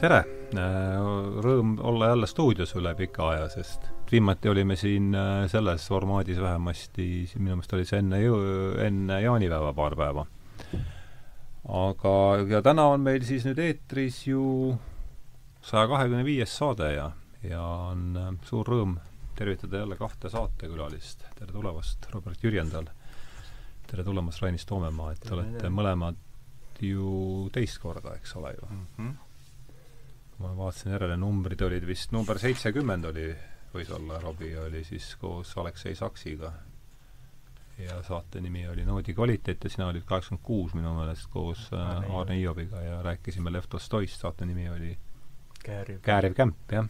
tere! Rõõm olla jälle stuudios üle pika aja, sest viimati olime siin äh, selles formaadis vähemasti, minu meelest oli see enne enne jaanipäeva paar päeva. aga, ja täna on meil siis nüüd eetris ju saja kahekümne viies saade ja, ja on äh, suur rõõm tervitada jälle kahte saatekülalist. tere tulemast, Robert Jürjendal! tere tulemast, Rainis Toomemaa, et te olete mõlemad ju teist korda, eks ole ju mm? -hmm ma vaatasin järele, numbrid olid vist, number seitsekümmend oli, võis olla, Robbie oli siis koos Aleksei Saksiga. ja saate nimi oli Noodi kvaliteet ja sina olid kaheksakümmend kuus minu meelest koos äh, Aarne Iobiga ja rääkisime Lev Tolstoist, saate nimi oli Kääriv, Kääriv kämp, jah.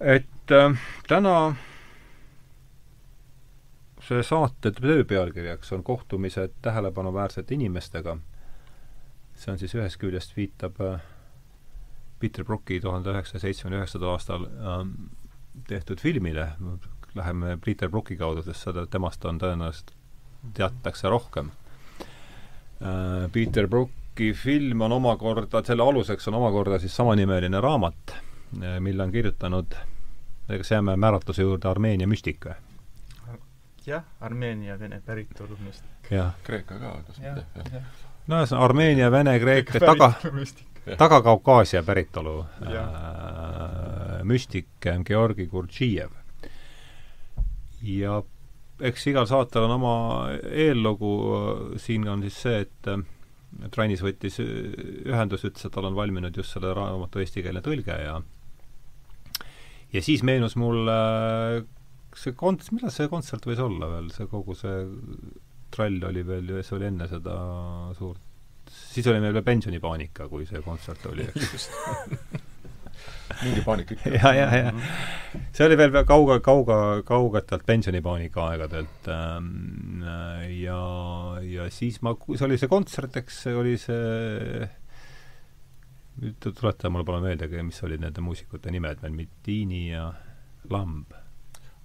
et äh, täna see saate töö pealkirjaks on kohtumised tähelepanuväärsete inimestega. see on siis ühest küljest viitab äh, Peter Brooki tuhande üheksasaja seitsmekümne üheksandal aastal ähm, tehtud filmile, läheme Peter Brooki kaudu, sest seda, temast on tõenäoliselt, teatakse rohkem äh,. Peter Brooki film on omakorda, selle aluseks on omakorda siis samanimeline raamat, äh, mille on kirjutanud, kas jääme määratluse juurde, Armeenia müstik või? jah, Armeenia vene päritolu müstik. Kreeka ka, kas mitte? no ühesõnaga Armeenia, Vene, Kreeka, taga, Taga-Kaukaasia päritolu äh, müstik Georgi Gurdžijev. ja eks igal saatel on oma eellugu, siin on siis see, et et Rainis võttis ühendust, ütles, et tal on valminud just selle raamatu eestikeelne tõlge ja ja siis meenus mulle see konts-, millal see kontsert võis olla veel, see kogu see trall oli veel, see oli enne seda suurt siis oli meil veel pensionipaanika, kui see kontsert oli, eks mingi paanika ikka. ja, ja, ja see oli veel kauge, kauge, kaugetelt pensionipaanika aegadelt ähm, ja, ja siis ma, see oli see kontsert, eks oli see nüüd tuleta mulle palun meelde, mis olid nende muusikute nimed veel, Mittini ja Lamb.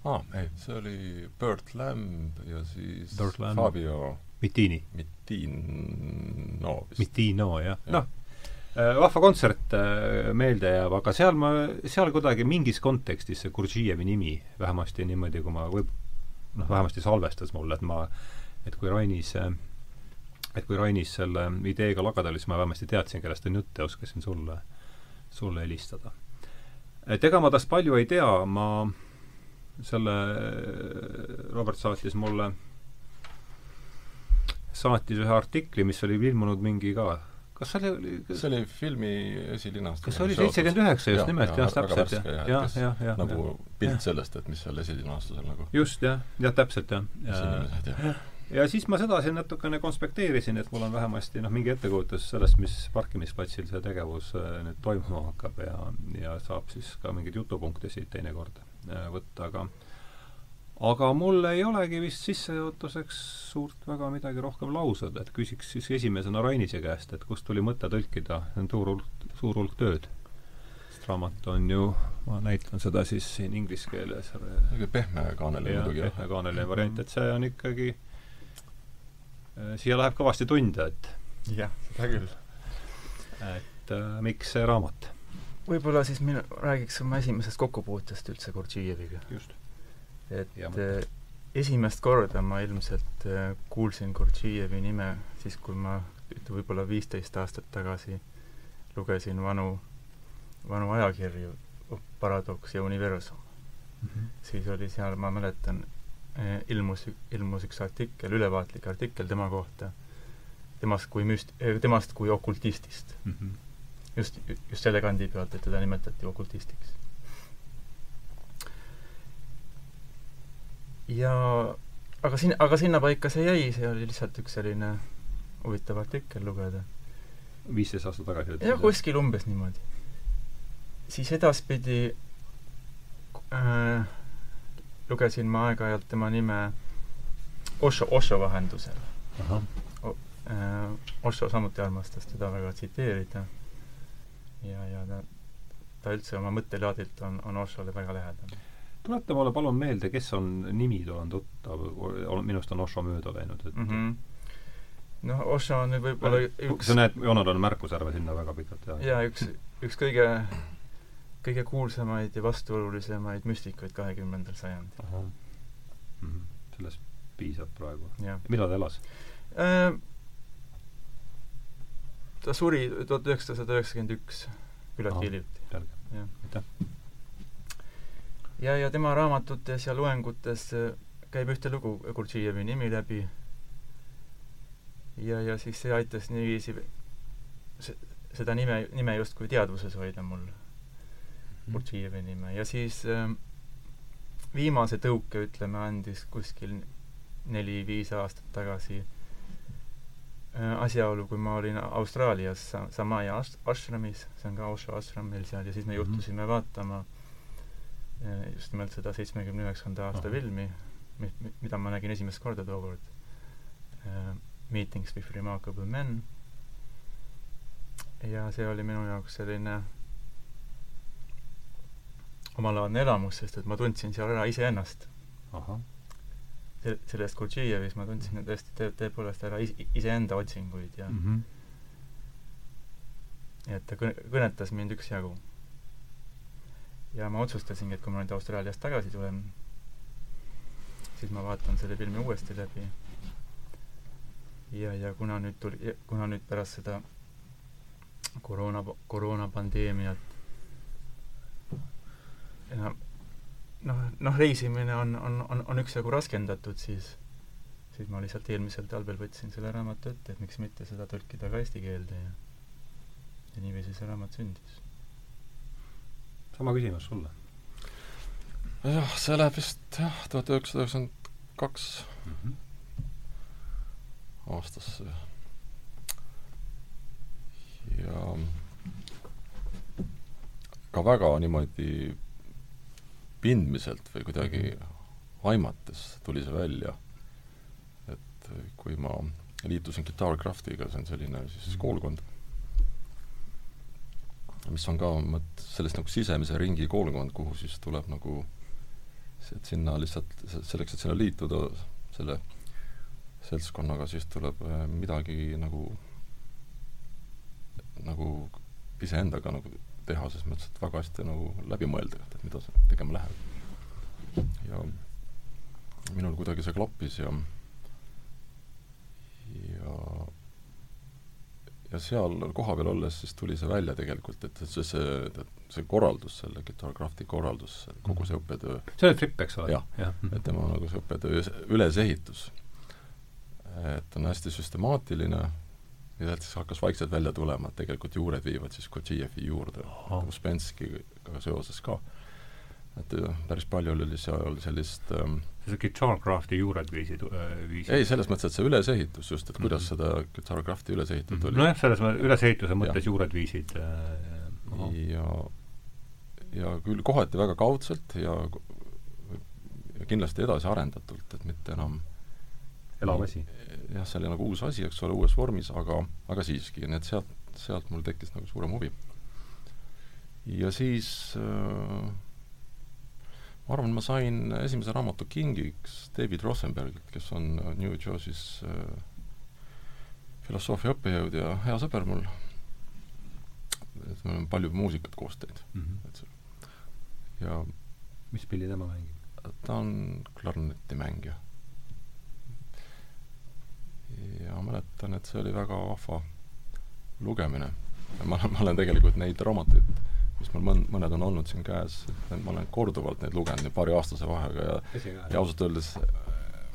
aa ah,, ei, see oli Bert Lamb ja siis Bert Lamb. Fabio Mittini. Mittino vist. Mittino, jah ja. noh, äh, vahva kontsert äh, meelde jääb, aga seal ma, seal kuidagi mingis kontekstis see Gurdžijevi nimi, vähemasti niimoodi, kui ma võib-, noh, vähemasti salvestas mulle, et ma, et kui Rainis et kui Rainis selle ideega lagada oli, siis ma vähemasti teadsin, kellest on jutt ja oskasin sulle, sulle helistada. et ega ma tast palju ei tea, ma selle, Robert saatis mulle saatis ühe artikli, mis oli ilmunud mingi ka kas see oli kas... see oli filmi esilinastus. kas see oli seitsekümmend üheksa just nimelt, jah, täpselt, jah, jah, jah, jah. nagu pilt sellest, et mis seal esilinastusel nagu just, jah, jah, täpselt, jah. esinejad, jah. ja siis ma seda siin natukene konspekteerisin, et mul on vähemasti noh, mingi ettekujutuse sellest, mis parkimisplatsil see tegevus äh, nüüd toimuma hakkab ja, ja saab siis ka mingeid jutupunkte siit teinekord äh, võtta, aga aga mul ei olegi vist sissejuhatuseks suurt väga midagi rohkem lausada, et küsiks siis esimesena Rainise käest, et kust tuli mõte tõlkida, see on suur hulk, suur hulk tööd. sest raamat on ju, ma näitan seda siis siin inglise keeles. pehmekaaneline muidugi. pehmekaaneline variant, et see on ikkagi, äh, siia läheb kõvasti tunde, et jah, seda küll. et äh, miks see raamat? võib-olla siis mina räägiks oma esimesest kokkupuutest üldse Gurdžijeviga. just et äh, esimest korda ma ilmselt äh, kuulsin Gurdžijevi nime siis, kui ma ütleme, võib-olla viisteist aastat tagasi lugesin vanu, vanu ajakirju, Paradoks ja Universum mm. -hmm. siis oli seal, ma mäletan, äh, ilmus, ilmus üks artikkel, ülevaatlik artikkel tema kohta, temast kui müst-, temast kui okultistist mm. -hmm. just, just selle kandi pealt, et teda nimetati okultistiks ja aga siin, aga sinnapaika see jäi, see oli lihtsalt üks selline huvitav artikkel lugeda. viisteist aastat tagasi? jah, kuskil umbes niimoodi. siis edaspidi äh, lugesin ma aeg-ajalt tema nime Osho, Osho vahendusel. Äh, Osho samuti armastas teda väga tsiteerida ja, ja ta, ta üldse oma mõttelaadilt on, on Oshole väga lähedane tuleta mulle palun meelde, kes on, nimid olen tuttav, minust on Osho mööda läinud, et mm -hmm. noh, Osho on nüüd võib-olla üks sa näed, Jonal on märkusärve sinna väga pikalt, jah? jaa, üks, üks kõige, kõige kuulsamaid ja vastuolulisemaid müstikuid kahekümnendal sajandil. Mm -hmm. sellest piisab praegu. millal ta elas äh,? ta suri tuhat üheksasada üheksakümmend üks, küllaltki hiljuti. aitäh! Ja, ja tema raamatutes ja loengutes käib ühte lugu Gurdžijevi nimi läbi ja, ja siis see aitas niiviisi seda nime, nime justkui teadvuses hoida mul mm., Gurdžijevi nime, ja siis äh, viimase tõuke, ütleme, andis kuskil neli-viis aastat tagasi äh, asjaolu, kui ma olin Austraalias Samaya ashramis, see on ka Osho ashram meil seal, ja siis me mhm. juhtusime mm -hmm. vaatama äh, just nimelt seda seitsmekümne üheksanda aasta filmi, mida ma nägin esimest korda tookord äh, Meetings with Remarkable Men ja see oli minu jaoks selline omalaadne elamus, sest et ma tundsin seal ära iseennast. Se-, sellest Gurdžijevis ma tundsin tõesti te-, tõepoolest ära is-, iseenda otsinguid ja mm -hmm. et ta kõne-, kõnetas mind üksjagu. Ja ma otsustasingi, et kui ma nüüd Austraaliast tagasi tulen, siis ma vaatan selle filmi uuesti läbi ja, ja kuna nüüd tuli, kuna nüüd pärast seda koroona, koroonapandeemiat enam noh, noh, reisimine on, on, on, on üksjagu raskendatud, siis siis ma lihtsalt eelmisel talvel võtsin selle raamatu ette, et miks mitte seda tõlkida ka eesti keelde ja ja niiviisi see raamat sündis. Sama küsimus sulle? jah, see läheb vist jah, tuhat üheksasada üheksakümmend kaks mhm aastasse. ja ka väga niimoodi pindmiselt või kuidagi aimates tuli see välja, et kui ma liitusin Guitarcraftiga, see on selline siis mhm. koolkond, mis on ka mõt-, sellest nagu sisemise ringi koolkond, kuhu siis tuleb nagu et sinna lihtsalt, selleks, et sinna liituda, selle seltskonnaga, siis tuleb äh, midagi nagu, nagu iseendaga nagu teha, ses mõttes, et väga hästi nagu läbi mõelda, et mida sa tegema lähed. ja minul kuidagi see klappis ja ja ja seal kohapeal olles siis tuli see välja tegelikult, et see, see, see korraldus, selle Guitarcrafti korraldus, kogu see õppetöö see oli Fripp, eks ole? jah ja., et tema nagu see õppetöö ülesehitus et on hästi süstemaatiline ja sealt siis hakkas vaikselt välja tulema, et tegelikult juured viivad siis Kodžijevi juurde, Uspenskiga seoses ka. Et päris palju oli seal sellist ähm, see Guitarcrafti juured viisid äh,, viisid ei, selles mõttes, et see ülesehitus just, et kuidas mm -hmm. seda Guitarcrafti üles ehitatud mm -hmm. oli. nojah, selles mõttes, ülesehituse mõttes ja. juured viisid äh, ja ja küll kohati väga kaudselt ja ja kindlasti edasi arendatult, et mitte enam elav asi jah, see oli nagu uus asi, eks ole, uues vormis, aga, aga siiski, nii et sealt, sealt mul tekkis nagu suurem huvi. ja siis äh, ma arvan, ma sain esimese raamatu kingiks David Rosenbergilt, kes on New Jersey's äh, filosoofia õppejõud ja hea sõber mul. et me oleme palju muusikat koos teinud mm. -hmm. et ja mis pilli tema mängib? ta on klarnetimängija ja mäletan, et see oli väga vahva lugemine. ma olen, ma olen tegelikult neid raamatuid, mis mul mõn-, mõned on olnud siin käes, et ma olen korduvalt neid lugenud paariaastase vahega ja ja ausalt öeldes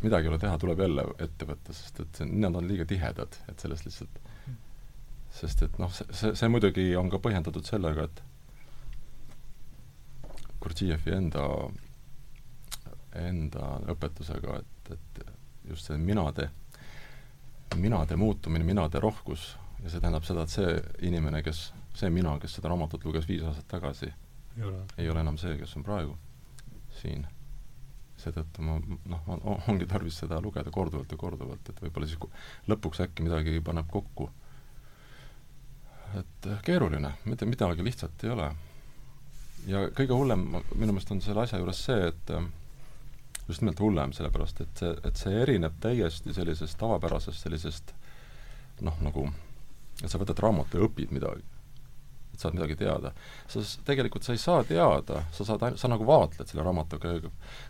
midagi ei ole teha, tuleb jälle ette võtta, sest et see, need on liiga tihedad, et sellest lihtsalt sest et noh, see, see, see muidugi on ka põhjendatud sellega, et Gurdžijevi enda, enda õpetusega, et, et just see minade minade muutumine, minade rohkus ja see tähendab seda, et see inimene, kes, see mina, kes seda raamatut luges viis aastat tagasi, ei ole enam see, kes on praegu siin. seetõttu ma noh, ongi tarvis seda lugeda korduvalt ja korduvalt, et võib-olla siis lõpuks äkki midagi paneb kokku. et keeruline, mitte midagi lihtsat ei ole. ja kõige hullem minu meelest on selle asja juures see, et just nimelt hullem, sellepärast et see, et see erineb täiesti sellisest tavapärasest sellisest noh, nagu et sa võtad raamatu ja õpid midagi. Et saad midagi teada. sa tegelikult sa ei saa teada, sa saad sa nagu vaatled selle raamatuga,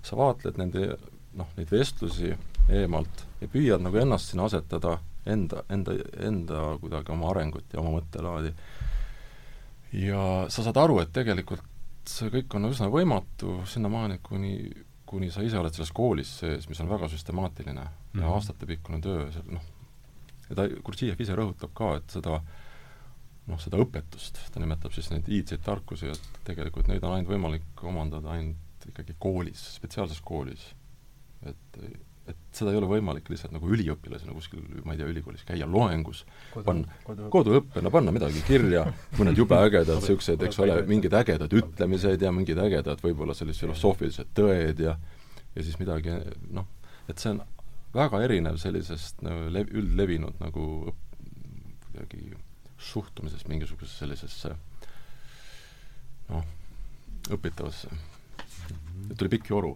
sa vaatled nende noh, neid vestlusi eemalt ja püüad nagu ennast sinna asetada, enda, enda, enda kuidagi oma arengut ja oma mõttelaadi. ja sa saad aru, et tegelikult see kõik on üsna võimatu sinnamaani, kuni, kuni sa ise oled selles koolis sees, mis on väga süstemaatiline mm -hmm. ja Mhm. aastatepikkune töö, noh, ja ta, Gurdjiev ise rõhutab ka, et seda noh, seda õpetust, ta nimetab siis neid iidseid tarkusi, et tegelikult neid on ainult võimalik omandada ainult ikkagi koolis, spetsiaalses koolis. et, et seda ei ole võimalik lihtsalt nagu üliõpilasena kuskil, ma ei tea, ülikoolis käia loengus, panna, koduõppena panna midagi kirja, mõned jube ägedad niisugused, eks ole, mingid ägedad ütlemised ja mingid ägedad võib-olla sellised filosoofilised tõed ja ja siis midagi noh, et see on väga erinev sellisest nagu lev-, üldlevinud nagu kuidagi suhtumisest mingisugusesse sellisesse noh, õpitavasse. et tuli pikk joru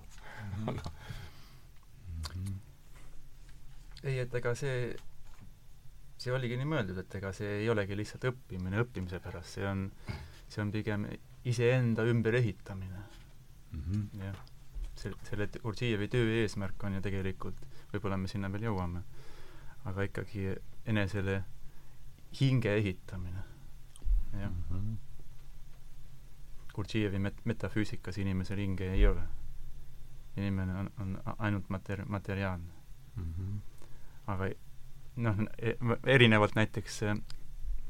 ei, et ega see, see oligi nii mõeldud, et ega see ei olegi lihtsalt õppimine õppimise pärast, see on, see on pigem iseenda ümberehitamine. jah. see, selle Gurdžijevi töö eesmärk on ju tegelikult, võib-olla me sinna veel jõuame, aga ikkagi enesele hinge ehitamine. jah. Gurdžijevi met-, metafüüsikas inimesel hinge ei ole. inimene on, on ainult mater-, materiaalne aga noh, erinevalt näiteks äh,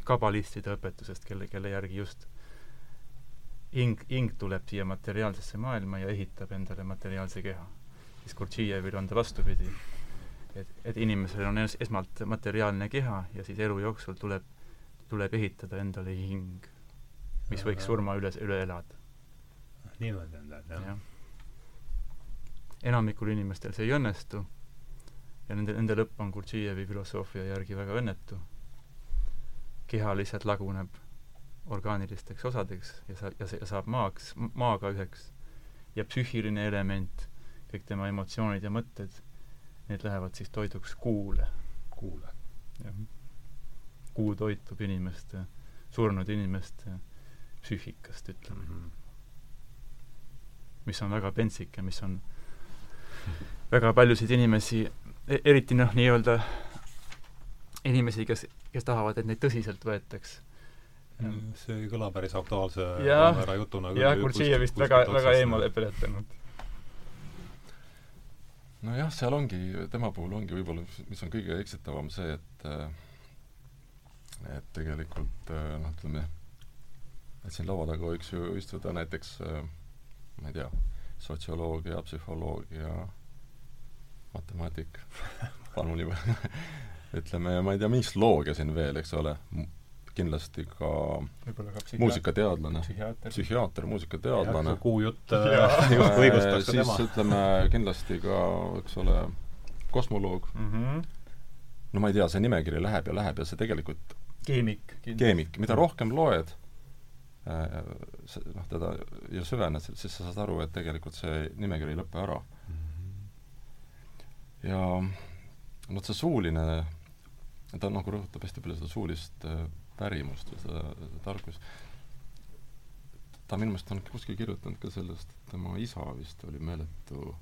kabalistide õpetusest, kelle, kelle järgi just hing, hing tuleb siia materiaalsesse maailma ja ehitab endale materiaalse keha. siis Gurdžijevil on ta vastupidi. Et, et inimesel on es, esmalt materiaalne keha ja siis elu jooksul tuleb, tuleb ehitada endale hing, mis võiks surma üle, üle elada. niimoodi on ta, jah jah. enamikul inimestel see ei õnnestu ja nende, nende lõpp on Gurdžijevi filosoofia järgi väga õnnetu. keha lihtsalt laguneb orgaanilisteks osadeks ja sa-, ja see saab maaks, maaga üheks. ja psüühiline element, kõik tema emotsioonid ja mõtted, need lähevad siis toiduks kuule. kuule. jah. kuu toitub inimeste, surnud inimeste psüühikast, ütleme mm. -hmm. mis on väga pentsik ja mis on väga paljusid inimesi eriti noh, nii-öelda inimesi, kes, kes tahavad, et neid tõsiselt võetaks. see ei kõla päris aktuaalse jah, jutuna jah, Gurdžijevist väga, väga eemale peletanud. Nojah, seal ongi, tema puhul ongi võib-olla, mis on kõige eksitavam see, et et tegelikult noh, ütleme, et siin laua taga võiks ju istuda näiteks ma ei tea, sotsioloogia, psühholoogia, matemaatik, palun juba ütleme, ma ei tea, mis loogia siin veel, eks ole, kindlasti ka, ka muusikateadlane, psühhiaater, muusikateadlane. kuu jutt just õigustaks ka tema. siis ütleme kindlasti ka, eks ole, kosmoloog mm. -hmm. no ma ei tea, see nimekiri läheb ja läheb ja see tegelikult keemik. keemik, mida rohkem loed äh,, noh, teda ja süvened, siis sa saad aru, et tegelikult see nimekiri ei lõpe ära ja noh, see suuline, ta nagu rõhutab hästi palju seda suulist äh, pärimust ja seda, seda tarkust. ta minu meelest on kuskil kirjutanud ka sellest, et tema isa vist oli meeletu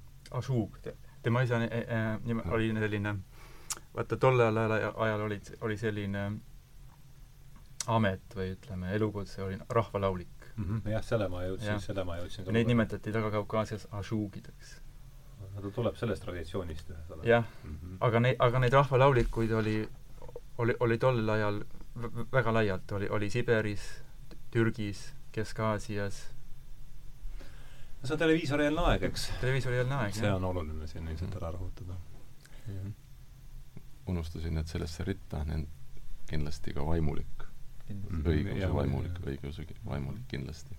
te,, tema isa äh, äh, oli selline, vaata tollel ajal, ajal oli, oli selline amet või ütleme, elukutse oli rahvalaulik mm. -hmm. jah, selle ma jõudsin, selle ma jõudsin Neid nimetati Taga-Kaukaasias ašuugideks ta tuleb sellest traditsioonist ühesõnaga. jah mm, -hmm. aga neid, aga neid rahvalaulikuid oli, oli, oli tol ajal väga laialt, oli, oli Siberis, Türgis, Kesk-Aasias. no see on televiisorieelne aeg, eks? televiisorieelne aeg, see on oluline siin ilmselt ära rõhutada. unustasin, et sellesse ritta on kindlasti ka vaimulik. õiguse vaimulik, õiguse vaimulik kindlasti.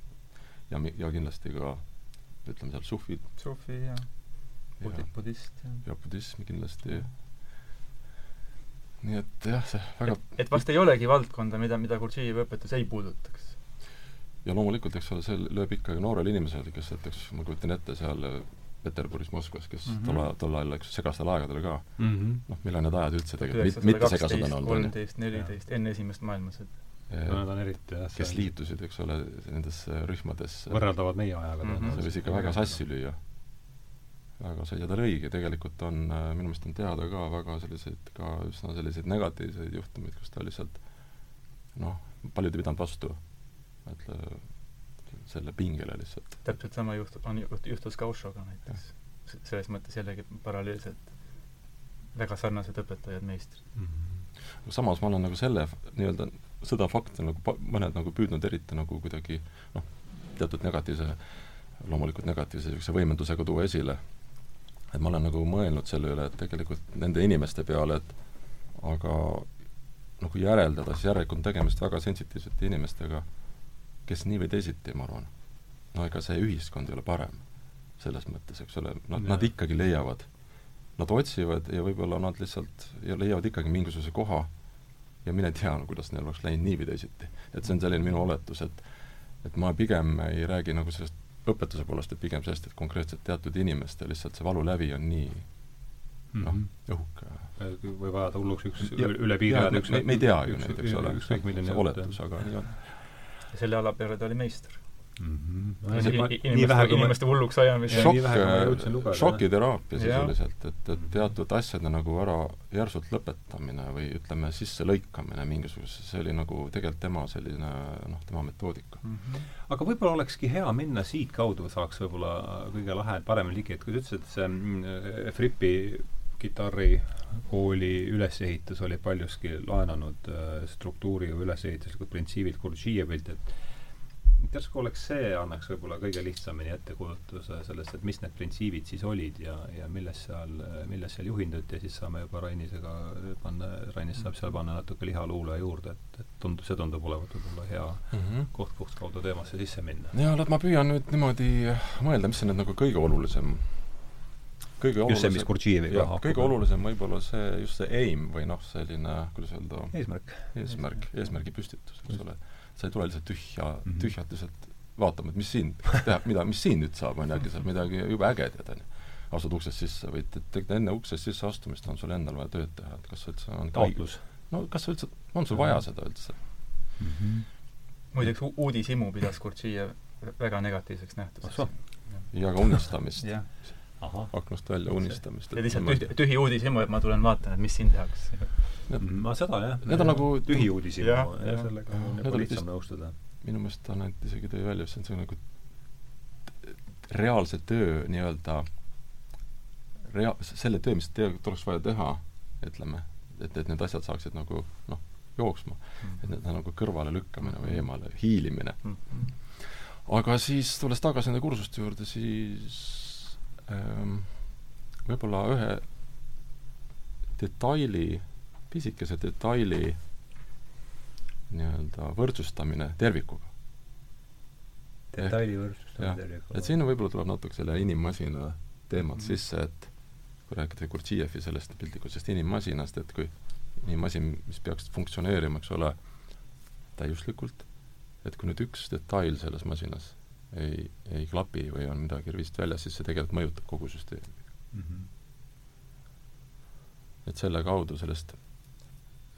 ja, ja kindlasti ka ütleme seal sufid. sufi, jah Budi-, budist ja, ja budism kindlasti. Nii et jah, see väga et, et vast ei olegi valdkonda, mida, mida Gurdžijevi õpetus ei puudutaks? ja loomulikult, eks ole, see lööb ikkagi noorele inimesele, kes näiteks, ma kujutan ette, seal Peterburis, Moskvas, kes mm. -hmm. tol ajal, tol ajal, eks segastel aegadel ka, mm -hmm. noh, millal need ajad üldse tegelikult mit, mitte segased on olnud, kolmteist, neliteist, enne esimest maailmasõda. need on eriti jah, kes liitusid, eks ole, nendesse rühmadesse. võrreldavad meie ajaga Mhm. see võis ikka väga sassi lüüa. Ja ta oli õige, tegelikult on, äh, minu meelest on teada ka väga selliseid, ka üsna selliseid negatiivseid juhtumeid, kus ta lihtsalt noh, paljud ei pidanud vastu, ütle, selle pingele lihtsalt. täpselt sama juhtu-, on juht-, juhtus Gauchoga näiteks. Selles mõttes jällegi paralleelselt väga sarnased õpetajad, meistrid. mm. -hmm. aga samas ma olen nagu selle nii-öelda seda fakti nagu mõned nagu püüdnud eriti nagu kuidagi noh, teatud negatiivse, loomulikult negatiivse niisuguse võimendusega tuua esile. Et ma olen nagu mõelnud selle üle, et tegelikult nende inimeste peale, et aga nagu järeldada, siis järelikult on tegemist väga sensitiivsete inimestega, kes nii või teisiti, ma arvan, no ega see ühiskond ei ole parem selles mõttes, eks ole, nad, nad ikkagi leiavad, nad otsivad ja võib-olla nad lihtsalt ja leiavad ikkagi mingisuguse koha ja mine tea no,, kuidas neil oleks läinud nii või teisiti. et see on selline minu oletus, et et ma pigem ei räägi nagu sellest õpetuse poolest, et pigem sellest, et konkreetselt teatud inimestel lihtsalt see valulävi on nii noh, õhuke. võib ajada hulluks üks Ja- üle piiri ajada me, me ei tea ju neid, eks ole, see oletus, aga nii on. ja selle ala peale ta oli meister. mm. see- -hmm. inimeste, inimeste hulluks ajamine. Šokk- šokiteraapia sisuliselt, et, et teatud asjade nagu ära järsult lõpetamine või ütleme, sisselõikamine mingisugusesse, see oli nagu tegelikult tema selline noh, tema metoodika. aga võib-olla olekski hea minna siitkaudu, saaks võib-olla kõige lahe, paremini ligi, et kui sa ütlesid, et see mm, Fripi kitarrikooli ülesehitus oli paljuski laenanud äh, struktuuri või ülesehituslikud printsiibid Gurdžijevilt, et järsku oleks see, annaks võib-olla kõige lihtsamini ettekujutuse sellest, et mis need printsiibid siis olid ja, ja millest seal, millest seal juhinduti ja siis saame juba Rainisega panna, Rainis saab seal panna natuke lihaluule juurde, et, et tundub, see tundub olevat võib-olla hea mm. -hmm. koht, kust kaudu teemasse sisse minna. jaa, no ma püüan nüüd niimoodi mõelda, mis on nüüd nagu kõige olulisem kõige just see, mis Gurdžijeviga jah, kõige olulisem võib-olla see, just see aim või noh, selline, kuidas öelda, eesmärk. eesmärk, eesmärgi püstitus, eks ole. Sa ei tule lihtsalt tühja mm, Mhm. -hmm. tühjalt lihtsalt vaatama, et mis siin teha, mida, mis siin nüüd saab, on ju, äkki saab midagi jube ägedat, on ju. astud uksest sisse või tegelikult enne uksest sisse astumist on sul endal vaja tööd teha, et kas üldse on taotlus. no kas üldse, on sul vaja seda üldse mm? -hmm. muideks uudishimu pidas Gurdžijev väga negatiivseks nähtuseks. ja ka unistamist jah. aknast välja unistamist. ja lihtsalt tühi, tühi uudishimu, et ma tulen vaatan, et mis siin tehakse. ma seda jah. Need on nagu tühi uudishimu ja, ja jah. sellega on olid lihtsam vist- nõustuda. minu meelest Anett isegi tõi välja, see on see nagu reaalse töö nii-öelda rea-, selle töö, mis tegelikult oleks vaja teha, ütleme, et, et need asjad saaksid nagu noh, jooksma. et need on nagu kõrvalelükkamine või eemale hiilimine. Mhm. aga siis, tulles tagasi nende kursuste juurde, siis võib-olla ühe detaili, pisikese detaili nii-öelda võrdsustamine tervikuga. detaili võrdsustamine tervikuga. et siin võib-olla tuleb natuke selle inimmasina teemat mm. sisse, et kui rääkida Gurdžijevi sellest piltlikult sellest inimmasinast, et kui inimmasin, mis peaks funktsioneerima, eks ole, täiuslikult, et kui nüüd üks detail selles masinas ei, ei klapi või on midagi rivist väljas, siis see tegelikult mõjutab kogu süsteemi. mm. -hmm. et selle kaudu sellest, et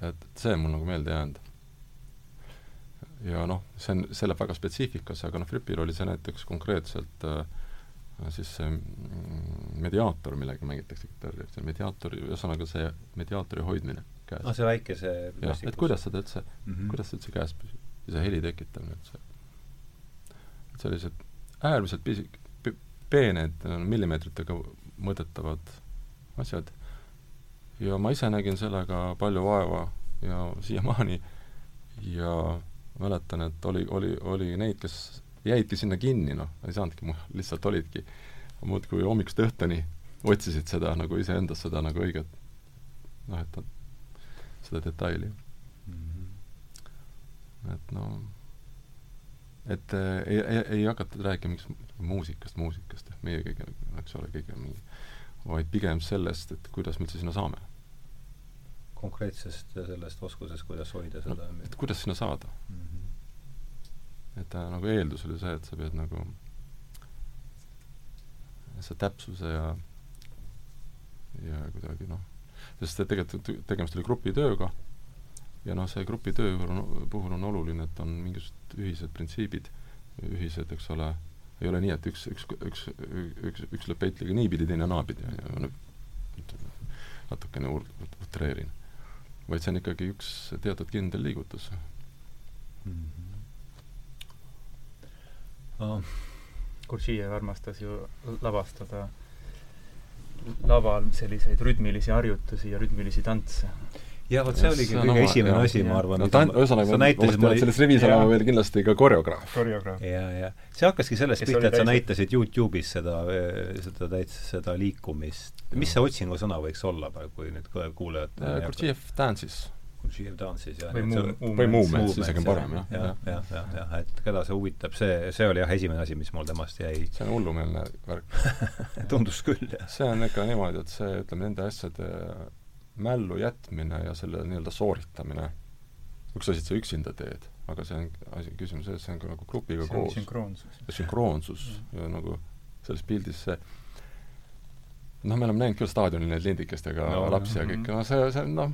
et see on mul nagu meelde jäänud. ja noh, see on, see läheb väga spetsiifikasse, aga noh, Fripil oli see näiteks konkreetselt äh, siis see mm, mediaator, millega mängitakse kitarri, see mediaatori, ühesõnaga see mediaatori hoidmine käes. ah, see väike, see jah, et kuidas seda üldse mm, -hmm. kuidas see üldse käes püsib ja see heli tekitamine üldse. Sellised äärmiselt pisik-, peened, millimeetritega mõõdetavad asjad. ja ma ise nägin sellega palju vaeva ja siiamaani ja mäletan, et oli, oli, oli neid, kes jäidki sinna kinni, noh, ei saanudki mujal, lihtsalt olidki muudkui hommikust õhtuni otsisid seda nagu iseendas, seda nagu õiget noh, et seda detaili mm. -hmm. et no et äh, ei, ei, ei hakatud rääkima mingist muusikast, muusikast, et meie kõige, eks ole, kõige mingi, vaid pigem sellest, et kuidas me üldse sinna saame. konkreetsest sellest oskusest, kuidas hoida seda no, et kuidas sinna saada mm. -hmm. et äh, nagu eeldus oli see, et sa pead nagu see täpsuse ja ja kuidagi noh, sest tegelikult tegemist oli grupitööga ja noh, see grupitöö puhul on oluline, et on mingisugused ühised printsiibid, ühised, eks ole, ei ole nii, et üks, üks, üks, üks, üks lööb peitliga niipidi, teine naapidi ja, ja natukene utreerin. vaid see on ikkagi üks teatud kindel liigutus mm. -hmm. Oh. Gurdjiev armastas ju lavastada laval selliseid rütmilisi harjutusi ja rütmilisi tantse jah, vot see oligi kõige esimene jah, asi, ma arvan. no on, ühesõnaga, mulle... selles rivis olema veel kindlasti ka koreograaf. koreograaf. ja, ja see hakkaski sellest pihta, et sa näitasid Youtube'is seda, seda täitsa, seda liikumist. mis see otsingusõna võiks olla praegu, kui nüüd kuulajad Gurdjiev dances. Gurdjiev dances, jah. või movements, isegi on parem, jah. jah, jah, jah, jah, et keda see huvitab, see, see oli jah, esimene asi, mis mul temast jäi. see on hullumeelne värk tundus küll, jah. see on ikka niimoodi, et see, ütleme, nende asjade mällu jätmine ja selle nii-öelda sooritamine, üks asi, et sa üksinda teed, aga see on asi, küsimus selles, see on ka nagu grupiga see koos. sünkroonsus. sünkroonsus ja. ja nagu selles pildis see noh, me oleme näinud küll staadionil neid lindikestega no, lapsi ja kõike, no see, see noh,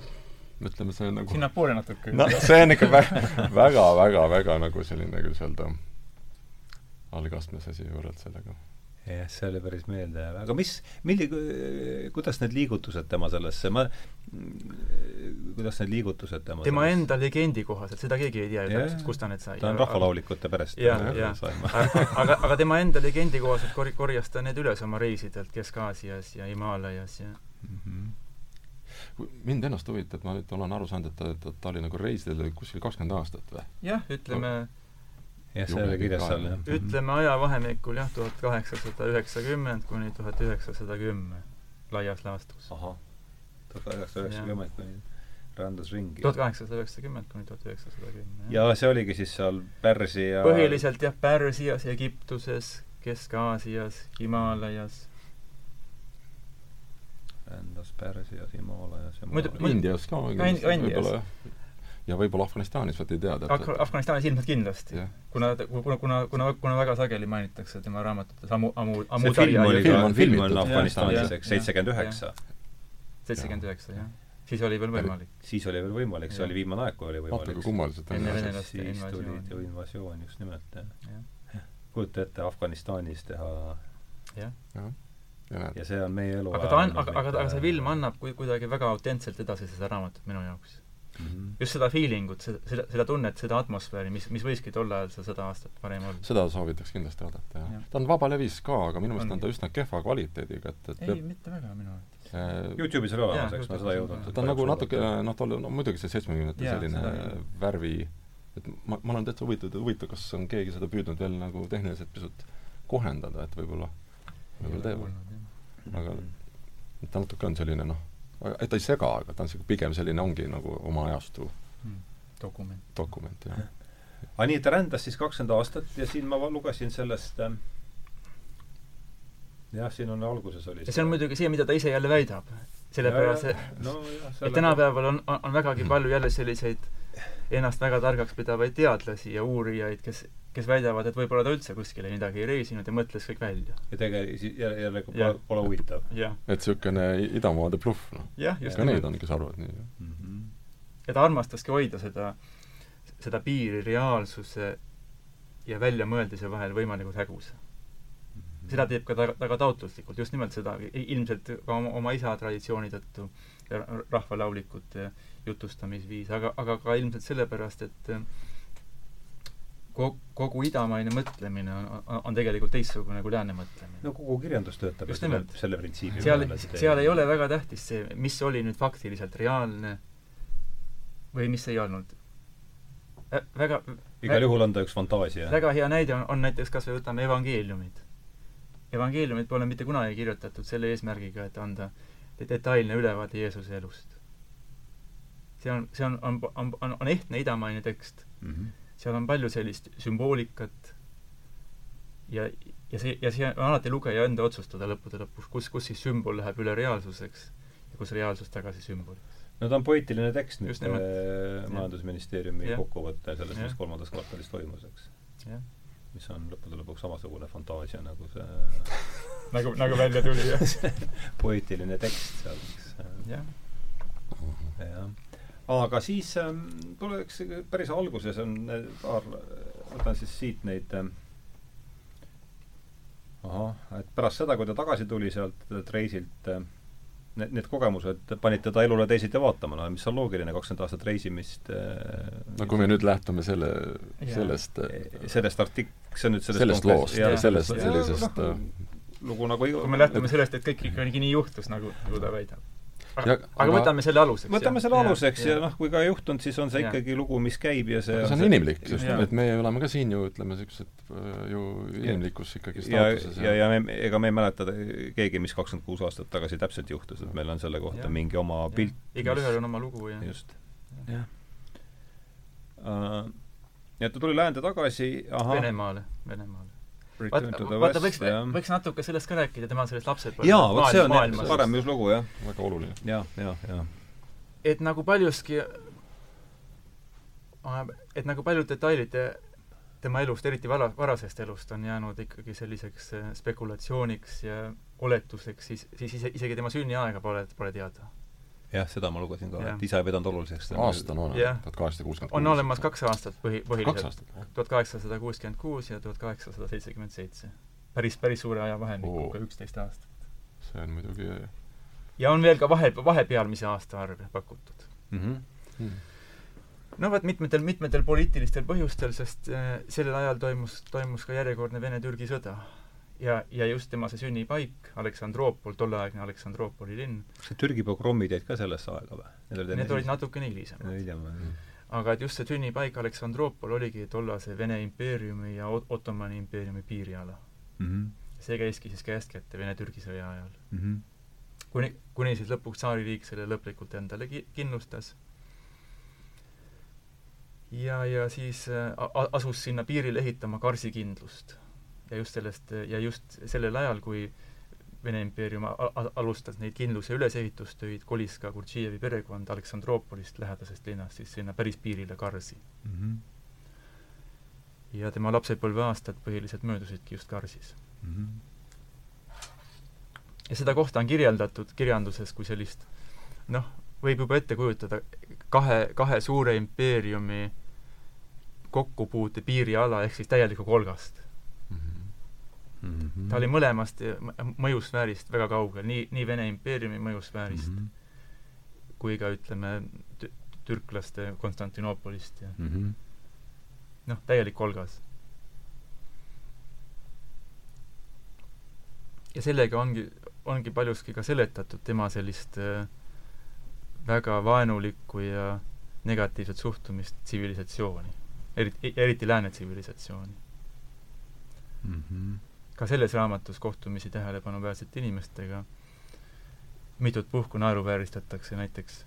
ütleme, see on nagu sinnapoole natuke. noh, see on ikka väga, väga, väga, väga nagu selline, kuidas öelda, algastmes asi võrreldes sellega jah, see oli päris meeldejääv, aga mis, milli-, kuidas need liigutused tema sellesse, ma, kuidas need liigutused tema tema sellesse? enda legendi kohaselt, seda keegi ei tea ju täpselt, kust ta need sai. ta on rahvalaulikute perest. jah, jah. aga, aga tema enda legendi kohaselt kor-, korjas ta need üles oma reisidelt Kesk-Aasias ja Himaalajas ja mm -hmm mind ennast huvitab, ma nüüd olen aru saanud, et ta, ta, ta oli nagu reisidel kuskil kakskümmend aastat või? jah, ütleme no jah, see oli kirjas seal, jah. ütleme ajavahemikul jah, tuhat kaheksasada üheksakümmend kuni tuhat üheksasada kümme laias laastus. ahah, tuhat kaheksasada üheksakümmend kuni rändas ringi. tuhat kaheksasada üheksakümmend kuni tuhat üheksasada kümme. ja see oligi siis seal Pärsia põhiliselt jah, Pärsias, Egiptuses, Kesk-Aasias, Himaalajas rändas Pärsias, Himaalajas ja muidu Indias ka võib-olla jah ja võib-olla Afganistanis, vot ei tea Af. Afganistanis ilmselt kindlasti yeah.. kuna, kuna, kuna, kuna, kuna väga sageli mainitakse tema raamatutes Amu, Amu, Amu see film oli ka, film on Afganistanis, eks, seitsekümmend üheksa. seitsekümmend üheksa, jah. siis oli veel võimalik. siis oli veel võimalik, see oli viimane aeg, kui oli võimalik. natuke kummaliselt. enne venelaste invasiooni. siis tuli ju invasioon, just nimelt, jah. kujuta ette Afganistanis teha jah ja. ja, ja see on meie elu aga ta on, aga, aga, aga see film annab kuidagi väga autentselt edasi seda raamatut minu jaoks mm. -hmm. just seda feelingut, seda, seda, seda tunnet, seda atmosfääri, mis, mis võiski tol ajal seal sada aastat varem olla. seda soovitaks kindlasti vaadata, jah ja.. ta on vabalevis ka, aga minu meelest on ta üsna kehva kvaliteediga, et, et ei peab... mitte väga minu arvates äh,. Youtube'is oli olemas, eks ma seda ei jõudnud. ta on nagu natuke, noh, tal on no, muidugi see seitsmekümnendate selline värvi, et ma, ma olen täitsa huvitatud, huvitav, kas on keegi seda püüdnud veel nagu tehniliselt pisut kohendada, et võib-olla, võib-olla teevad. aga ta natuke on selline noh et ta ei sega, aga ta on sihuke pigem selline, ongi nagu oma ajastu hmm. dokument. dokument, jah. aga nii, ta rändas siis kakskümmend aastat ja siin ma lugesin sellest äh, jah, siin on alguses oli ja see on muidugi see, mida ta ise jälle väidab. sellepärast, et no, et tänapäeval on, on, on vägagi palju jälle selliseid ennast väga targaks pidavaid teadlasi ja uurijaid, kes kes väidavad, et võib-olla ta üldse kuskile midagi ei reisinud ja mõtles kõik välja. ja tegelikult jälle, jälle pole ja. pole huvitav. et niisugune idamaade bluff, noh. ka neid on, kes arvavad nii mm. -hmm. ja ta armastaski hoida seda, seda piiri reaalsuse ja väljamõeldise vahel võimalikult hägus mm. -hmm. seda teeb ka ta, väga taotluslikult, just nimelt seda, ilmselt ka oma, oma isa traditsiooni tõttu ja rahvalaulikute jutustamisviis, aga, aga ka ilmselt sellepärast, et kogu idamaine mõtlemine on, on, tegelikult teistsugune kui lääne mõtlemine. no kogu kirjandus töötab just nimelt selle printsiibi seal, seal ei ole väga tähtis see, mis oli nüüd faktiliselt reaalne või mis ei olnud. väga igal juhul on ta üks fantaasia. väga hea näide on, on näiteks kas või võtame evangeeliumid. evangeeliumid pole mitte kunagi kirjutatud selle eesmärgiga, et anda detailne ülevaade Jeesuse elust. see on, see on, on, on, on, on ehtne idamaine tekst mm. -hmm seal on palju sellist sümboolikat ja, ja see, ja see on alati lugeja enda otsustada lõppude lõpuks, kus, kus siis sümbol läheb üle reaalsuseks ja kus reaalsus tagasi sümboliks. no ta on poeetiline tekst nüüd äh, Majandusministeeriumi kokkuvõte sellest, mis kolmandas kvartalis toimus, eks. mis on lõppude lõpuks samasugune fantaasia nagu see nagu, nagu välja tuli, jah. poeetiline tekst seal, eks. jah. jah. Aga siis ähm, tuleks päris alguses on paar, võtan siis siit neid ähm, ahah, et pärast seda, kui ta tagasi tuli sealt reisilt äh,, need, need kogemused panid teda elule teisiti vaatama, no mis on loogiline, kakskümmend aastat reisimist äh, no kui me nüüd lähtume selle, sellest sellest artik-, see on nüüd sellest sellest loost, sellest sellisest no, lugu nagu kui me lähtume sellest, et kõik ikkagi nii juhtus, nagu, nagu ta väidab aga, aga võtame selle aluseks. võtame selle aluseks ja, ja noh, kui ka ei juhtunud, siis on see ja. ikkagi lugu, mis käib ja see see on see, inimlik, sest et meie oleme ka siin ju ütleme, niisugused äh, ju inimlikus ikkagi staatuses. ja, ja, ja me, ega me ei mäleta keegi, mis kakskümmend kuus aastat tagasi täpselt juhtus, et meil on selle kohta ja. mingi oma ja. pilt. igalühel on oma lugu ja just. jah uh,. nii et ta tuli läände tagasi, ahah. Venemaale, Venemaale vaata, vaata, võiks, võiks natuke sellest ka rääkida, tema sellest lapsepõlve jaa, vot see on jah, parem just lugu, jah. väga oluline. jah, jah, jah. et nagu paljuski, et nagu paljud detailid tema elust, eriti vara, varasest elust, on jäänud ikkagi selliseks äh, spekulatsiooniks ja oletuseks, siis, siis ise, isegi tema sünniaega pole, pole teada jah, seda ma lugesin ka, et isa ei pidanud oluliseks. aasta on olemas, tuhat kaheksasada kuuskümmend kuus. on olemas kaks aastat põhi, põhiliselt. tuhat kaheksasada kuuskümmend kuus ja tuhat kaheksasada seitsekümmend seitse. päris, päris suure ajavahemikuga, üksteist aastat. see on muidugi ja on veel ka vahe, vahepealmise aastaarve pakutud mm. -hmm. Mm. no vot, mitmetel, mitmetel poliitilistel põhjustel, sest äh, sellel ajal toimus, toimus ka järjekordne Vene-Türgi sõda ja, ja just tema see sünnipaik, Aleksandroopol, tolleaegne Aleksandroopoli linn. kas need Türgi pogrommid jäid ka sellesse aega või? Need olid natukene hilisemad. aga et just see sünnipaik Aleksandroopol oligi tollase Vene impeeriumi ja Ottomani impeeriumi piiriala mm. -hmm. see käiski siis käest kätte Vene-Türgi sõja ajal mm. -hmm. kuni, kuni siis lõpuks tsaaririik selle lõplikult endale ki-, kindlustas. ja, ja siis äh, asus sinna piirile ehitama karsikindlust ja just sellest, ja just sellel ajal, kui Vene impeerium alustas neid kindluse ülesehitustöid, kolis ka Gurdžijevi perekond Aleksandroopolist, lähedasest linnast, siis sinna päris piirile Karsi mm. -hmm. ja tema lapsepõlveaastad põhiliselt möödusidki just Karsis mm. -hmm. ja seda kohta on kirjeldatud kirjanduses kui sellist noh, võib juba ette kujutada kahe, kahe suure impeeriumi kokkupuute piiriala ehk siis täielikku kolgast mm. -hmm. ta oli mõlemast mõjusfäärist väga kaugel, nii, nii Vene impeeriumi mõjusfäärist mm -hmm. kui ka ütleme, türklaste Konstantinoopolist ja mm -hmm. noh, täielik kolgas. ja sellega ongi, ongi paljuski ka seletatud tema sellist äh, väga vaenulikku ja negatiivset suhtumist tsivilisatsiooni, eriti, eriti lääne tsivilisatsiooni mm. -hmm ka selles raamatus kohtumisi tähelepanuväärsete inimestega, mitut puhku naeruvääristatakse näiteks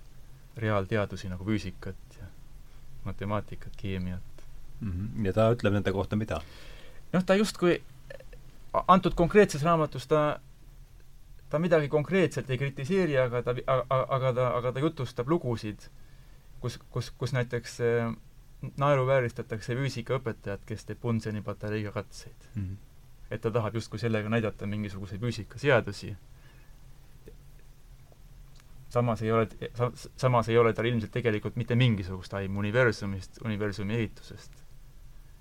reaalteadusi nagu füüsikat ja matemaatikat, keemiat mm. -hmm. ja ta ütleb nende kohta mida? noh, ta justkui, antud konkreetses raamatus ta ta midagi konkreetselt ei kritiseeri, aga ta, aga ta, aga ta jutustab lugusid, kus, kus, kus näiteks äh, naeruvääristatakse füüsikaõpetajat, kes teeb Bunzeni patareiga katseid mm. -hmm et ta tahab justkui sellega näidata mingisuguseid füüsikaseadusi. samas ei ole, samas ei ole tal ilmselt tegelikult mitte mingisugust aimu universumist, universumi ehitusest.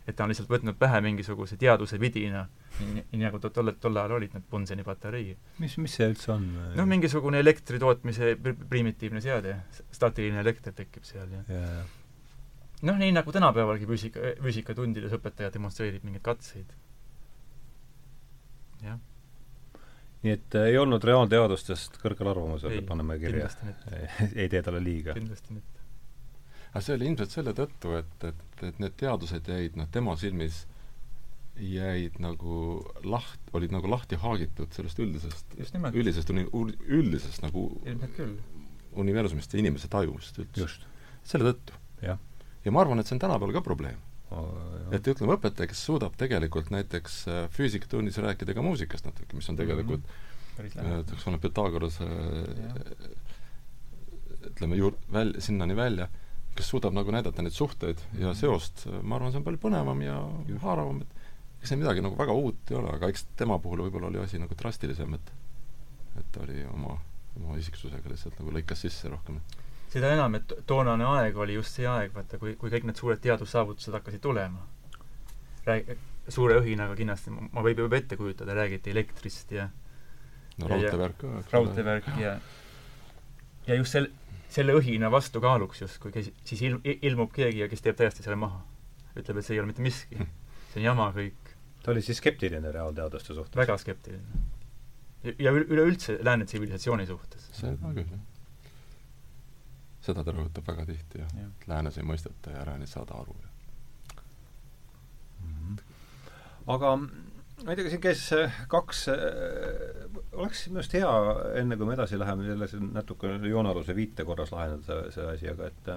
et ta on lihtsalt võtnud pähe mingisuguse teaduse vidina, nii nagu ta tolle, tol ajal olid need Bunzeni patareid. mis, mis see üldse on? noh, mingisugune elektri tootmise primitiivne seade, staatiline elekter tekib seal ja, ja, ja. noh, nii nagu tänapäevalgi füüsika, füüsikatundides õpetaja demonstreerib mingeid katseid jah. nii et äh, ei olnud reaalteadustest kõrgel arvamusel, paneme kirja. ei tee talle liiga. kindlasti mitte. aga see oli ilmselt selle tõttu, et, et, et need teadused jäid noh, tema silmis jäid nagu laht-, olid nagu lahti haagitud sellest üldisest, üldisest üldisest nagu universumist ja inimese tajumust üldse. selle tõttu. ja ma arvan, et see on tänapäeval ka probleem et ütleme, õpetaja, kes suudab tegelikult näiteks äh, füüsikatunnis rääkida ka muusikast natuke, mis on mhm. tegelikult mm -hmm. eks ole, Pythagorase ütleme, juur-, väl-, sinnani välja, kes suudab nagu näidata neid suhteid ja mhm. seost, ma arvan, see on palju põnevam ja haaravam, et eks see midagi nagu väga uut ei ole, aga eks tema puhul võib-olla oli asi nagu drastilisem, et et ta oli oma, oma isiksusega lihtsalt nagu lõikas sisse rohkem. Seda enam, et toonane aeg oli just see aeg, vaata, kui, kui kõik need suured teadussaavutused hakkasid tulema. Rääg-, suure õhinaga kindlasti, ma võib juba ette kujutada, räägiti elektrist ja no raudteevärk ka, raudteevärk ja ja just sel-, selle õhina vastukaaluks justkui käis, siis ilm-, ilmub keegi ja kes teeb täiesti selle maha. ütleb, et see ei ole mitte miski. see on jama kõik. ta oli siis skeptiline reaalteaduste suhtes? väga skeptiline. ja üleüldse lääne tsivilisatsiooni suhtes. seda küll, jah. Seda ta rõhutab väga tihti, jah. Ja.. et läänes ei mõisteta ja ära ei saada aru. Mm -hmm. aga ma ei tea, siin käis kaks, oleks minu arust hea, enne kui me edasi läheme, selles natuke joonealuse viite korras lahendada see, see asi, aga et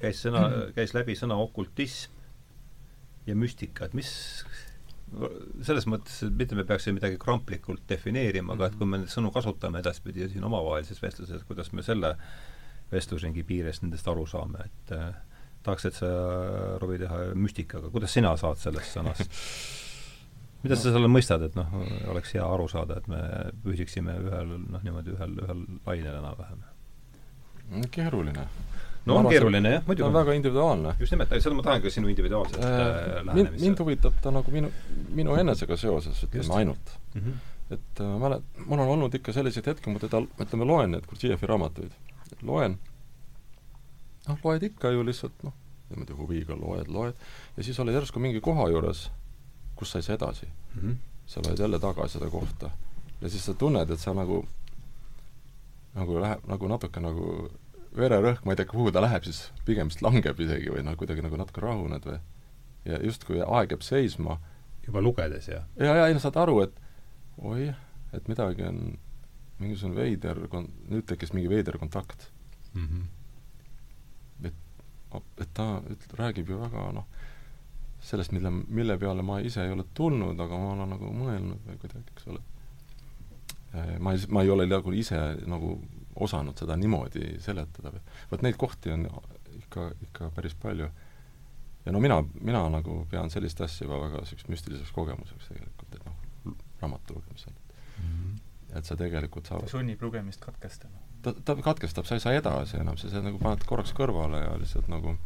käis sõna, käis läbi sõna okultism ja müstika, et mis selles mõttes, et mitte me peaksime midagi kramplikult defineerima, aga et kui me neid sõnu kasutame edaspidi siin omavahelises vestluses, kuidas me selle vestlusringi piires nendest aru saame, et eh, tahaks, et sa, Rovi, teha müstikaga, kuidas sina saad sellest sõnast mida sa selle mõistad, et noh, oleks hea aru saada, et me püsiksime ühel, noh, niimoodi ühel, ühel lainel enam-vähem? keeruline. no on keeruline jah, muidugi. ta on väga individuaalne. just nimelt, seda ma tahangi siin individuaalset äh, äh lähenemist. mind huvitab ta nagu minu, minu enesega seoses, ütleme ainult mm. -hmm. et äh, mälet-, mul on olnud ikka selliseid hetki, ma teda, ütleme, loen neid Gurdjieffi raamatuid. Loen, noh, loed ikka ju lihtsalt noh, niimoodi huviga loed, loed, ja siis oled järsku mingi koha juures kus sa ei saa edasi mm. -hmm. sa lähed jälle tagasi seda kohta. ja siis sa tunned, et sa nagu, nagu läheb, nagu natuke nagu vererõhk, ma ei tea, kuhu ta läheb, siis pigem vist langeb isegi või noh, kuidagi nagu natuke rahuned või ja justkui aeg jääb seisma. juba lugedes, jah? ja, ja ei no saad aru, et oi, et midagi on, mingisugune veider kon-, nüüd tekkis mingi veider kontakt mm. -hmm. et, et ta üt-, räägib ju väga noh, sellest, mille, mille peale ma ise ei ole tulnud, aga ma olen nagu mõelnud või kuidagi, eks ole. ma ei, ma ei ole nagu ise nagu osanud seda niimoodi seletada või, vot neid kohti on ikka, ikka päris palju. ja no mina, mina nagu pean sellist asja juba väga niisuguseks müstiliseks kogemuseks tegelikult, et noh, raamatu lugemisel. Et sa tegelikult sa ta sunnib lugemist katkestama? ta, ta katkestab, sa ei saa edasi enam, sa, sa nagu paned korraks kõrvale ja lihtsalt nagu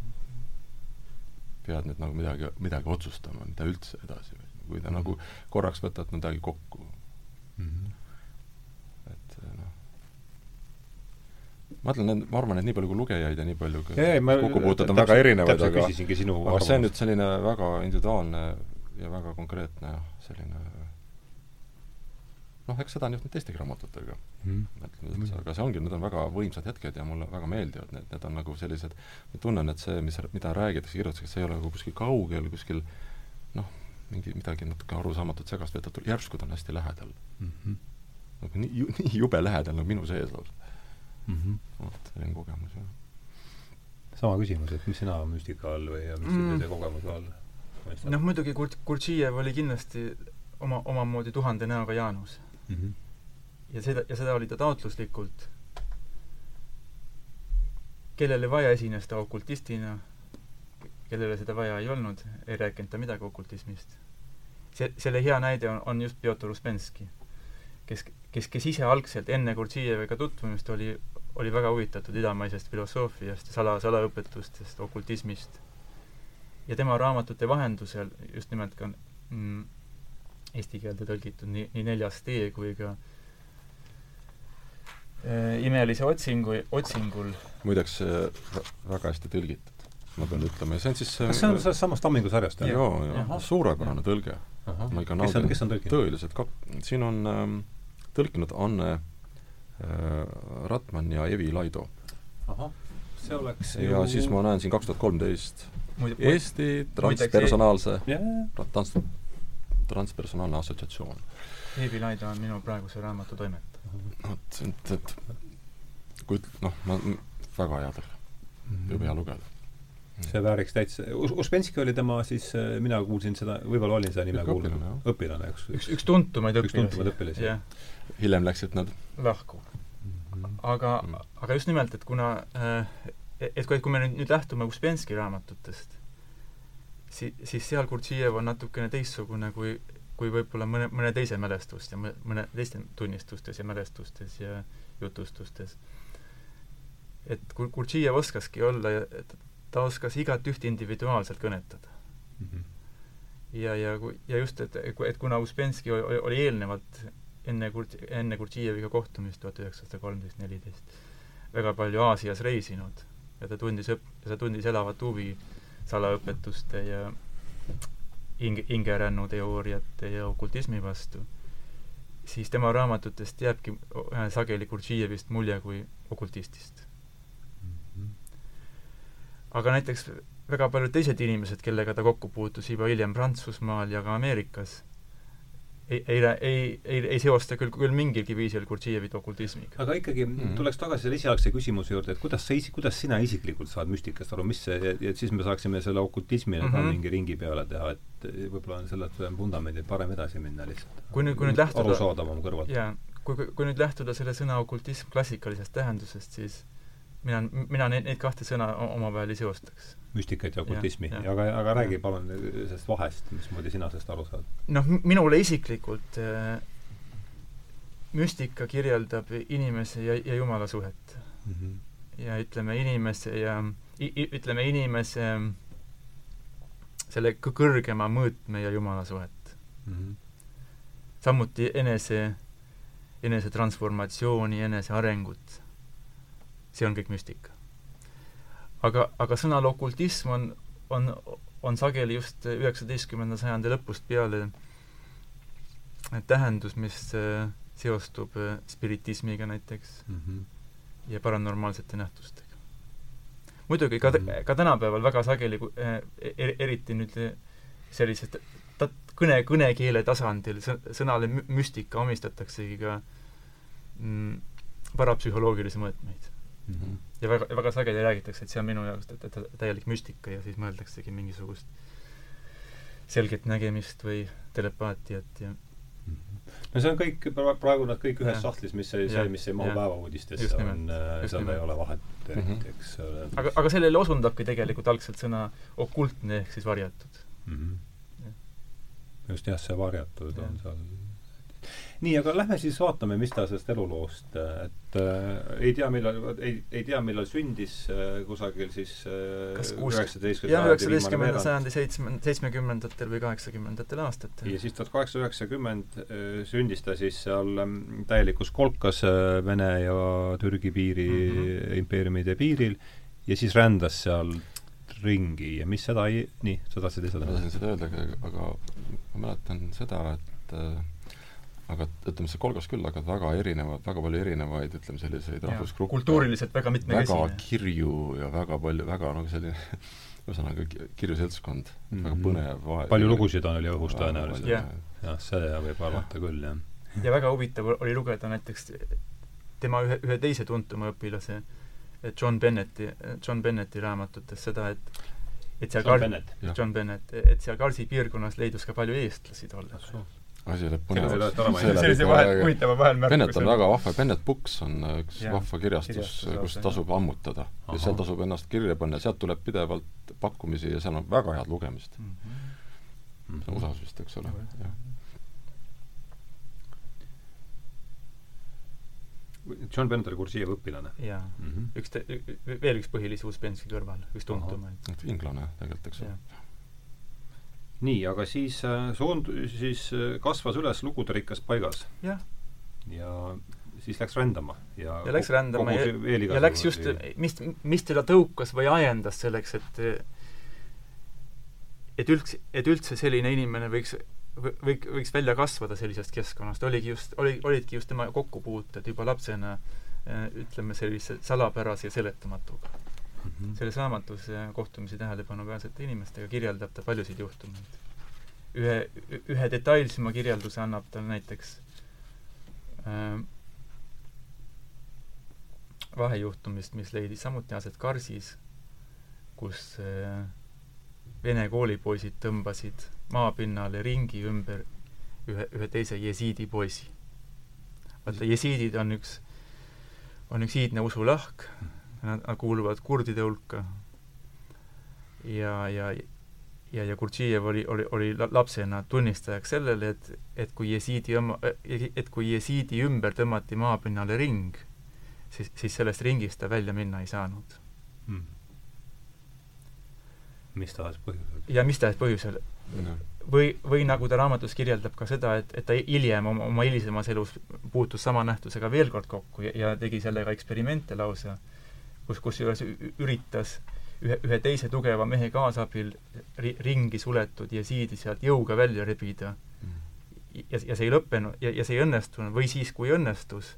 pead nüüd nagu midagi, midagi otsustama, mida üldse edasi või kui ta nagu korraks võtad midagi kokku mm. -hmm. et eh, noh, ma ütlen, ma arvan, et nii palju kui lugejaid ja nii palju kui kokkupuuted on väga erinevad, aga aga see on nüüd selline väga individuaalne ja väga konkreetne jah, selline noh, eks seda on just teistegi raamatutega mm. -hmm. aga see ongi, need on väga võimsad hetked ja mulle väga meeldivad need, need on nagu sellised, ma tunnen, et see, mis, mida räägitakse, kirjutatakse, see ei ole nagu kuskil kaugel, kuskil noh, mingi midagi natuke arusaamatut segast veetatud, järsku ta on hästi lähedal mm. -hmm. nagu nii, nii jube lähedal nagu minu sees lausa mm. -hmm. vot, selline kogemus, jah. sama küsimus, et mis sina müstika all või müstilise mm. kogemuse all noh, muidugi Kurt-, Gurdžijev oli kindlasti oma, omamoodi tuhande näoga Jaanus mm. -hmm. ja seda, ja seda oli ta taotluslikult. kellele vaja, esines ta okultistina, kellele seda vaja ei olnud, ei rääkinud ta midagi okultismist. see, selle hea näide on, on just Pjotor Uspenski, kes, kes, kes ise algselt enne Gurdžijeviga tutvumist oli, oli väga huvitatud idamaisest filosoofiast, sala, salaõpetustest, okultismist. ja tema raamatute vahendusel just nimelt ka mm, eesti keelde tõlgitud nii, nii Neljas tee kui ka äh, Imelise otsingu, otsingul. muideks äh, väga hästi tõlgitud, ma pean ütlema, ja see on siis kas see on sellest samast Tammingu sarjast, jah? jaa, jaa, suurepärane tõlge. ma ikka naudin kes on, tõeliselt kap-, siin on ähm, tõlkinud Anne äh, Ratman ja Evi Laido. ahah, see oleks ja ju... siis ma näen siin kaks tuhat kolmteist Eesti transpersonaalse trans-, transpersonaalne assotsiatsioon. Eevi Laida on minu praeguse raamatu toimetaja. vot, et, et kui noh, ma, väga hea tõlge mm, -hmm. jube hea lugeda see vääriks täitsa, Uspenski oli tema siis, äh, mina kuulsin seda, võib-olla olin seda nime kuulnud, õpilane, eks? üks, üks tuntumaid õpilasi. üks tuntumaid õpilasi yeah.. hiljem läksid nad lahku mm. -hmm. aga mm, -hmm. aga just nimelt, et kuna äh, et kui, et kui me nüüd, nüüd lähtume Uspenski raamatutest, si-, siis seal Gurdžijev on natukene teistsugune kui, kui võib-olla mõne, mõne teise mälestust ja mõne teiste tunnistustes ja mälestustes ja jutustustes. et Gurdžijev oskaski olla, ta oskas igat üht individuaalselt kõnetada mm. -hmm. ja, ja, ja just, et, et kuna Uspenski oli, oli eelnevalt enne Kurt-, enne Gurdžijeviga kohtumist tuhat üheksasada kolmteist, neliteist, väga palju Aasias reisinud ja ta tundis õp-, ta tundis elavat huvi salaõpetuste ja hinge, hingerännu teooriate ja okultismi vastu, siis tema raamatutest jääbki sageli Gurdžijevist mulje kui okultistist mm. -hmm. aga näiteks väga paljud teised inimesed, kellega ta kokku puutus juba hiljem Prantsusmaal ja ka Ameerikas, ei, ei, ei, ei, ei seosta küll, küll mingilgi viisil Gurdžijevit okultismiga. aga ikkagi mm -hmm. tuleks tagasi selle esialgse küsimuse juurde, et kuidas sa isi-, kuidas sina isiklikult saad müstikast aru, mis see, et siis me saaksime selle okultismile mm -hmm. ka mhm. mingi ringi peale teha, et võib-olla on sellelt vundamendil parem edasi minna lihtsalt. kui nüüd, kui nüüd lähtuda arusaadavam kõrvalt. jaa, kui, kui nüüd lähtuda selle sõna okultism klassikalisest tähendusest, siis mina, mina neid, neid kahte sõna omavahel ei seostaks müstikat ja okultismi, aga, aga räägi palun sellest vahest, mismoodi sina sellest aru saad? noh, minule isiklikult äh, müstika kirjeldab inimese ja, ja Jumala suhet mm. -hmm. ja ütleme, inimese ja ütleme, inimese selle kõrgema mõõtme ja Jumala suhet mm. -hmm. samuti enese, enese transformatsiooni, enese arengut. See on kõik müstika aga, aga sõnal okultism on, on, on sageli just üheksateistkümnenda sajandi lõpust peale tähendus, mis äh, seostub äh, spiritismiga näiteks mm -hmm. ja paranormaalsete nähtustega. muidugi ka mm, -hmm. ka tänapäeval väga sageli er,, eriti nüüd sellised ta-, kõne, kõnekeele tasandil sõnale müstika omistataksegi ka mm, parapsühholoogilisi mõõtmeid mm. -hmm. ja väga, väga sageli räägitakse, et see on minu jaoks täielik müstika ja siis mõeldaksegi mingisugust selget nägemist või telepaatiat ja mhm. no see on kõik, praegu nad kõik ühes ja. sahtlis, mis see, see, mis ei mahu päevauudistesse, on, äh, seal ei ole vahet eriti mm, -hmm. eks ole. aga, aga sellele osundabki tegelikult algselt sõna okultne ehk siis varjatud mm. -hmm. just jah, see varjatud ja. on seal nii, aga lähme siis vaatame, mis ta sellest eluloost, et äh, ei tea, millal, ei, ei tea, millal sündis äh, kusagil siis äh, üheksateistkümnenda üheksateistkümnenda sajandi seitsme, seitsmekümnendatel või kaheksakümnendatel aastatel. ja siis tuhat kaheksasada üheksakümmend äh, sündis ta siis seal ähm, täielikus kolkas äh, Vene ja Türgi piiri mm, -hmm. impeeriumide piiril ja siis rändas seal ringi ja mis seda ei, nii, sa tahtsid lihtsalt ma tahtsin seda öelda, aga ma mäletan seda, et äh, aga ütleme, see kolgas küll, aga väga erinevad, väga palju erinevaid, ütleme, selliseid rahvusgruppe. kultuuriliselt väga mitmekesine. väga kirju ja väga palju, väga nagu selline ühesõnaga kirju seltskond mm, -hmm. väga põnev vahe. palju lugusid on, oli õhus tõenäoliselt. jah, jah, seda võib arvata küll, jah. ja väga huvitav oli lugeda näiteks tema ühe, ühe teise tuntuma õpilase John Bennetti, John Bennetti raamatutes seda, et et seal John Kar-, John Bennett, et seal Karsi piirkonnas leidus ka palju eestlasi tollal asi läheb põnevaks. sellise vahe, huvitava vahel Bennet on väga vahva, Bennet Books on üks ja, vahva kirjastus, kus tasub ammutada. ja seal tasub ennast kirja panna, sealt tuleb pidevalt pakkumisi ja seal on väga head lugemist mm. -hmm. see on USA-s vist, eks ole, jah. John Bennett oli Gurdžijevi õpilane? jaa mm. -hmm. üks te-, veel üks põhilisi Uspenski kõrval, üks tuntumaid. inglane tegelikult, eks ole nii, aga siis äh, suund-, siis äh, kasvas üles luguderikas paigas. jah. ja siis läks rändama ja ja läks rändama ja, ja läks just, mis, mis teda tõukas või ajendas selleks, et et üldse, et üldse selline inimene võiks või, võiks välja kasvada sellisest keskkonnast, oligi just, oli, olidki just tema kokkupuuted juba lapsena äh, ütleme, sellise salapärase ja seletamatuga mm -hmm. selles raamatus kohtumisi tähelepanuväärsete inimestega kirjeldab ta paljusid juhtumeid. ühe, ühe detailsema kirjelduse annab ta näiteks äh, vahejuhtumist, mis leidis samuti aset Karsis, kus äh, vene koolipoisid tõmbasid maapinnale ringi ümber ühe, ühe teise jesiidi poisi. vaata, jesiidid on üks, on üks iidne usulahk mm, nad, nad kuuluvad kurdide hulka. Ja, ja ja, ja Gurdžijev oli, oli, oli lapsena tunnistajaks sellele, et, et kui jesiidi oma, et kui jesiidi ümber tõmmati maapinnale ring, siis, siis sellest ringist ta välja minna ei saanud. Hmm.. mis tahes põhjusel. ja mis tahes põhjusel. No. Või, või nagu ta raamatus kirjeldab ka seda, et, et ta hiljem oma, oma hilisemas elus puutus sama nähtusega veel kord kokku ja, ja tegi sellega eksperimente lausa, kus, kusjuures üritas ühe, ühe teise tugeva mehe kaasabil ri, ringi suletud jesiidi sealt jõuga välja rebida. ja, ja see ei lõppenud ja, ja see ei õnnestunud. Või siis, kui õnnestus,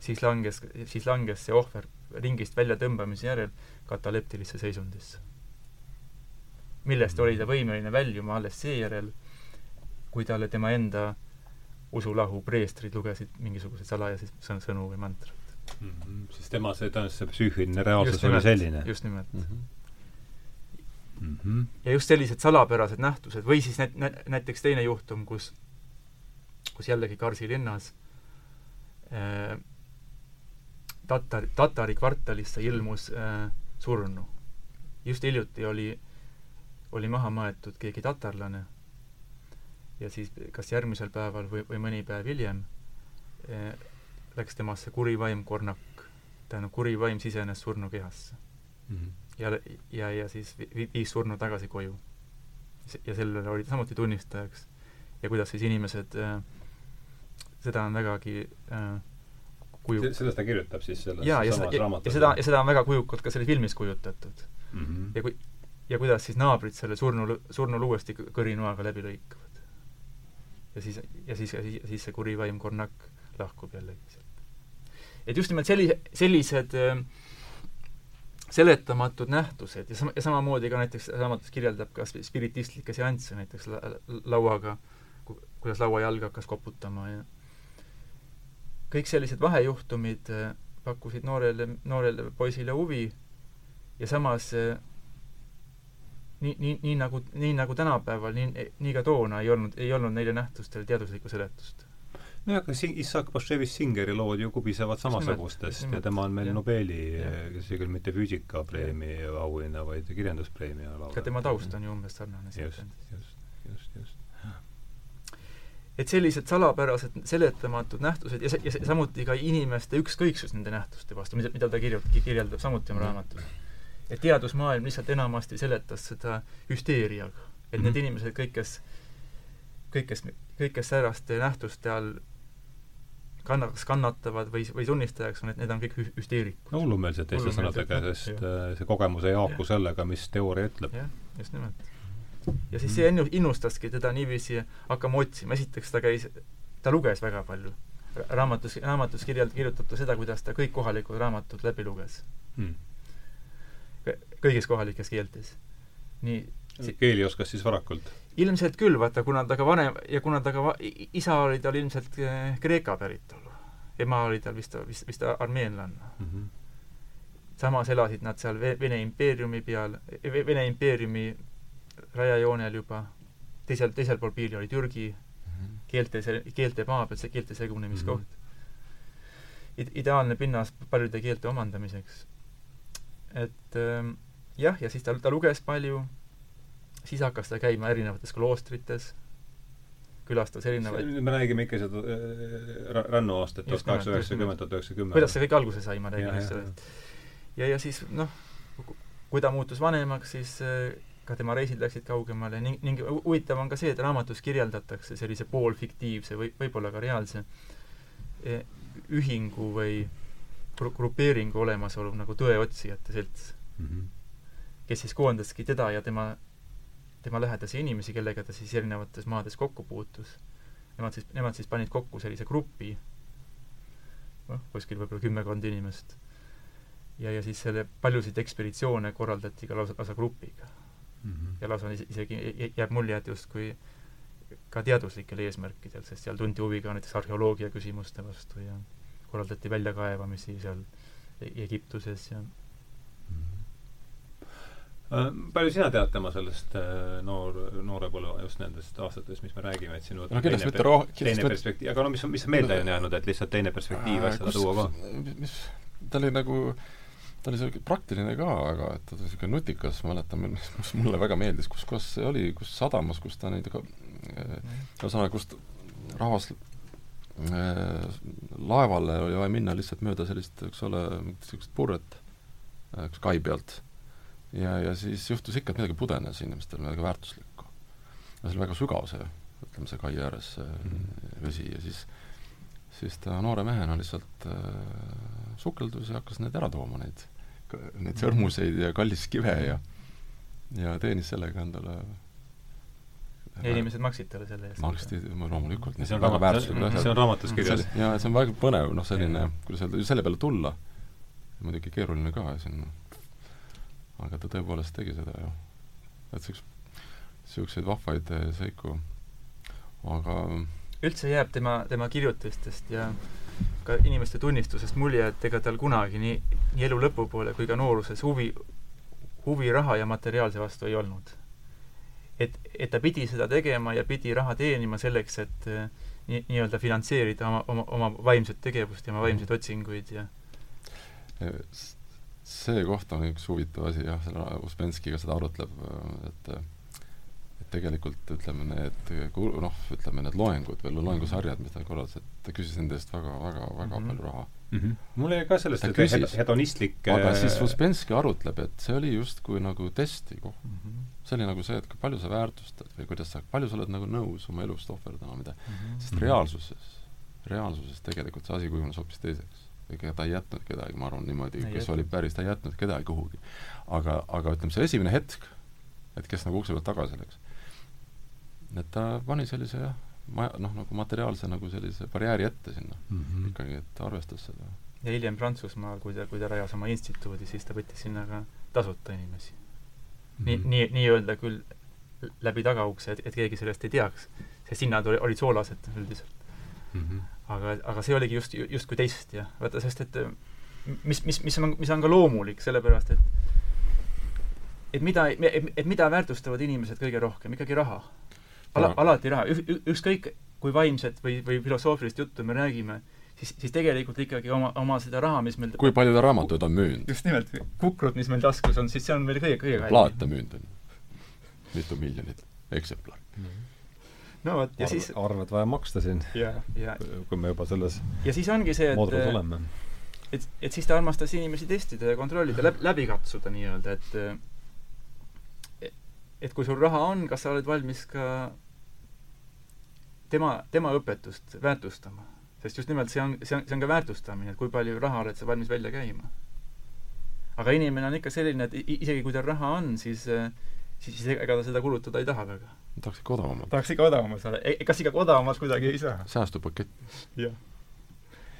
siis langes, siis langes see ohver ringist väljatõmbamise järel kataleptilisse seisundisse. Millest oli ta võimeline väljuma alles seejärel, kui talle tema enda usulahu preestrid lugesid mingisuguseid salajasi sõnu või mantrat mm. -hmm. siis tema, see, tõenäoliselt see psüühiline reaalsus oli selline? just nimelt mm. -hmm. Mm -hmm. ja just sellised salapärased nähtused või siis nä-, nä-, näiteks teine juhtum, kus, kus jällegi Karsi linnas äh, tatar, tatari kvartalisse ilmus äh, surnu. just hiljuti oli oli maha maetud keegi tatarlane ja siis kas järgmisel päeval või, või mõni päev hiljem eh, läks temasse kuri vaim kornak, tähendab, kuri vaim sisenes surnukehasse mm. -hmm. ja, ja, ja siis vi, viis surnu tagasi koju. ja sellele oli ta samuti tunnistajaks. ja kuidas siis inimesed äh,, seda on vägagi äh, kuju-. sellest ta kirjutab siis selles ja, samas ja, ja seda, ja seda on väga kujukalt ka selles filmis kujutatud mm. -hmm. ja kui, ja kuidas siis naabrid selle surnul, surnul uuesti kõrinoaga läbi lõikavad. ja siis, ja siis, ja siis, siis see kuri vaim Kornak lahkub jällegi sealt. Et just nimelt sellise, sellised äh, seletamatud nähtused ja sama, ja samamoodi ka näiteks raamatus kirjeldab ka spiritistlikke seansse näiteks la, lauaga, kuidas lauajalg hakkas koputama ja kõik sellised vahejuhtumid äh, pakkusid noorele, noorele poisile huvi ja samas äh, nii, nii, nii nagu, nii nagu tänapäeval, nii, nii ka toona ei olnud, ei olnud neile nähtustele teaduslikku seletust. Nojah, aga Sing-, Issak Bashevis Singeri lood ju kubisevad samasugustest ja tema on meil. Nobeli, see küll mitte füüsikapreemia auhinna, vaid kirjanduspreemia laureaat. ka tema taust on ju umbes sarnane. just, just, just, just et sellised salapärased seletamatud nähtused ja, ja samuti ka inimeste ükskõiksus nende nähtuste vastu, mida, mida ta kirjutab, kirjeldab samuti oma raamatus mm et teadusmaailm lihtsalt enamasti seletas seda hüsteeriaga. et need mhm. inimesed, kõik, kes, kõik, kes, kõik, kes sääraste nähtuste all kanna-, kas kannatavad või, või tunnistajaks on, et need on kõik hü-, hüsteerikud. no hullumeelsed teiste sõnadega, sest ja. Äh, see kogemus ei haaku sellega, mis teooria ütleb. jah, just nimelt. ja siis see innu-, innustaski teda niiviisi hakkama otsima, esiteks ta käis, ta luges väga palju. raamatus, raamatus kirjeld-, kirjutab ta seda, kuidas ta kõik kohalikud raamatud läbi luges hmm kõigis kohalikes keeltes. nii keeli oskas siis varakult? ilmselt küll, vaata, kuna ta ka vanem ja kuna ta ka va-, isa oli tal ilmselt eh, Kreeka päritolu. ema oli tal vist, vist, vist armeenlanna mm. -hmm. samas elasid nad seal Vene impeeriumi peal, Vene impeeriumi rajajoonel juba, teisel, teisel pool piiri oli Türgi mm -hmm. keelte, keelte maa peal, see keelte segunemiskoht mm. -hmm. ideaalne pinnas paljude keelte omandamiseks et ähm, jah, ja siis ta, ta luges palju, siis hakkas ta käima erinevates kloostrites, külastas erinevaid me räägime ikka seda äh, rännuaastat, tuhat kaheksasada üheksakümmend, tuhat üheksakümmend. kuidas see kõik alguse sai, ma räägin just sellest. ja, ja siis noh, kui ta muutus vanemaks, siis äh, ka tema reisid läksid kaugemale ning, ning huvitav on ka see, et raamatus kirjeldatakse sellise poolfiktiivse või võib-olla ka reaalse eh, ühingu või gru-, grupeeringu olemasolu nagu tõeotsijate selts mm, -hmm. kes siis koondaski teda ja tema, tema lähedasi inimesi, kellega ta siis erinevates maades kokku puutus. Nemad siis, nemad siis panid kokku sellise grupi, noh, kuskil võib-olla kümmekond inimest. ja, ja siis selle, paljusid ekspeditsioone korraldati ka lausa, lausa grupiga mm. -hmm. ja lausa isegi jääb mulje, et justkui ka teaduslikel eesmärkidel, sest seal tunti huvi ka näiteks arheoloogia küsimuste vastu ja korraldati väljakaevamisi seal e-, Egiptuses ja äh, palju sina tead tema sellest äh, noor, noorepõlve, just nendest aastatest, mis me räägime, et sinu no kindlasti mitte roh-, teine perspektiiv, aga no mis, mis meelde on jäänud, et lihtsalt teine perspektiiv asjale tuua ka? mis, ta oli nagu ta oli sihuke praktiline ka, aga et ta oli sihuke nutikas, ma mäletan, mis mulle väga meeldis, kus kohas see oli, kus sadamas, kus ta neid ühesõnaga, kust rahvas äh, laevale oli vaja minna lihtsalt mööda sellist, eks ole, niisugust purret äh, kai pealt. Ja, ja siis juhtus ikka, et midagi pudenes inimestel, midagi väärtuslikku. no see oli väga sügav, see, ütleme, see kai ääres see mm -hmm. vesi ja siis siis ta noore mehena lihtsalt äh, sukeldus ja hakkas neid ära tooma, neid, neid sõrmuseid ja kalliskive ja ja teenis sellega endale ja inimesed maksid talle selle eest? maksti, loomulikult. see on raamat, see on raamatus kirjas. jaa, see on väga põnev, noh selline, kuidas öelda, selle peale tulla, muidugi keeruline ka siin, aga ta tõepoolest tegi seda ju. et siuks-, niisuguseid vahvaid eh, seiku, aga üldse jääb tema, tema kirjutistest ja ka inimeste tunnistusest mulje, et ega tal kunagi nii, nii elu lõpupoole kui ka nooruses huvi, huvi raha ja materiaalse vastu ei olnud. Et, et ta pidi seda tegema ja pidi raha teenima selleks, et eh, nii, nii-öelda finantseerida oma, oma, oma vaimset tegevust ja oma vaimseid otsinguid ja see koht on üks huvitav asi jah, selle Uspenskiga seda arutleb, et et tegelikult ütleme, need noh, ütleme need loengud või loengusarjad, mis ta korraldas, et ta küsis nende eest väga, väga, väga mm -hmm. palju raha mm. -hmm. mul jäi ka sellest küsis, hedonistlik aga siis Uspenski arutleb, et see oli justkui nagu testi koht mm. -hmm see oli nagu see, et palju sa väärtustad või kuidas sa, palju sa oled nagu nõus oma elust ohverdama, mida mm, -hmm. sest reaalsuses, reaalsuses tegelikult see asi kujunes hoopis teiseks. Ega ta ei jätnud kedagi, ma arvan niimoodi, kes jätnud. oli päris, ta ei jätnud kedagi kuhugi. aga, aga ütleme, see esimene hetk, et kes nagu ukse pealt tagasi läks, et ta pani sellise jah, ma-, noh, nagu materiaalse nagu sellise barjääri ette sinna mm -hmm. ikkagi, et arvestas seda. ja hiljem Prantsusmaal, kui ta, kui ta rajas oma instituudi, siis ta võttis sinna ka tasuta inimesi nii, mhm. nii, nii-öelda küll läbi tagaukse, et, et keegi sellest ei teaks, sest hinnad oli, olid soolased üldiselt mm. -hmm. Aga, aga see oligi just, justkui teist jah, vaata, sest et mis, mis, mis on, mis on ka loomulik, sellepärast et et mida, et, et mida väärtustavad inimesed kõige rohkem, ikkagi raha. Ala, alati raha, ükskõik kui vaimset või, või filosoofilist juttu me räägime, siis, siis tegelikult ikkagi oma, oma seda raha, mis meil kui palju ta raamatuid on müünud? just nimelt, kukrut, mis meil taskus on, siis see on meil kõige, kõige kallim. plaate müünud on. mitu miljonit eksemplari mm. -hmm no vot, ja Arv, siis arved vaja maksta siin. kui me juba selles ja siis ongi see, et et, et siis ta armastas inimesi testida ja kontrollida, läbi, läbi katsuda nii-öelda, et et kui sul raha on, kas sa oled valmis ka tema, tema õpetust väärtustama sest just nimelt see on, see on, see on ka väärtustamine, et kui palju raha oled sa valmis välja käima. aga inimene on ikka selline, et isegi kui tal raha on, siis siis, siis ega ta seda kulutada ei taha väga. Tahaks ikka odavamalt. tahaks ikka odavamalt saada, e-, kas ikka odavamalt kuidagi ei saa? säästupakett. jah.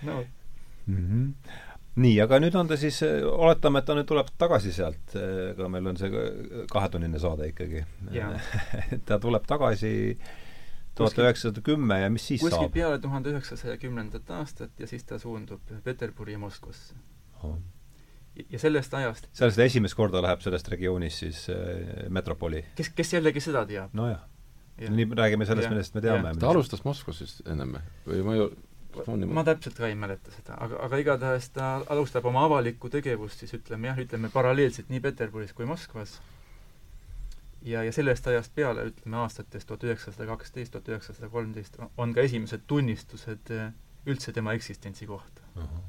no mm. -hmm nii, aga nüüd on ta siis, oletame, et ta nüüd tuleb tagasi sealt, ega meil on see kahetunnine saade ikkagi. ta tuleb tagasi tuhat üheksasada kümme ja mis siis kuskil saab? peale tuhande üheksasaja kümnendat aastat ja siis ta suundub Peterburi ja Moskvasse oh.. Ja sellest ajast sellest esimest korda läheb sellest regioonist siis äh, metropoli? kes, kes jällegi seda teab? nojah ja.. nii räägime sellest, millest me teame. ta alustas Moskvas siis ennem või ma ei ma täpselt ka ei mäleta seda, aga, aga igatahes ta alustab oma avalikku tegevust siis ütleme jah, ütleme paralleelselt nii Peterburis kui Moskvas ja, ja sellest ajast peale, ütleme aastatest tuhat üheksasada kaksteist, tuhat üheksasada kolmteist, on ka esimesed tunnistused äh, üldse tema eksistentsi kohta uh. -huh.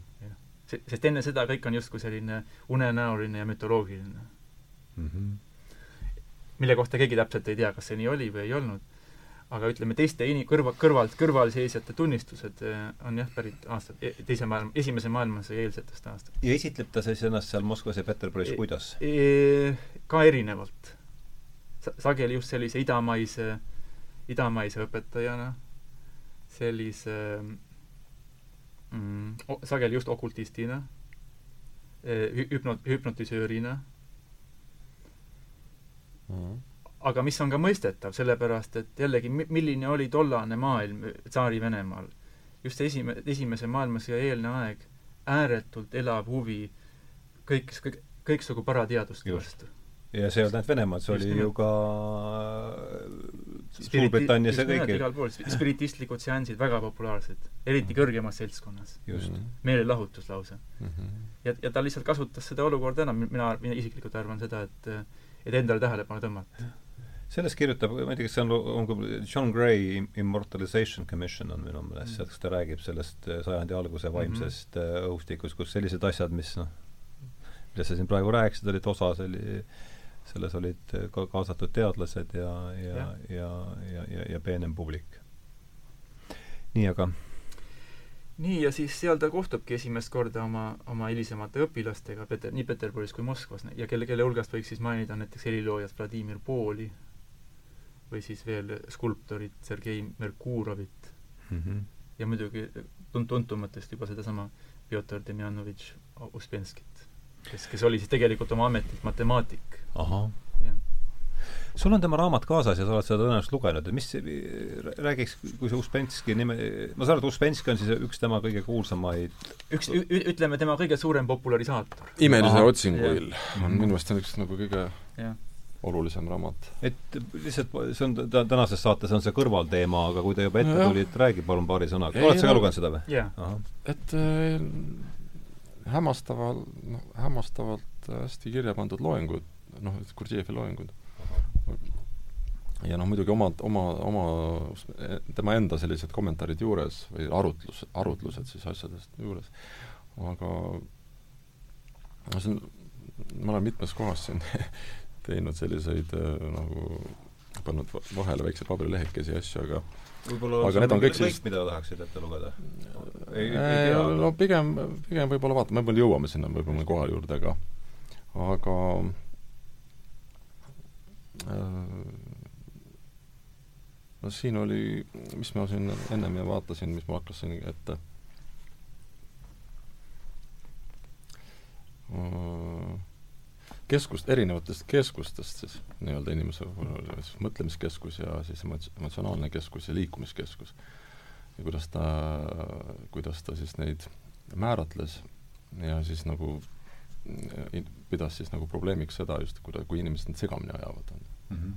Sest enne seda kõik on justkui selline unenäoline ja mütoloogiline mm. -hmm. mille kohta keegi täpselt ei tea, kas see nii oli või ei olnud. aga ütleme, teiste ini-, kõrva, kõrvalt, kõrvalseisjate tunnistused äh, on jah, pärit aastat, e-, teise maailma, esimese maailmasõja eelsetest aastatest. ja esitleb ta siis ennast seal Moskvas ja Peterburis e kuidas e? Ka erinevalt sageli just sellise idamaise, idamaise õpetajana, sellise mm, sageli just okultistina, eh, hüpno-, hüpnotisöörina. Mm. aga mis on ka mõistetav, sellepärast et jällegi, milline oli tollane maailm Tsaari-Venemaal, just esime-, esimese maailmasõja eelne aeg, ääretult elav huvi kõik, kõik, kõiksugu parateaduste vastu. Ja see ei olnud ainult Venemaal, see Just oli nimelt. ju ka Suurbritannias ja kõigil. igal pool, spiritistlikud seansid väga populaarsed, eriti kõrgemas seltskonnas. -hmm. meelelahutus lausa mm. -hmm. ja, ja ta lihtsalt kasutas seda olukorda ära, mina, mina isiklikult arvan seda, et et endale tähelepanu tõmmata. sellest kirjutab, ma ei tea, kas see on, on John Gray Immortalization Commission on minu meelest mm, -hmm. kus ta räägib sellest äh, sajandi alguse vaimsest mm -hmm. õhustikust, kus sellised asjad, mis noh, millest sa siin praegu rääkisid, olid osa selli-, selles olid ka kaasatud teadlased ja, ja, ja, ja, ja, ja, ja peenem publik. nii, aga nii, ja siis seal ta kohtubki esimest korda oma, oma hilisemate õpilastega Peter, nii Peterburis kui Moskvas ja kelle, kelle hulgast võiks siis mainida näiteks heliloojat Vladimir Pooli või siis veel skulptorit Sergei Merkurovit mm. -hmm. ja muidugi tunt-, tuntumatest juba sedasama Pjotor Demjanovitš Uspenskit kes, kes oli siis tegelikult oma ametilt matemaatik. ahah sul on tema raamat kaasas ja sa oled seda tõenäoliselt lugenud, et mis, räägiks, kui see Uspenski nime, ma saan aru, et Uspenski on siis üks tema kõige kuulsamaid üks, ütleme, tema kõige suurem popularisaator. imelise otsinguil on minu meelest see on üks nagu kõige ja. olulisem raamat. et lihtsalt see on ta tänases saates on see kõrvalteema, aga kui ta juba ette tuli, et räägi palun paari sõnaga. oled sa ka lugenud seda või? jah. et äh, hämmastaval, noh, hämmastavalt hästi kirja pandud loengud, noh, Gurdjieffi loengud. ja noh, muidugi omad, oma, oma, tema enda sellised kommentaarid juures või arutlus, arutlused siis asjadest juures, aga no see on, ma olen mitmes kohas siin teinud selliseid nagu pannud vahele väikseid paberilehekesi ja asju, aga aga need on kõik siis mida tahaksid ette lugeda? tea, no pigem, pigem võib-olla vaatame, võib-olla jõuame sinna võib-olla koha juurde, aga aga äh, no siin oli, mis ma siin ennem vaatasin, mis ma hakkasin ette. Äh, keskust, erinevatest keskustest siis nii-öelda inimese mõtlemiskeskus ja siis emotsionaalne keskus ja liikumiskeskus. ja kuidas ta, kuidas ta siis neid määratles ja siis nagu pidas siis nagu probleemiks seda just, kuida-, kui inimesed need segamini ajavad, mm. -hmm.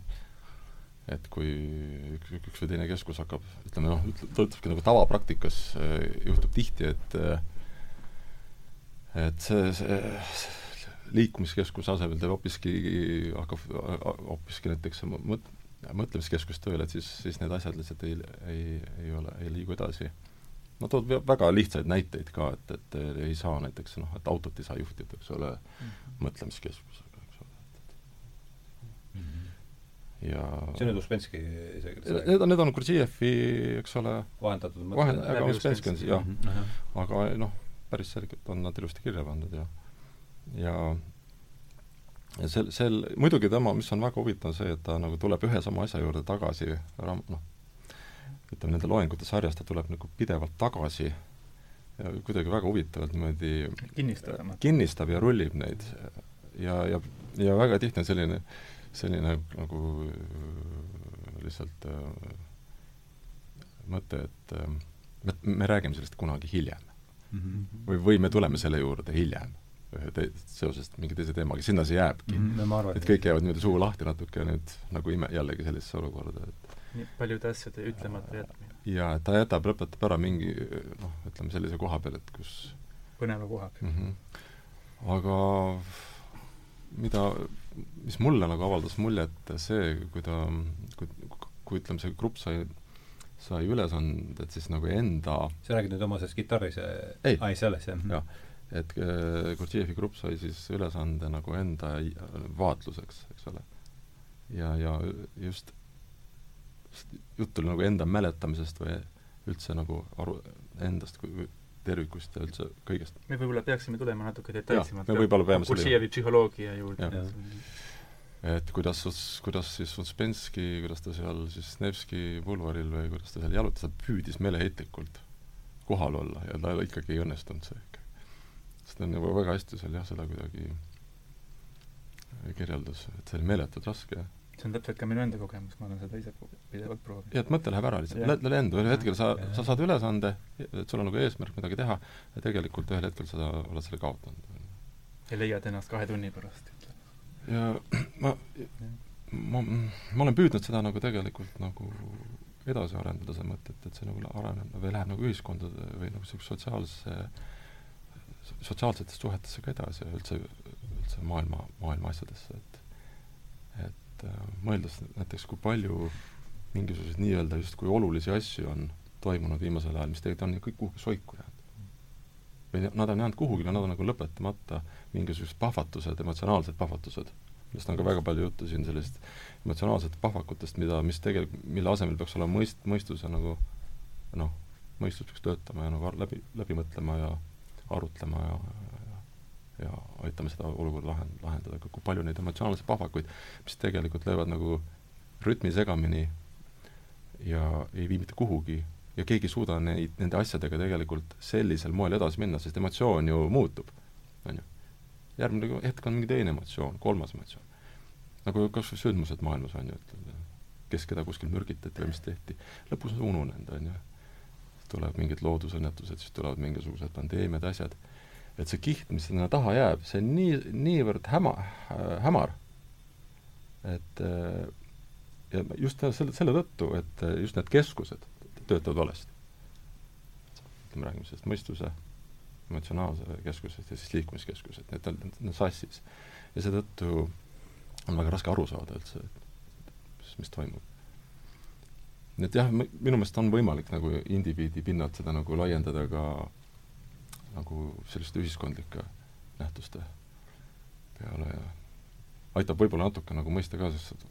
et kui üks, üks või teine keskus hakkab, ütleme noh, ta ütlebki nagu tavapraktikas juhtub tihti, et et see, see liikumiskeskuse asemel teeb hoopiski, hakkab hoopiski näiteks mõt-, mõtlemiskeskus tööle, et siis, siis need asjad lihtsalt ei, ei, ei ole, ei liigu edasi. no tood väga lihtsaid näiteid ka, et, et ei saa näiteks noh, et autot ei saa juhtida, eks ole mm, -hmm. mõtlemiskeskusega, eks ole, mm -hmm. ja see on nüüd Uspenski isegi? Need on, need on Gurdjieffi, eks ole, vahendatud vahend-, aga Uspenski on siis jah mm, -hmm. aga noh, päris selgelt on nad ilusti kirja pandud ja ja ja sel, sel, muidugi tema, mis on väga huvitav, see, et ta nagu tuleb ühe sama asja juurde tagasi, noh, ütleme nende loengute sarjas ta tuleb nagu pidevalt tagasi ja kuidagi väga huvitavalt niimoodi kinnistab, kinnistab ja rullib neid. ja, ja, ja väga tihti on selline, selline nagu lihtsalt äh, mõte, et äh, me, me räägime sellest kunagi hiljem mm. -hmm. või, või me tuleme selle juurde hiljem ühe te-, seoses mingi teise teemaga, sinna see jääbki mm. -hmm. et kõik jäävad niimoodi suu lahti natuke nüüd nagu ime, jällegi sellisesse olukorda, et nii paljude asjade ütlemata jätmine. jaa, et ta jätab, lõpetab ära mingi noh, ütleme sellise koha peal, et kus põneva koha peal mm. -hmm. aga mida, mis mulle nagu avaldas muljet, see, kui ta, kui, kui ütleme, see grupp sai sai ülesanded siis nagu enda sa räägid nüüd oma sellest kitarris ei, ei, selles jah? jah et äh, Gurdjieffi grupp sai siis ülesande nagu enda vaatluseks, eks ole. ja, ja just, just jutt oli nagu enda mäletamisest või üldse nagu aru, endast kui tervikust ja üldse kõigest. me võib-olla peaksime tulema natuke detailsemalt me võib-olla peame Gurdjievi psühholoogia juurde. et kuidas, kuidas siis Uspenski, kuidas ta seal siis Nevski pulvaril või kuidas ta seal jalutas, ta püüdis meeleheitlikult kohal olla ja tal ikkagi ei õnnestunud see seda on nagu väga hästi seal jah, seda kuidagi kirjeldas, et see oli meeletult raske. see on täpselt ka minu enda kogemus, ma olen seda ise pidevalt proovinud. jah, et mõte läheb ära lihtsalt, lendu, ühel hetkel sa, sa saad ülesande, et sul on nagu eesmärk midagi teha, ja tegelikult ühel hetkel sa oled selle kaotanud. ja leiad ennast kahe tunni pärast, ja ma, ma, ma olen püüdnud seda nagu tegelikult nagu edasi arendada, seda mõtet, et see nagu areneb või läheb nagu ühiskondade või nagu niisuguse sotsiaalse, sotsiaalsetesse suhetesse ka edasi ja üldse, üldse maailma, maailma asjadesse, et et äh, mõeldes näiteks, kui palju mingisuguseid nii-öelda justkui olulisi asju on toimunud viimasel ajal, mis tegelikult on ju kõik kuhugi soiku jäänud. või nad on jäänud kuhugile, nad on nagu lõpetamata mingisugused pahvatused, emotsionaalsed pahvatused millest on ka väga palju juttu siin, sellist emotsionaalset pahvakutest, mida, mis tegelikult, mille asemel peaks olema mõist-, mõistus ja nagu noh, mõistus peaks töötama ja nagu läbi, läbi mõtlema ja arutlema ja, ja, aitama seda olukorda lahend-, lahendada, aga kui palju neid emotsionaalseid pahvakuid, mis tegelikult löövad nagu rütmi segamini ja ei vii mitte kuhugi ja keegi ei suuda neid, nende asjadega tegelikult sellisel moel edasi minna, sest emotsioon ju muutub, on ju järgmine hetk on mingi teine emotsioon, kolmas emotsioon. nagu kas või sündmused maailmas on ju, et kes keda kuskil mürgitati või mis tehti, lõpus on ununenud, on ju. Tulevad mingid loodusõnnetused, siis tulevad mingisugused pandeemiad, asjad, et see kiht, mis sinna taha jääb, see on nii, niivõrd häma äh,, hämar, et äh, ja just selle, selle tõttu, et just need keskused töötavad valesti. me räägime sellest mõistuse emotsionaalse keskused ja siis liikumiskeskused, need on, need on sassis. ja seetõttu on väga raske aru saada üldse, et mis toimub. Nii et jah, minu meelest on võimalik nagu indiviidi pinnalt seda nagu laiendada ka nagu selliste ühiskondlike nähtuste peale ja aitab võib-olla natuke nagu mõista ka, sest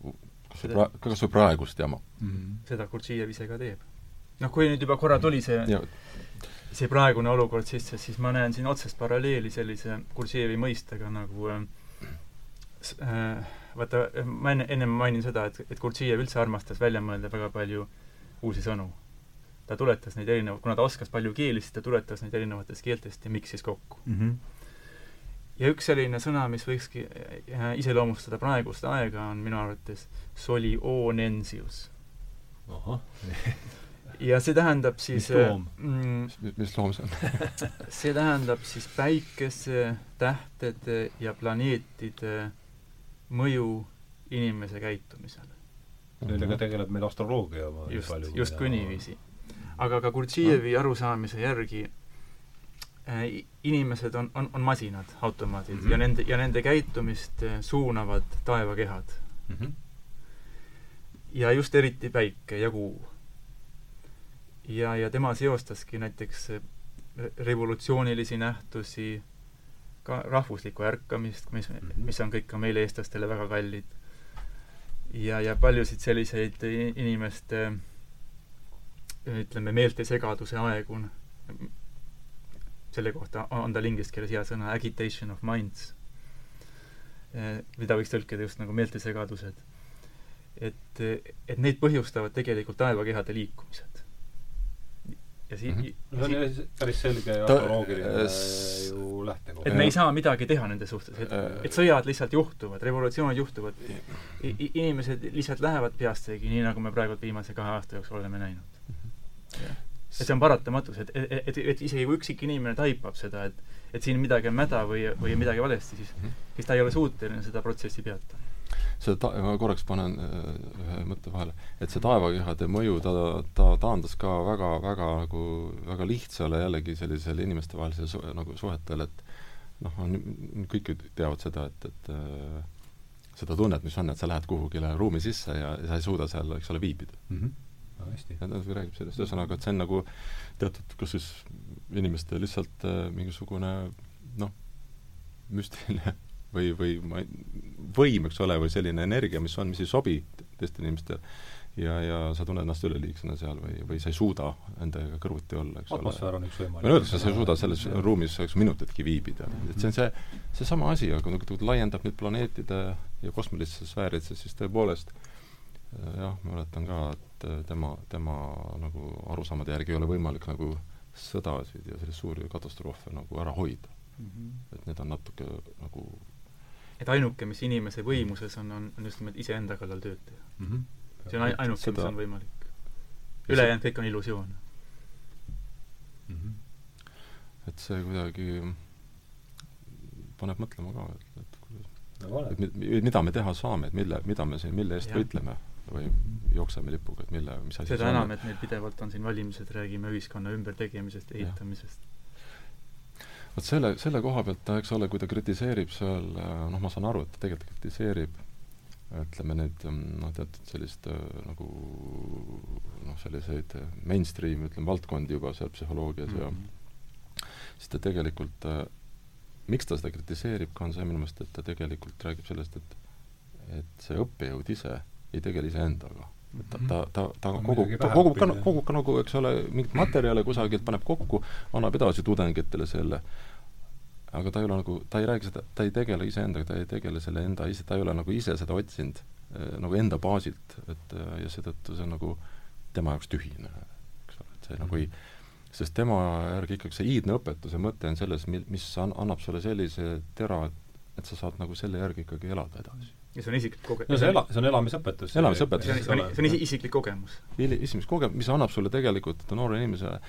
kas või pra-, kas või praegust jama mm. -hmm. seda Gurdjiev ise ka teeb. noh, kui nüüd juba korra tuli see ja, see praegune olukord sisse, siis ma näen siin otsest paralleeli sellise Kursjevi mõistega nagu äh, äh vaata, ma enne, ennem mainin seda, et, et Kurtšijev üldse armastas välja mõelda väga palju uusi sõnu. ta tuletas neid erinevaid, kuna ta oskas palju keeli, siis ta tuletas neid erinevatest keeltest ja miksis kokku mm. -hmm. ja üks selline sõna, mis võikski äh, iseloomustada praegust aega, on minu arvates solionensius. ahah ja see tähendab siis mis loom mm,? mis loom see on see tähendab siis päikese, tähtede ja planeetide mõju inimese käitumisele. Nendega tegeleb meil astroloogia just, justkui niiviisi. aga ka Gurdžijevi no. arusaamise järgi äh, inimesed on, on, on masinad, automaadid mm, -hmm. ja nende, ja nende käitumist äh, suunavad taevakehad mm. -hmm. ja just eriti päike ja kuu ja, ja tema seostaski näiteks revolutsioonilisi nähtusi, ka rahvuslikku ärkamist, mis -hmm. mis on kõik ka meile, eestlastele, väga kallid. ja, ja paljusid selliseid inimeste ütleme, meeltesegaduse aegu, selle kohta on tal inglise keeles hea sõna agitation of minds, mida võiks tõlkida just nagu meeltesegadused. et, et neid põhjustavad tegelikult taevakehade liikumised ja si- mm, -hmm. no see on päris selge astroloogiline äh, ju lähtekoht. et me ei saa midagi teha nende suhtes, et, äh, et sõjad lihtsalt juhtuvad, revolutsioonid juhtuvad, inimesed lihtsalt lähevad peastegi, nii nagu me praegu viimase kahe aasta jooksul oleme näinud mm. -hmm. et see on paratamatus, et, et, et, et isegi kui üksik inimene taipab seda, et et siin midagi on mäda või, või midagi valesti, siis mm, -hmm. siis ta ei ole suuteline seda protsessi peatama see ta-, ma korraks panen äh, ühe mõtte vahele, et see taevakehade mõju, ta, ta taandas ka väga, väga nagu, väga lihtsale jällegi sellisele inimestevahelisele su-, nagu suhetele, et noh, on, kõik ju teavad seda, et, et äh, seda tunnet, mis on, et sa lähed kuhugile ruumi sisse ja, ja sa ei suuda seal, eks ole, viibida mm. -hmm hästi. räägib sellest, ühesõnaga, et see on nagu teatud, kas siis inimeste lihtsalt äh, mingisugune noh, müstiline või, või ma ei, võim, eks ole, või selline energia, mis on, mis ei sobi teistele inimestele, ja, ja sa tunned ennast üleliigsena seal või, või sa ei suuda endaga kõrvuti olla, eks ole. atmosfäär on üks võimalik. öeldakse, sa ei suuda selles ja. ruumis eks minutitki viibida, et see on see, seesama asi, aga kui ta laiendab nüüd planeetide ja kosmilisse sfääridesse, siis tõepoolest jah, ma mäletan ka, et tema, tema nagu arusaamade järgi ei ole võimalik nagu sõdasid ja selliseid suuri katastroofe nagu ära hoida mm. -hmm. et need on natuke nagu et ainuke, mis inimese võimuses on, on, on just nimelt iseenda kallal tööd teha mm. -hmm. see on ainuke, mis on võimalik. ülejäänud kõik on illusioon mm. -hmm. et see kuidagi paneb mõtlema ka, et, et kuidas et mi-, mida me teha saame, et mille, mida me siin, mille eest Jah. võitleme või jookseme lipuga, et mille, mis asi seda enam, et meil pidevalt on siin valimised, räägime ühiskonna ümbertegemisest, ehitamisest. Vot selle, selle koha pealt, eks ole, kui ta kritiseerib seal, noh, ma saan aru, et ta tegelikult kritiseerib ütleme nüüd noh, teatud sellist nagu noh, selliseid mainstream, ütleme, valdkondi juba seal psühholoogias mm -hmm. ja Mhm. siis ta tegelikult miks ta seda kritiseerib ka, on see minu meelest, et ta tegelikult räägib sellest, et et see õppejõud ise ei tegele iseendaga. Ta, ta, ta, ta kogub, ta kogub ka, kogub ka nagu, eks ole, mingit materjale kusagilt, paneb kokku, annab edasi tudengitele selle, aga ta ei ole nagu, ta ei räägi seda, ta ei tegele iseendaga, ta ei tegele selle enda ise, ta ei ole nagu ise seda otsinud eh, nagu enda baasilt, et eh, ja seetõttu see on nagu tema jaoks tühine, eks ole, et see nagu ei sest tema järgi ikkagi see iidne õpetuse mõte on selles, mil-, mis an-, annab sulle sellise tera, et et sa saad nagu selle järgi ikkagi elada edasi. Ja see on isiklik koge-. no see ela-, see on elamisõpetus. Elamisõpetus. see on, see on, see on isi- isiklik kogemus. Ili-, esimest koge-, mis annab sulle tegelikult noore inimesele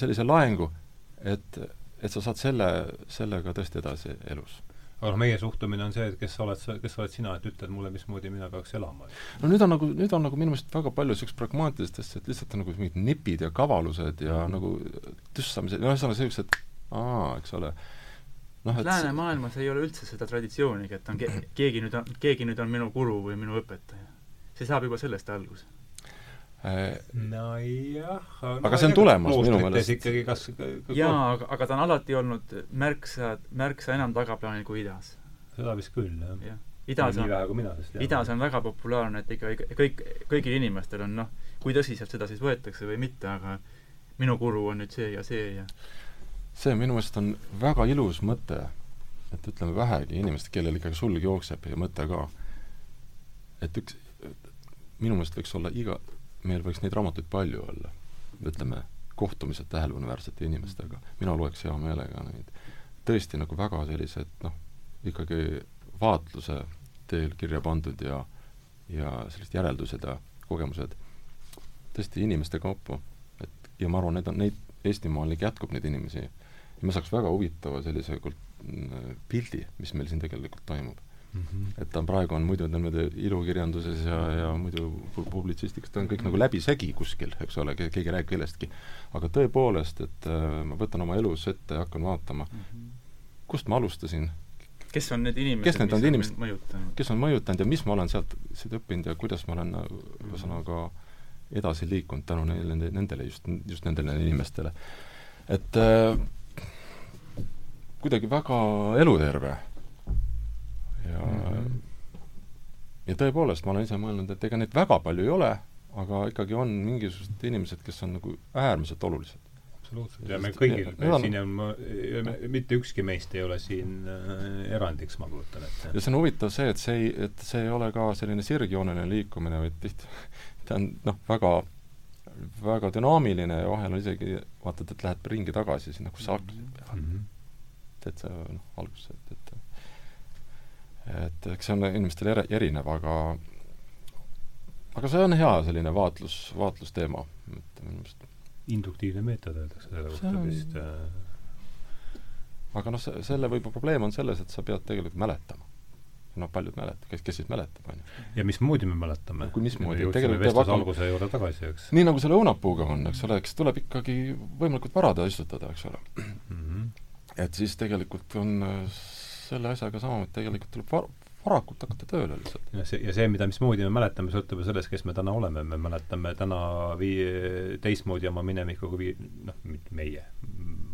sellise laengu, et, et sa saad selle, sellega tõesti edasi elus. aga noh, meie suhtumine on see, et kes sa oled kes sa oled sina, et ütled mulle, mismoodi mina peaks elama. no nüüd on nagu, nüüd on nagu minu meelest väga palju niisugust pragmaatilist asja, et lihtsalt on nagu mingid nipid ja kavalused ja nagu tüssamised, no ühesõnaga sellised, aa, eks ole, noh et läänemaailmas ei ole üldse seda traditsiooniga, et on ke-, keegi nüüd on, keegi nüüd on minu guru või minu õpetaja. see saab juba sellest alguse. nojah Aga see on tulemas minu meelest. ikkagi kas jaa, aga, aga ta on alati olnud märksa, märksa enam tagaplaanil kui idas. seda vist küll, jah. jah. idas on, idas on väga populaarne, et ikka kõik, kõigil inimestel on noh, kui tõsiselt seda siis võetakse või mitte, aga minu guru on nüüd see ja see ja see minu meelest on väga ilus mõte, et ütleme vähegi inimesed, kellel ikkagi sulg jookseb ja mõte ka, et üks, minu meelest võiks olla iga, meil võiks neid raamatuid palju olla, ütleme, kohtumised tähelepanuväärsete inimestega, mina loeks hea meelega neid. tõesti nagu väga sellised noh, ikkagi vaatluse teel kirja pandud ja ja sellised järeldused ja kogemused tõesti inimeste kaupa, et ja ma arvan, need on, neid Eestimaal jätkub neid inimesi me saaks väga huvitava sellise n- pildi, mis meil siin tegelikult toimub. mm. -hmm. et ta on praegu, on muidu niimoodi ilukirjanduses ja, ja muidu pu- publitsistikas, ta on kõik nagu läbisegi kuskil, eks ole, keegi ei räägi kellestki. aga tõepoolest, et äh, ma võtan oma elus ette ja hakkan vaatama, kust ma alustasin, kes on need inimesed, Kes need on inimesed? kes on mõjutanud ja mis ma olen sealt, sealt õppinud ja kuidas ma olen äh, ühesõnaga edasi liikunud tänu neile, nende, nendele just, just nendele inimestele. et äh, kuidagi väga eluterve. ja mm. -hmm. ja tõepoolest, ma olen ise mõelnud, et ega neid väga palju ei ole, aga ikkagi on mingisugused inimesed, kes on nagu äärmiselt olulised. absoluutselt. ja me kõigil me siin on, mitte ükski meist ei ole siin äh, erandiks, ma kujutan ette. ja see on huvitav see, et see ei, et see ei ole ka selline sirgjooneline liikumine, vaid tihti ta on noh, väga väga dünaamiline ja vahel on isegi vaatad, et lähed ringi tagasi sinna, kus sa hakkasid mm. -hmm. Teed sa noh, alguses, et, et et eks see on inimestel ere-, erinev, aga aga see on hea selline vaatlus, vaatlusteema, et minu meelest induktiivne meetod öeldakse selle kohta on- vist äh, aga noh, see, selle võib-olla probleem on selles, et sa pead tegelikult mäletama. noh, paljud mäletavad, kes, kes siis mäletab, on ju. ja mismoodi me mäletame? Kui mismoodi? Tegelikult peab hakkama- alguse juurde tagasi, eks nii nagu selle õunapuuga on, eks ole, eks tuleb ikkagi võimalikult vara ta istutada, eks ole. mm. -hmm. Et siis tegelikult on äh, selle asjaga sama, et tegelikult tuleb var-, varakult hakata tööle lihtsalt. ja see, ja see, mida, mismoodi me mäletame, sõltub ju sellest, kes me täna oleme, me mäletame täna vii-, teistmoodi oma minevikku kui vii-, noh, meie,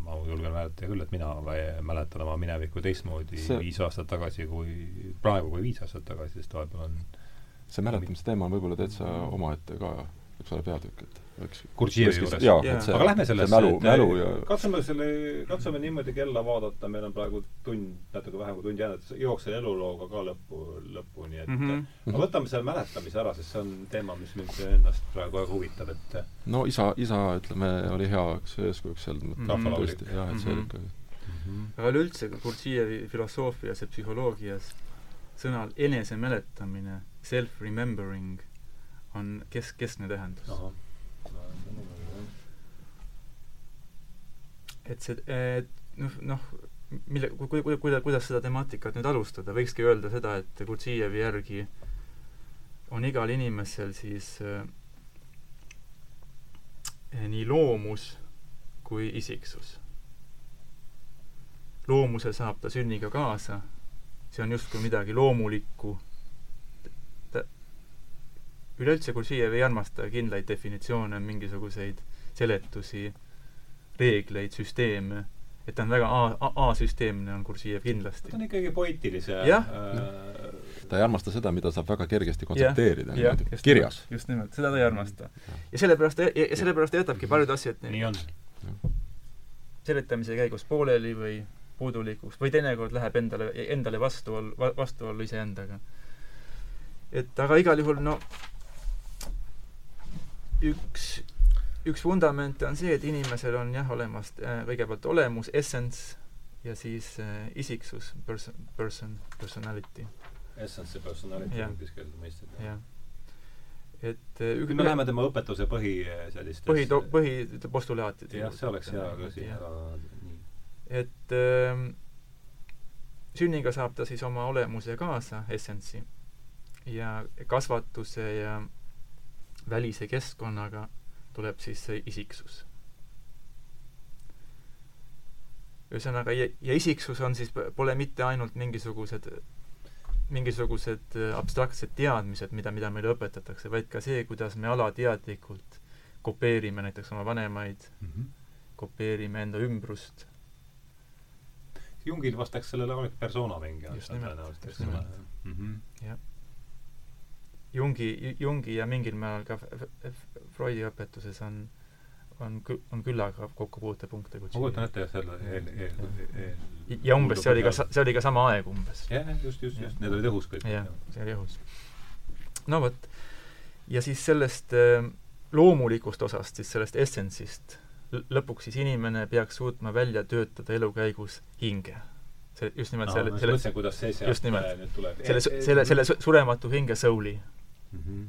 ma julgen mäletada küll, et mina mäletan oma minevikku teistmoodi see... viis aastat tagasi kui, praegu kui viis aastat tagasi, sest vahepeal on see mäletamise teema on võib-olla täitsa omaette ka, eks ole, peatükk, et see aga lähme sellesse, mälu, et mälu ja katsume selle, katsume niimoodi kella vaadata, meil on praegu tund, natuke vähem kui tund jäänud, jõuaks selle elulooga ka lõppu, lõpuni, et mm. -hmm. no võtame selle mäletamise ära, sest see on teema, mis mind ennast praegu väga huvitab, et no isa, isa, ütleme, oli hea, eks, eeskujuks seal Mhm. tõesti, jah, et see oli Mhm. ikka aga üleüldse Gurdžijevi filosoofias ja psühholoogias sõnal enesemäletamine, self-remembering, on kes-, keskne tähendus. ahah. Et see, et noh, noh, mille, ku-, ku-, ku-, kuidas seda temaatikat nüüd alustada, võikski öelda seda, et Gurdžijevi järgi on igal inimesel siis äh, nii loomus kui isiksus. loomuse saab ta sünniga kaasa, see on justkui midagi loomulikku, üleüldse Gurdžijev ei armasta kindlaid definitsioone, mingisuguseid seletusi, reegleid, süsteeme et ta on väga A, A-süsteemne, on Gurdžijev kindlasti. ta on ikkagi poeetilise jah äh, ta ei armasta seda, mida saab väga kergesti kontsepteerida niimoodi, kirjas. just nimelt, seda ta ei armasta. ja sellepärast, ja sellepärast ta jätabki paljud asjad nii on. seletamise käigus pooleli või puudulikuks või teinekord läheb endale, endale vastuollu, vastuollu iseendaga. et aga igal juhul no üks üks vundamente on see, et inimesel on jah olemas äh, kõigepealt olemus, essence ja siis äh, isiksus, person, person, personality. Essence ja personality on inglise mõisted. jah. et äh, kui me läheme tema õpetuse põhi äh, sellistesse põhi, põhipostulaatide jah, see oleks hea ka nii. et äh, sünniga saab ta siis oma olemuse kaasa, essence'i, ja kasvatuse ja välise keskkonnaga tuleb siis see isiksus. ühesõnaga, ja, isiksus on siis, pole mitte ainult mingisugused mingisugused abstraktsed teadmised, mida, mida meile õpetatakse, vaid ka see, kuidas me alateadlikult kopeerime näiteks oma vanemaid mm, -hmm. kopeerime enda ümbrust. Jungil vastaks sellele oleks persona mingi just nimelt, just nimelt. -hmm. jah. Jungi, Jungi ja mingil määral ka Freudi õpetuses on on on küllaga kokkupuutepunkte. ma kujutan ette jah, selle eel, eel, eel ja umbes see oli ka, see oli ka sama aeg umbes. jah, just, just, just, need olid õhus kõik. jah, see oli õhus. no vot, ja siis sellest äh, loomulikust osast, siis sellest essence'ist, lõpuks siis inimene peaks suutma välja töötada elu käigus hinge. see, just nimelt no, selle, selle nüüd tuleb. selle, selle, selle surematu hinge soul'i mm. -hmm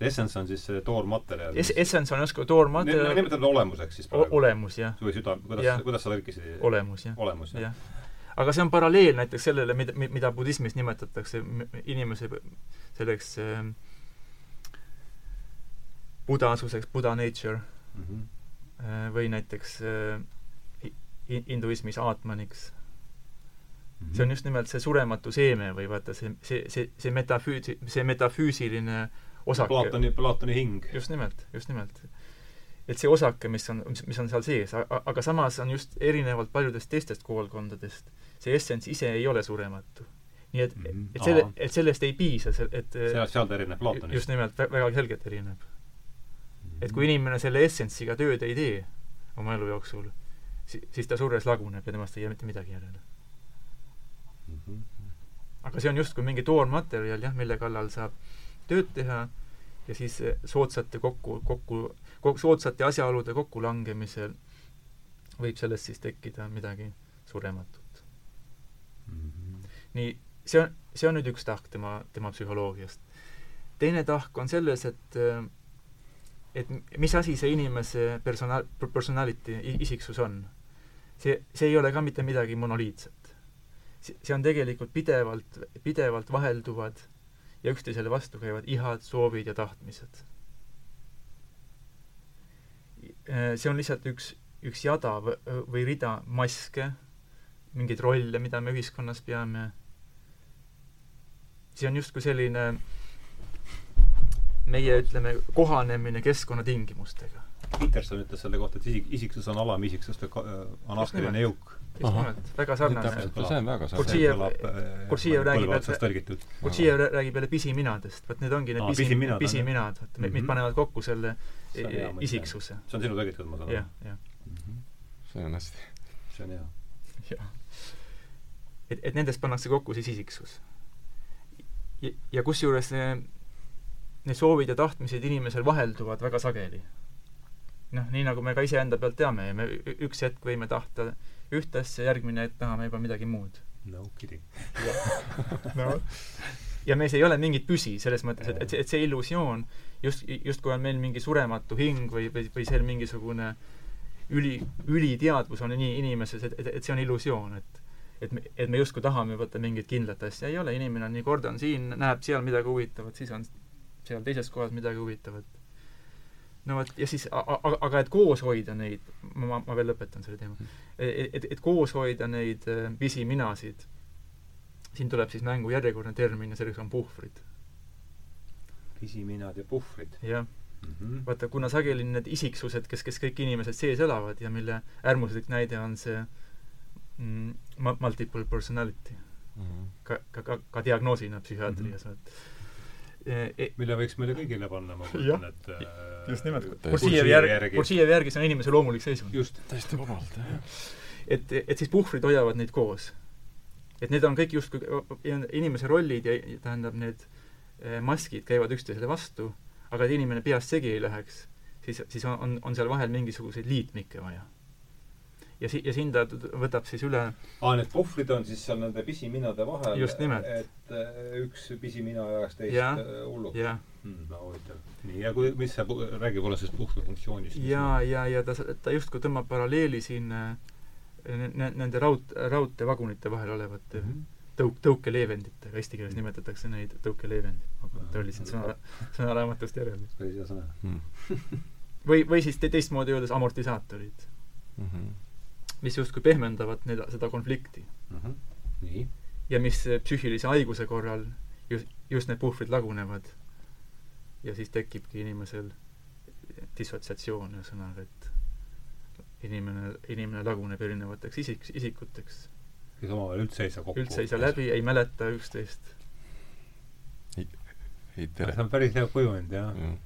Essence on siis see toormaterjal es-, Essence on justkui toormaterjal nimetame olemuseks siis praegu. olemus, jah. või süda, kuidas, kuidas sa tõlkisid? olemus, jah. olemus, jah ja. aga see on paralleel näiteks sellele, mida, mida budismis nimetatakse inimese selleks äh, budasuseks, buda nature mm, -hmm. või näiteks äh, hinduismis aatmaniks mm. -hmm. see on just nimelt see surematu seeme või vaata, see, see, see, see metafüüsi-, see metafüüsiline osake. Platoni, Platoni hing. just nimelt, just nimelt. et see osake, mis on, mis, on seal sees, aga samas on just erinevalt paljudest teistest koolkondadest, see essents ise ei ole surematu. nii et mm, -hmm. et selle, et sellest ei piisa, et seal, seal ta erineb Platonist. just nimelt, väga selgelt erineb mm. -hmm. et kui inimene selle essentsiga tööd ei tee oma elu jooksul, si-, siis ta surres laguneb ja temast ei jää mitte midagi järele. Aga see on justkui mingi toormaterjal jah, mille kallal saab tööd teha ja siis soodsate kokku, kokku, kokku, soodsate asjaolude kokkulangemisel võib sellest siis tekkida midagi surematut mm. -hmm. nii, see on, see on nüüd üks tahk tema, tema psühholoogiast. teine tahk on selles, et et mis asi see inimese persona-, personality, isiksus on. see, see ei ole ka mitte midagi monoliitset. See on tegelikult pidevalt, pidevalt vahelduvad ja üksteisele vastu käivad ihad, soovid ja tahtmised. see on lihtsalt üks, üks jada või rida maske, mingeid rolle, mida me ühiskonnas peame. see on justkui selline meie, ütleme, kohanemine keskkonnatingimustega. Peterson ütles selle kohta, et isik, isiksus on alamisiksus või anarhiline jõuk just nimelt, väga sarnane. see on väga sarnane. Gurdžijev, Gurdžijev räägib jälle, Gurdžijev räägib jälle pisiminadest, vot need ongi need pisi, pisiminad, vot mm -hmm. mis panevad kokku selle isiksuse. see on sinu tõlgitud, ma saan aru. jah, jah. Mhm. see on hästi. see on hea. jah. et, et nendest pannakse kokku siis isiksus. ja, ja kusjuures need soovid ja tahtmised inimesel vahelduvad väga sageli. noh, nii nagu me ka iseenda pealt teame ja me üks hetk võime tahta ühte asja, järgmine hetk tahame juba midagi muud. no kidding no ja mees ei ole mingit püsi, selles mõttes, et, et see, et see illusioon just, justkui on meil mingi surematu hing või, või, või see mingisugune üli, üliteadvus on nii inimeses, et, et, et see on illusioon, et et me, et me justkui tahame võtta mingit kindlat asja, ei ole, inimene on nii kord on siin, näeb seal midagi huvitavat, siis on seal teises kohas midagi huvitavat. No vot, ja siis, aga, et koos hoida neid, ma, ma veel lõpetan selle teema, et, et, et koos hoida neid pisiminasid, siin tuleb siis mängu järjekordne termin ja selleks on puhvrid. pisiminad ja puhvrid? jah mm -hmm. vaata, kuna sageli need isiksused, kes, kes kõik inimesed sees elavad ja mille äärmuslik näide on see mm, multiple personality mm. -hmm. ka, ka, ka, ka diagnoosina psühhiaatrias mm, -hmm E, e mille võiks meile kõigile panna, ma kujutan, et äh, just nimelt, Kursievi järgi, Kursievi järgi see on inimese loomulik seisund. just. täiesti vabalt, jah. et, et siis puhvrid hoiavad neid koos. et need on kõik justkui inimese rollid ja tähendab, need e, maskid käivad üksteisele vastu aga et inimene peast segi ei läheks, siis, siis on, on, on seal vahel mingisuguseid liitmikke vaja. Ja si-, ja siin ta võtab siis üle aa, need puhvrid on siis seal nende pisiminade vahel, et äh, üks pisimina ajaks teist äh, hulluks? jah hmm,. no huvitav. nii, ja kui, mis see, räägi palun sellest puhvri funktsioonist. jaa, ja, ja ta, ta justkui tõmbab paralleeli siin äh, nende raud, raudteevagunite vahel olevate mm -hmm tõuk-, tõukeleevenditega, eesti keeles nimetatakse neid tõukeleevendid. ma tollisin sõna, sõnaraamatust järele. päris hea sõna mm. või, või siis te, teistmoodi öeldes amortisaatorid mm. -hmm. Mis justkui pehmendavad need, seda konflikti mm. -hmm. nii. ja mis psüühilise haiguse korral just, just need puhvrid lagunevad ja siis tekibki inimesel dissotsiatsioon, ühesõnaga, et inimene, inimene laguneb erinevateks isik, isikuteks kes omavahel üldse ei saa kokku. üldse ei saa läbi, ei mäleta üksteist. ei, ei tere. see on päris hea kujund, jah mm..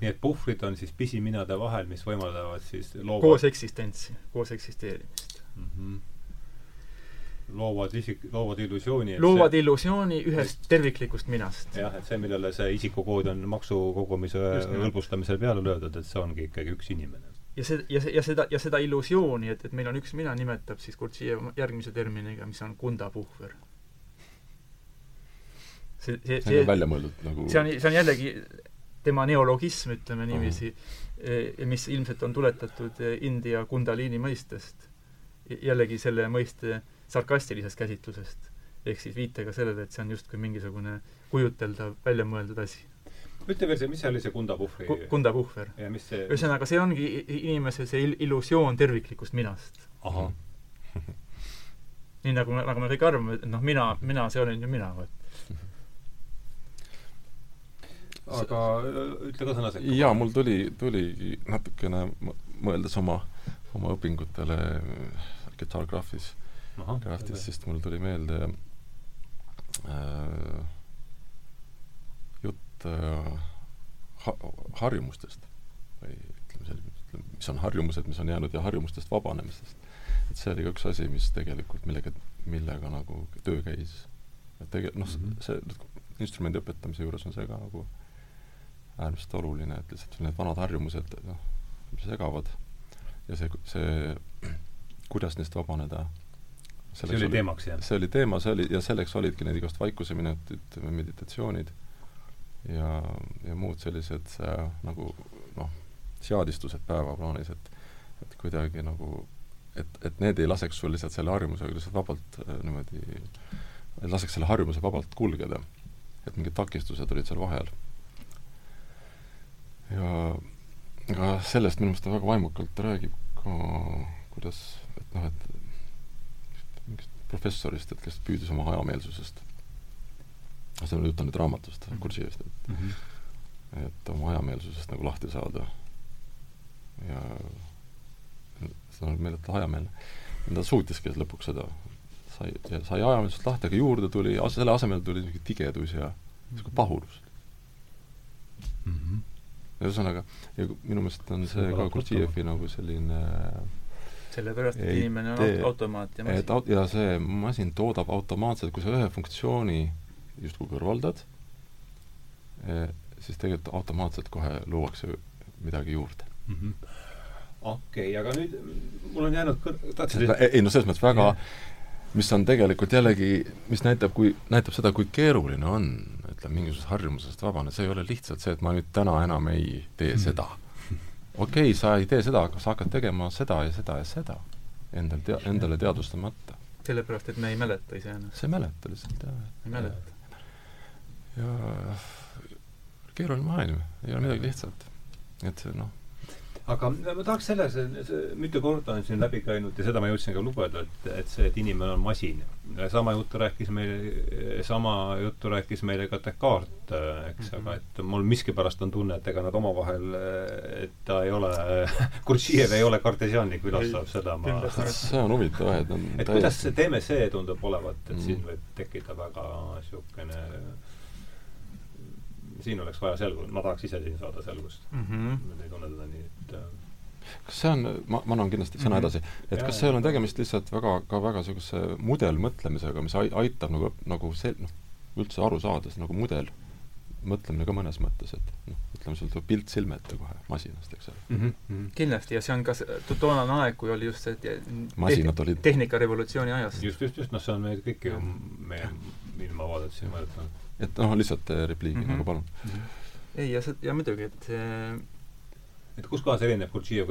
Nii et puhvrid on siis pisiminade vahel, mis võimaldavad siis loovad koos eksistentsi, koos eksisteerimist mm. -hmm loovad isik, loovad illusiooni loovad see, illusiooni ühest terviklikust minast. jah, et see, millele see isikukood on maksukogumise hõlbustamisel peale löödud, et see ongi ikkagi üks inimene ja see, ja see, ja seda, ja seda illusiooni, et, et meil on üks mina, nimetab siis Gurdjiev järgmise terminiga, mis on kundapuhver. see, see, see, see on välja mõeldud nagu see on, see on jällegi tema neologism, ütleme niiviisi uh, -huh. mis ilmselt on tuletatud e, India kundaliini mõistest. jällegi selle mõiste sarkastilisest käsitlusest. ehk siis viitega sellele, et see on justkui mingisugune kujuteldav, väljamõeldud asi ütle veel see, mis see oli, see kundapuhvri Ku, kundapuhver. ja mis see ühesõnaga, see ongi inimese see il-, illusioon terviklikust minast. ahah nii nagu, nagu me kõik arvame, et noh, mina, mina, see olen ju mina, vot. aga ütle ka sõna sekka. jaa, mul tuli, tuli natukene mõeldes oma, oma õpingutele Guitar-Graphis, Graphis, sest mul tuli meelde äh, Äh, ha-, harjumustest või ütleme selline, mis on harjumused, mis on jäänud ja harjumustest vabanemisest. et see oli ka üks asi, mis tegelikult, millega, millega nagu töö käis. et tege-, noh mm -hmm., see instrumendi õpetamise juures on see ka nagu äärmiselt oluline, et lihtsalt need vanad harjumused, noh, segavad ja see, see, kuidas neist vabaneda see oli teemaks, jah? see oli teema, see oli, ja selleks olidki need igast vaikuseminutid, meditatsioonid ja, ja muud sellised äh, nagu noh, seadistused päevaplaanis, et et kuidagi nagu et, et need ei laseks sul lihtsalt selle harjumusega lihtsalt vabalt äh, niimoodi, laseks selle harjumuse vabalt kulgeda. et mingid takistused olid seal vahel. Ja aga sellest minu meelest ta väga vaimukalt räägib ka, kuidas, et noh, et mingist professorist, et kes püüdis oma hajameelsusest see on, jutt on nüüd raamatust mm -hmm., Kursivist, et mm -hmm. et oma hajameelsusest nagu lahti saada. ja see on meeletu hajameelne. ja ta suutiski lõpuks seda, sai, sai hajameelsusest lahti, aga juurde tuli, selle asemel tuli niisugune tigedus ja niisugune pahurus mm. -hmm. Ühesõnaga, ja minu meelest on see, see ka Kurtšievi nagu selline sellepärast, et inimene on automaat ja masin. et ja see masin toodab automaatselt, kui sa ühe funktsiooni justkui kõrvaldad, eh, siis tegelikult automaatselt kohe luuakse midagi juurde mm. -hmm. okei okay,, aga nüüd mul on jäänud kõr-, tahtsid ei no selles mõttes väga mis on tegelikult jällegi, mis näitab, kui, näitab seda, kui keeruline on, ütleme, mingisugusest harjumusest vabaneda, see ei ole lihtsalt see, et ma nüüd täna enam ei tee mm -hmm. seda. okei okay,, sa ei tee seda, aga sa hakkad tegema seda ja seda ja seda endal tea-, endale teadvustamata. sellepärast, et me ei mäleta iseennast. sa ei mäleta lihtsalt, jah. ei mäleta. ja keeruline maailm, ei ole midagi lihtsat. et noh aga ma tahaks selles, mitu korda on siin läbi käinud ja seda ma jõudsin ka lugeda, et, et see, et inimene on masin. sama juttu rääkis meile, sama juttu rääkis meile ka Descartes, eks mm, -hmm. aga et mul miskipärast on tunne, et ega nad omavahel, et ta ei ole Gurdjiev ei ole kartesiaanlik, saab seda ma see on huvitav jah, et on et kuidas see teeme see tundub olevat, et mm -hmm. siin võib tekkida väga niisugune siin oleks vaja selgust, ma tahaks ise siin saada selgust mm. -hmm. ma ei tunne teda nii, et äh, kas see on, ma, ma annan kindlasti sõna mm -hmm. edasi, et ja, kas seal on tegemist lihtsalt väga, ka väga niisuguse mudelmõtlemisega, mis aitab nagu, nagu see, noh, üldse aru saades nagu mudel mõtlemine ka mõnes mõttes, et noh, ütleme, sul tuleb pilt silme ette kohe masinast, eks ole mm. -hmm. kindlasti, ja see on ka toonane aeg, kui oli just see masinad olid tehnikarevolutsiooni ajas. just, just, just, noh, see on meid kõiki ju, meie ilmavaadet siin mõjutanud et noh, lihtsalt äh, repliigi mm -hmm. nagu palun mm. -hmm. ei, ja see, ja muidugi, et see et kus kohas erineb Gurdjiev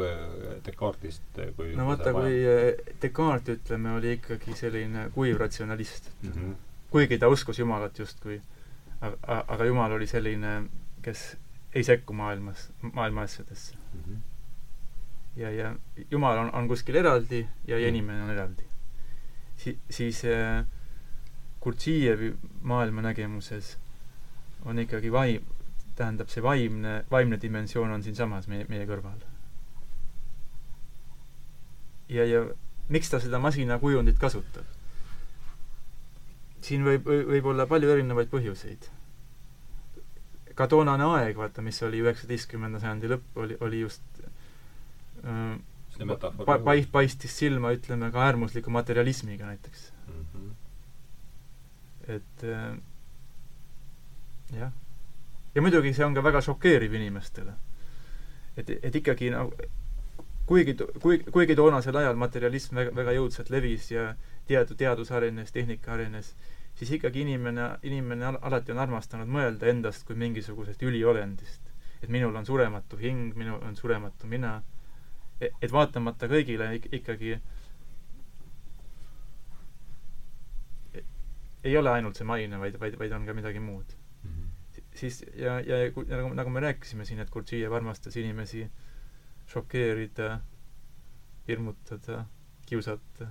Descartesist, kui no vaata, kui äh, Descartes, ütleme, oli ikkagi selline kuiv ratsionalist mm. -hmm. kuigi ta uskus Jumalat justkui, aga, aga Jumal oli selline, kes ei sekku maailmas, maailma asjadesse mm. -hmm. ja, ja Jumal on, on kuskil eraldi ja mm -hmm. inimene on eraldi si-, siis äh, Gurdžijevi maailmanägemuses on ikkagi vaim, tähendab, see vaimne, vaimne dimensioon on siinsamas meie, meie kõrval. ja, ja miks ta seda masinakujundit kasutab? siin võib, võib olla palju erinevaid põhjuseid. ka toonane aeg, vaata, mis oli üheksateistkümnenda sajandi lõpp, oli, oli just äh, pa, paistis silma, ütleme, ka äärmusliku materialismiga näiteks et äh, jah. ja muidugi see on ka väga šokeeriv inimestele. et, et ikkagi nagu kuigi, kuigi, kuigi toonasel ajal materialism väga, väga jõudsalt levis ja teadu, teadus arenes, tehnika arenes, siis ikkagi inimene, inimene alati on armastanud mõelda endast kui mingisugusest üliolendist. et minul on surematu hing, minul on surematu mina, e-, et vaatamata kõigile ikkagi ei ole ainult see maine, vaid, vaid, vaid on ka midagi muud mm. -hmm. siis ja, ja, ja nagu, nagu me rääkisime siin, et Gurdjiev armastas inimesi šokeerida, hirmutada, kiusata,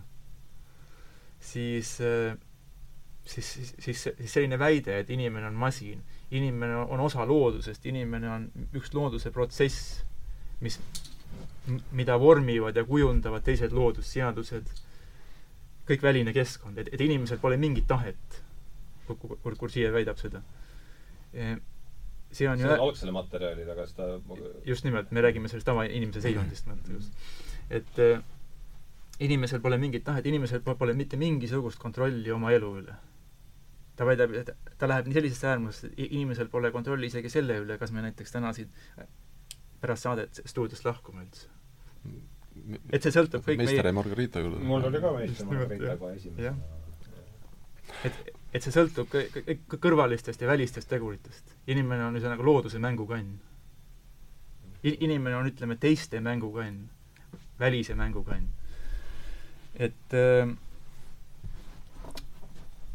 siis siis, siis, siis, siis selline väide, et inimene on masin, inimene on osa loodusest, inimene on üks looduse protsess, mis, mida vormivad ja kujundavad teised loodusseadused kõik väline keskkond, et, et inimesel pole mingit tahet, kui Kursiev väidab seda. E, see on see ju on algsele materjalile, aga seda just nimelt, me räägime sellest tavainimese seisundist, et äh, inimesel pole mingit tahet, inimesel pole mitte mingisugust kontrolli oma elu üle. ta väidab, et ta läheb nii sellisesse äärmusse, et inimesel pole kontrolli isegi selle üle, kas me näiteks täna siit pärast saadet stuudiost lahkume üldse et see sõltub kõik meister ja Margarita juurde. mul oli ka meister Margarita kohe esimesena. et, et see sõltub kõik kõrvalistest ja välistest teguritest. inimene on ühesõnaga looduse mängukann. inimene on, ütleme, teiste mängukann, välise mängukann. et äh,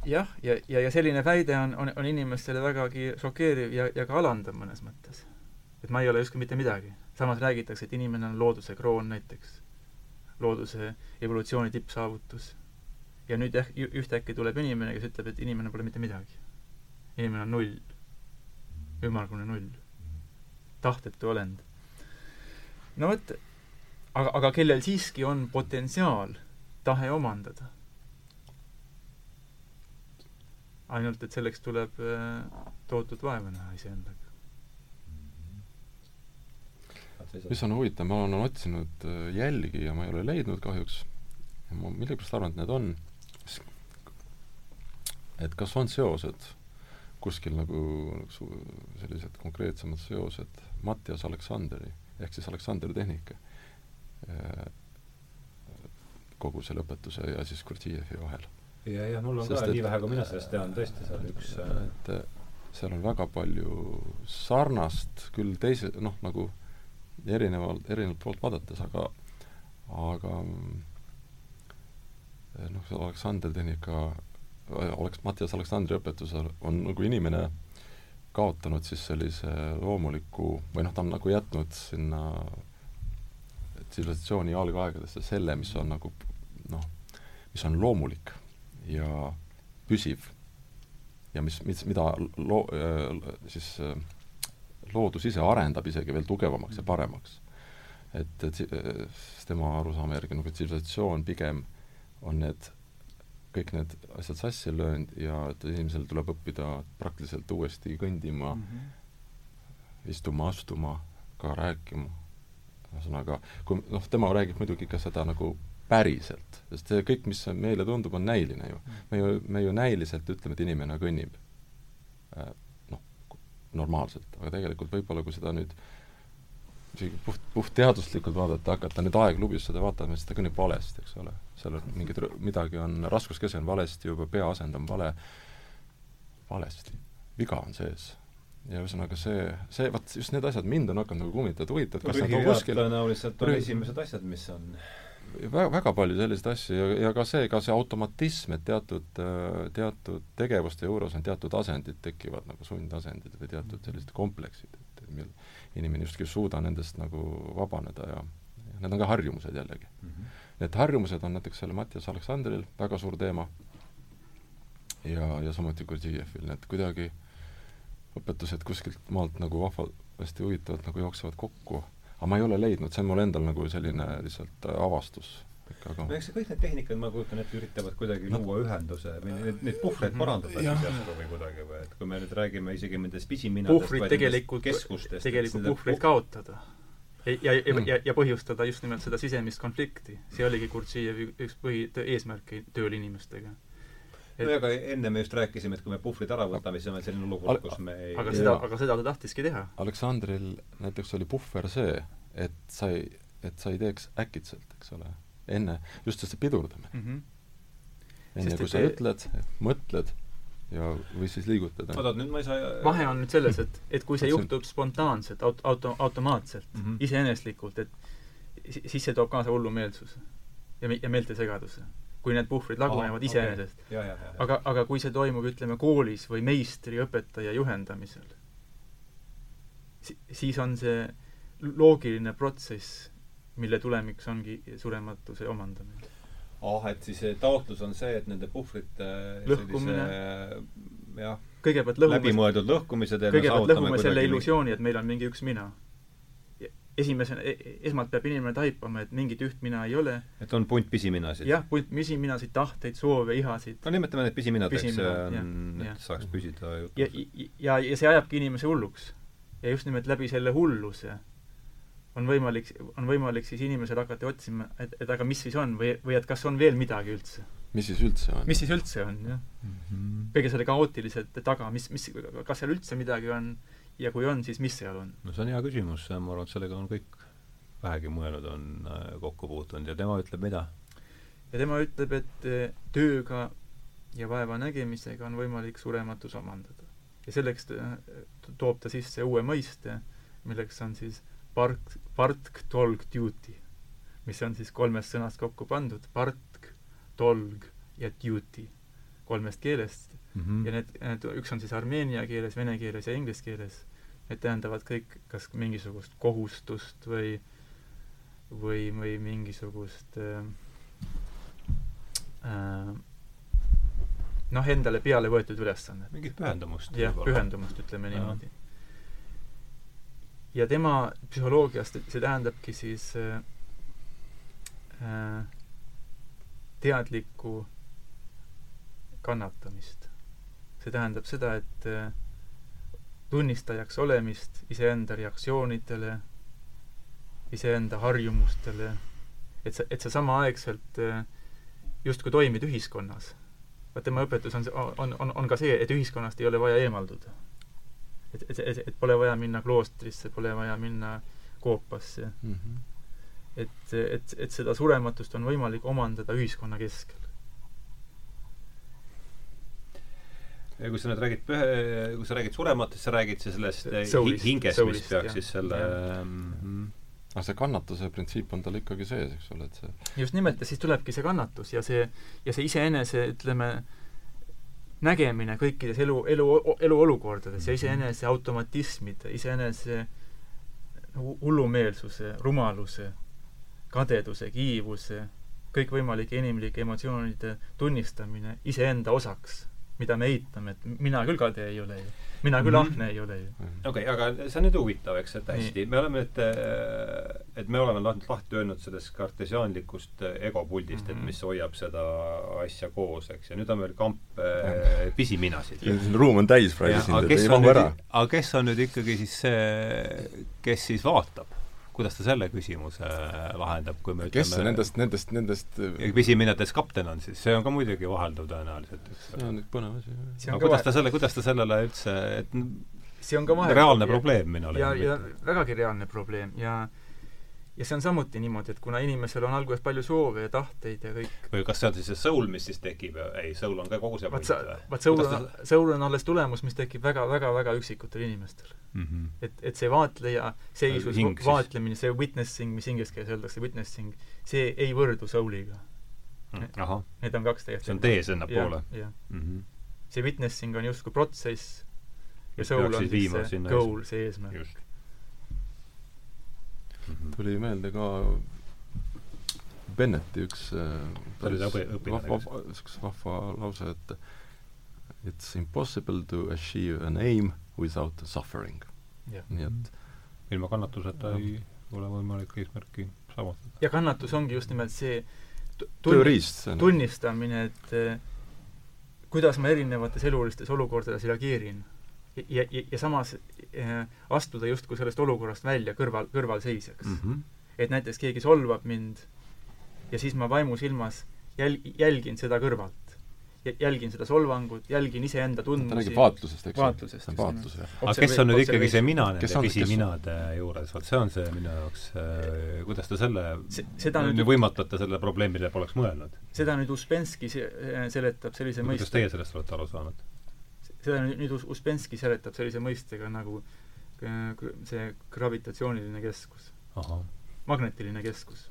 jah, ja, ja, ja selline väide on, on, on inimestele vägagi šokeeriv ja, ja ka alandav mõnes mõttes. et ma ei ole justkui mitte midagi samas räägitakse, et inimene on looduse kroon näiteks, looduse evolutsiooni tippsaavutus. ja nüüd jah, ühtäkki tuleb inimene, kes ütleb, et inimene pole mitte midagi. inimene on null, ümmargune null, tahtetu olend. no vot, aga, aga kellel siiski on potentsiaal, tahe omandada. ainult, et selleks tuleb äh, tohutut vaeva näha iseendaga mis on huvitav, ma olen otsinud äh, jälgi ja ma ei ole leidnud kahjuks. ma millegipärast arvan, et need on. et kas on seosed kuskil nagu, nagu sellised konkreetsemad seosed Mattias Aleksandri ehk siis Aleksandri tehnika äh, kogu selle õpetuse ja siis Gurdjieffi vahel. ja, ja mul on Sest ka et, nii vähe, kui mina sellest tean, tõesti seal üks et seal on väga palju sarnast, küll teise, noh, nagu erinevalt, erinevalt poolt vaadates, aga aga noh, see Aleksandr tehnika, oleks Mattias Aleksandri õpetusel on nagu inimene kaotanud siis sellise loomuliku või noh, ta on nagu jätnud sinna tsivilisatsiooni algaegadesse selle, mis on nagu noh, mis on loomulik ja püsiv ja mis, mis, mida loo-, siis loodus ise arendab isegi veel tugevamaks ja paremaks. et, et tema arusaama järgi nagu tsivilisatsioon pigem on need kõik need asjad sassi löönud ja et inimesel tuleb õppida praktiliselt uuesti kõndima mm, -hmm. istuma, astuma, ka rääkima. ühesõnaga, kui noh, tema räägib muidugi ka seda nagu päriselt, sest see kõik, mis meile tundub, on näiline ju. Mhm. me ju, me ju näiliselt ütleme, et inimene kõnnib äh, normaalselt, aga tegelikult võib-olla, kui seda nüüd isegi puht, puhtteaduslikult vaadata hakata, nüüd Aegklubis seda vaatame, siis ta kõnnib valesti, eks ole seal on mingid, midagi on, raskuskese on valesti, juba pea asend on vale, valesti. viga on sees. ja ühesõnaga see, see, vot just need asjad mind on hakanud nagu kummitama, et huvitav, kas nad on kuskil tõenäoliselt on esimesed asjad, mis on väga, väga palju selliseid asju ja, ja ka see, ka see automatism, et teatud, teatud tegevuste juures on teatud asendid, tekivad nagu sundasendid või teatud sellised kompleksid, et mil inimene justkui ei suuda nendest nagu vabaneda ja, ja need on ka harjumused jällegi mm. -hmm Need harjumused on näiteks seal Mattias Aleksandril väga suur teema ja, ja samuti Gurdjijevil, need kuidagi õpetused kuskilt maalt nagu vahvasti huvitavalt nagu jooksevad kokku. Aga ma ei ole leidnud, see on mul endal nagu selline lihtsalt äh, avastus aga no eks kõik need tehnikad, ma kujutan ette, üritavad kuidagi no. luua ühenduse või neid, neid puhvreid mhm. parandada siis järsku või kuidagi või et kui me nüüd räägime isegi nendest pisiminadest puhvrid tegelikult, tegelikult puhvreid kaotada ja, ja mm., ja, ja põhjustada just nimelt seda sisemist konflikti. see oligi Gurdžijevi üks põhi, eesmärke tööl inimestega. Et... aga enne me just rääkisime, et kui me puhvrid ära võtame, siis on meil selline olukord, kus me ei aga seda, aga seda ta tahtiski teha. Aleksandril näiteks oli puhver see, et sa ei, et sa ei teeks äkitselt, eks ole, enne, just see pidurdamine mm. -hmm. enne Sest kui sa te... ütled, mõtled ja, või siis liigutada. oota, nüüd ma ei saa vahe on nüüd selles, et, et kui see juhtub spontaanselt, aut-, auto, automaatselt mm, -hmm. iseeneslikult, et siis see toob kaasa hullumeelsuse ja, ja meeltesegaduse. Kui need puhvrid lagunevad oh, iseenesest. Okay.. aga, aga kui see toimub, ütleme, koolis või meistri, õpetaja juhendamisel, siis on see loogiline protsess, mille tulemiks ongi surematuse omandamine. Ah, et siis taotlus on see, et nende puhvrite lõhkumine. jah, kõigepealt lõhume läbimõeldud lõhkumised kõigepealt lõhume selle illusiooni, et meil on mingi üks mina. Esimesena e, esmalt peab inimene taipama, et mingit üht mina ei ole. et on punt pisiminasid. jah, punt pisiminasid, tahteid, soove, ihasid. no nimetame need pisiminadeks, on, et saaks püsida jutus. ja, ja, ja see ajabki inimese hulluks. ja just nimelt läbi selle hulluse on võimalik, on võimalik siis inimesel hakata otsima, et, et aga mis siis on või, või et kas on veel midagi üldse. mis siis üldse on? mis siis üldse on, jah mm -hmm.. kõige selle kaootiliselt taga, mis, mis, kas seal üldse midagi on ja kui on, siis mis seal on? no see on hea küsimus, ma arvan, et sellega on kõik vähegi mõelnud, on äh, kokku puutunud ja tema ütleb mida? ja tema ütleb, et äh, tööga ja vaeva nägemisega on võimalik surematus omandada. ja selleks äh, toob ta sisse uue mõiste, milleks on siis park, partk, tolg, duty, mis on siis kolmest sõnast kokku pandud, partk, tolg ja duty, kolmest keelest mm. -hmm. ja need, need, üks on siis armeenia keeles, vene keeles ja inglise keeles. Need tähendavad kõik kas mingisugust kohustust või, või, või mingisugust äh, äh, noh, endale peale võetud ülesannet. mingit pühendumust. jah, pühendumust, ütleme niimoodi ja tema psühholoogiast, see tähendabki siis äh, äh, teadlikku kannatamist. see tähendab seda, et äh, tunnistajaks olemist iseenda reaktsioonidele, iseenda harjumustele, et sa, et sa samaaegselt äh, justkui toimid ühiskonnas. vaat tema õpetus on, on, on, on ka see, et ühiskonnast ei ole vaja eemalduda et, et, et, et pole vaja minna kloostrisse, pole vaja minna koopasse mm. -hmm. et, et, et seda surematust on võimalik omandada ühiskonna keskel. Ja kui sa nüüd räägid pühe, kui sa räägid surematust, sa räägid siis sellest soulist, hingest, mis peaks jah, siis selle mm -hmm. aga see kannatuse printsiip on tal ikkagi sees, eks ole, et see just nimelt, ja siis tulebki see kannatus ja see, ja see iseenese, ütleme, nägemine kõikides elu, elu, eluolukordades ja mhm. iseenese automatismide, iseenese hullumeelsuse, rumaluse, kadeduse, kiivuse, kõikvõimalike inimlike emotsioonide tunnistamine iseenda osaks, mida me eitame, et mina küll kade ei ole ju mina küll mm -hmm. ahne ei ole ju. okei okay,, aga see on nüüd huvitav, eks, et hästi, me oleme nüüd, äh, et me oleme lahti, lahti öelnud sellest kartesiaanlikust äh, egopuldist mm, -hmm. et mhm. mis hoiab seda asja koos, eks, ja nüüd on meil kamp äh, pisiminasid. ruum on täis praegu sind, et ei mahu ära. aga kes on nüüd ikkagi siis see, kes siis vaatab? Kuidas ta selle küsimuse lahendab, kui me kes ütleme, nendest, nendest, nendest pisiminates kapten on siis, see on ka muidugi vahelduv tõenäoliselt, eks see on nüüd põnev asi. aga kuidas ta selle, kuidas ta sellele üldse, et see on ka vahe reaalne probleem minu ja, ja vägagi reaalne probleem. Ja ja see on samuti niimoodi, et kuna inimesel on alguses palju soove ja tahteid ja kõik või kas see on siis see soul, mis siis tekib, ei, soul on ka kogu see vaat sa, vaat soul on, soul on alles tulemus, mis tekib väga, väga, väga üksikutel inimestel mm. -hmm. et, et see vaatleja seisus, vaatlemine, see witnessing, mis inglise keeles öeldakse, witnessing, see ei võrdu soul'iga mm,. Need on kaks täiesti see on tee sinnapoole? jah. Mhm. see witnessing on justkui protsess ja soul on siis see goal, see eesmärk. just Mhm. tuli meelde ka Bennetti üks äh, vahva, üks vahva lause, et it's impossible to achieve an aim without suffering. nii et ilma kannatuseta ei ole võimalik eesmärki saavutada. ja kannatus ongi just nimelt see tööriist, tunnistamine, et äh, kuidas ma erinevates elulistes olukordades reageerin ja, ja, ja samas äh, astuda justkui sellest olukorrast välja kõrval, kõrvalseisjaks mm. -hmm. et näiteks keegi solvab mind ja siis ma vaimusilmas jäl-, jälgin seda kõrvalt. Jälgin seda solvangut, jälgin iseenda tundmusi. ta räägib vaatlusest, eks vaatlusest, ju? vaatlus, jah. aga kes on nüüd ikkagi see mina nende pisiminade juures, vot see on see minu jaoks äh,, kuidas ta selle seda nüüd võimatu, et ta selle probleemile poleks mõelnud? seda nüüd Uspenski seletab sellise mõiste kuidas teie sellest olete aru saanud? seda nüüd Uspenski seletab sellise mõistega nagu äh, see gravitatsiooniline keskus. magnetiline keskus.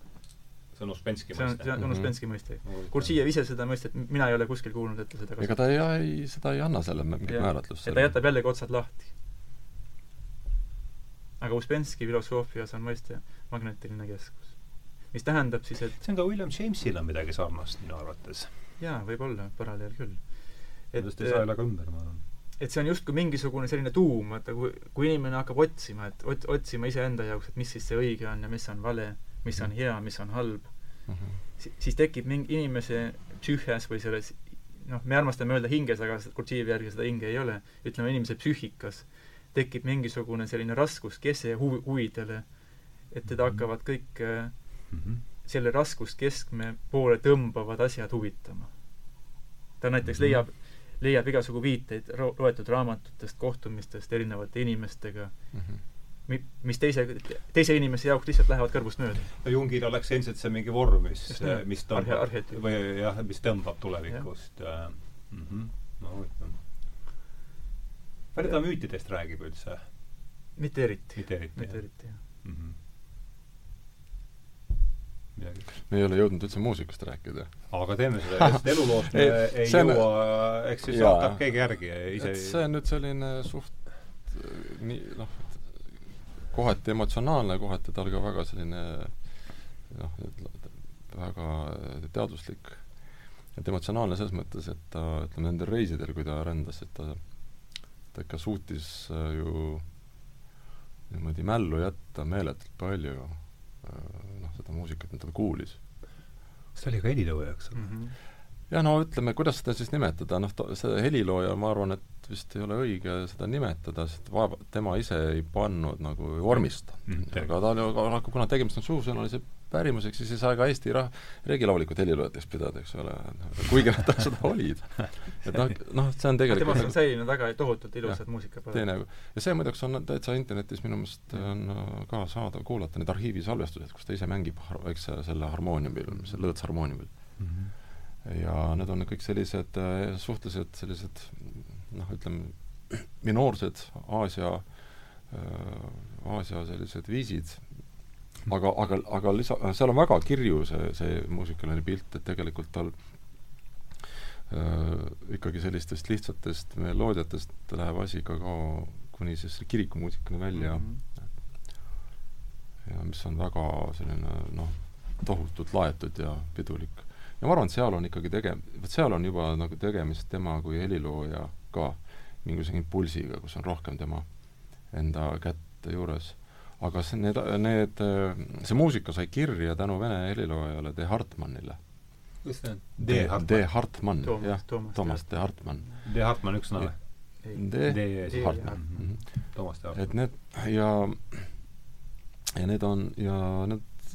See on Uspenski mõiste? see on, see on Uspenski mõiste. Gurdjiev ise seda mõistet, mina ei ole kuskil kuulnud, et ta seda kasutab. ega ta ei, ei, seda ei anna selle mingit määratlust. ja ta jätab jällegi otsad lahti. aga Uspenski filosoofias on mõiste magnetiline keskus. mis tähendab siis, et see on ka William Jamesil on midagi sarnast minu arvates. jaa, võib-olla, paralleel küll et ei saa jälle ka ümber, ma arvan. et see on justkui mingisugune selline tuum, vaata kui, kui inimene hakkab otsima, et ot-, otsima iseenda jaoks, et mis siis see õige on ja mis on vale, mis on hea, mis on halb mm, -hmm. si-, siis tekib mingi inimese psüühias või selles noh, me armastame öelda hinges, aga Gurdžiievi järgi seda hinge ei ole, ütleme inimese psüühikas tekib mingisugune selline raskuskese huvi, huvidele, et teda mhm. hakkavad kõik mm -hmm. selle raskuskeskme poole tõmbavad asjad huvitama. ta näiteks mm -hmm. leiab leiab igasugu viiteid loetud raamatutest, kohtumistest erinevate inimestega mm, -hmm. Mi-, mis teise, teise inimese jaoks lihtsalt lähevad kõrvust mööda. no Jungil oleks ilmselt see mingi vorm, mis, mis tõmbab Arhe, või jah, mis tõmbab tulevikust ja. mm. -hmm. no palju ta müütidest räägib üldse? mitte eriti. mitte eriti, mitte eriti, jah mm. -hmm midagi. me ei ole jõudnud üldse muusikast rääkida. aga teeme seda, sest elulood me ei, ei jõua, eks siis hakkab keegi järgi ise see on nüüd selline suht nii, noh, kohati emotsionaalne, kohati tal ka väga selline noh, väga teaduslik, et emotsionaalne selles mõttes, et ta ütleme, nendel reisidel, kui ta rändas, et ta ta ikka suutis ju niimoodi mällu jätta meeletult palju noh, seda muusikat, mida ta kuulis. see oli ka helilooja, eks ole mm -hmm.? jah, no ütleme, kuidas seda siis nimetada, noh, see helilooja, ma arvan, et vist ei ole õige seda nimetada, sest vaeva, tema ise ei pannud nagu vormista mm. aga ta oli, aga kuna tegemist on suusõnalise pärimuseks, siis ei saa ka Eesti rah-, reegilaulikut heliloojateks pidada, eks ole, kuigi nad seda olid. et noh, noh, see on tegelikult temast on säilinud väga tohutult ilusad muusikapäevad. teine, ja see muideks on täitsa internetis minu meelest on äh, ka saadav kuulata, need arhiivisalvestused, kus ta ise mängib, eks selle harmooniumil, see lõõtsharmooniumil mm. -hmm. ja need on kõik sellised äh, suhteliselt sellised noh, ütleme, minoorsed Aasia, äh, Aasia sellised viisid, aga, aga, aga lisa, seal on väga kirju see, see muusikaline pilt, et tegelikult tal äh, ikkagi sellistest lihtsatest meloodiatest läheb asi ka, ka kuni siis kirikumuusikani välja mm. -hmm. ja mis on väga selline noh, tohutult laetud ja pidulik. ja ma arvan, et seal on ikkagi tege-, vot seal on juba nagu tegemist tema kui helilooja ka mingisuguse impulsiga, kus on rohkem tema enda kätte juures aga see, need, need, see muusika sai kirja tänu vene heliloojale De Hartmannile. kus see on? De Hartmann, De Hartmann, jah, Toomas De Hartmann. De Hartmann üks sõna või? De, De Hartmann. Mhm. Toomas De Hartmann. et need ja, ja need on, ja need,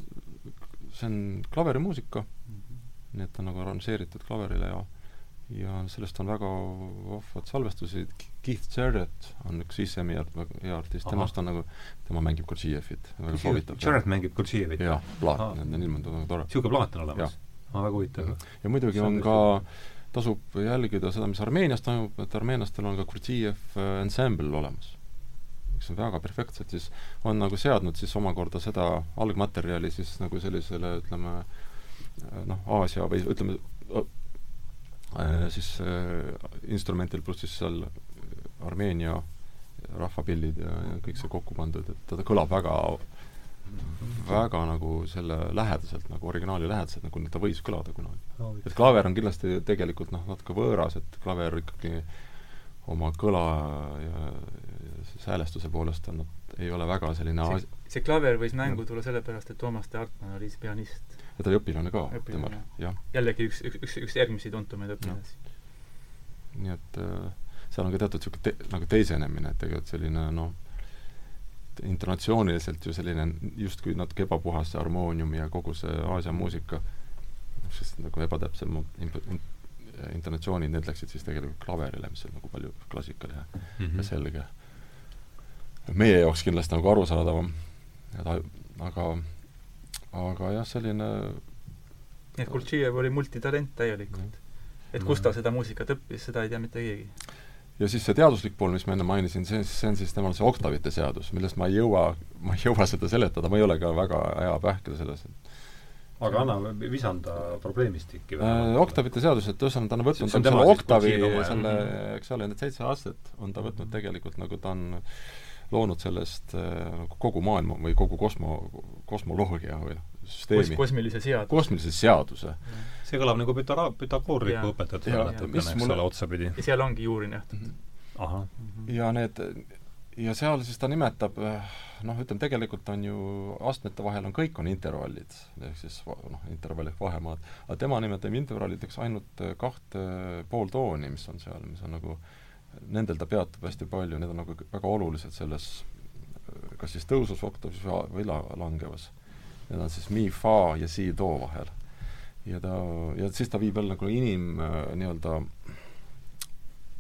see on klaverimuusika mm, -hmm. nii et ta on nagu arranžeeritud klaverile ja ja sellest on väga vahvad salvestusi, Keith Jarrett on üks ISM-i hea artist, temast on nagu, tema mängib Gurdžieffit, väga soovitav. Jarrett mängib Gurdžieffit? jah, plaat, need on väga tore. niisugune plaat on olemas? aa, väga huvitav. ja muidugi on ka, tasub jälgida seda, mis Armeenias toimub, et armeenlastel on ka Gurdžieff ansambel äh, olemas. mis on väga perfektselt siis, on nagu seadnud siis omakorda seda algmaterjali siis nagu sellisele, ütleme noh, Aasia või ütleme, Äh, siis äh, instrumentil pluss siis seal Armeenia rahvapillid ja, ja kõik see kokku pandud, et ta kõlab väga väga nagu selle lähedaselt, nagu originaali lähedaselt, nagu ta võis kõlada kunagi. et klaver on kindlasti tegelikult noh, natuke võõras, et klaver ikkagi oma kõla ja, ja siis häälestuse poolest on, ei ole väga selline see, see klaver võis mängu tulla sellepärast, et Toomas de Hartmann oli pianist ja ta oli õpilane ka temal, jah. jällegi üks, üks, üks, üks järgmisi tuntumaid õpilasi. nii et äh, seal on ka teatud niisugune te, nagu teisenemine, et tegelikult selline noh, intonatsiooniliselt ju selline justkui natuke ebapuhas see harmoonium ja kogu see Aasia muusika, sest nagu ebatäpsem intonatsioonid, need läksid siis tegelikult klaverile, mis on nagu palju klassikaline mm -hmm. ja selge. meie jaoks kindlasti nagu arusaadavam, aga aga jah, selline nii et Kultšijev oli multitalent täielikult. et kust ta seda muusikat õppis, seda ei tea mitte keegi. ja siis see teaduslik pool, mis ma enne mainisin, see, see on siis temal see oktavite seadus, millest ma ei jõua, ma ei jõua seda seletada, ma ei ole ka väga hea pähkel selles, et aga anna, visanda probleemistikki äh,. oktavite seadus, et ühesõnaga ta on võtnud see, selle oktavi, selle, eks ole, need seitse astet on ta võtnud tegelikult nagu ta on loonud sellest äh, nagu kogu maailma või kogu kosmo, kosmoloogia või noh, süsteemi Kos. kosmilise seaduse. kosmilise seaduse. see kõlab nagu Pythara-, Pythagooriku õpetajatele natukene, eks ole, otsapidi. ja seal ongi juuri nähtud mm. -hmm. ahah mm. -hmm. ja need, ja seal siis ta nimetab noh, ütleme tegelikult on ju astmete vahel on, kõik on intervallid, ehk siis noh, intervall ehk vahemaad, aga tema nimetab intervallideks ainult kahte pooltooni, mis on seal, mis on nagu äh, nendel ta peatub hästi palju, need on nagu väga olulised selles kas siis tõusvas oktavis või la-, langevas. Need on siis mi, fa ja si, do vahel. ja ta, ja siis ta viib jälle nagu inim nii-öelda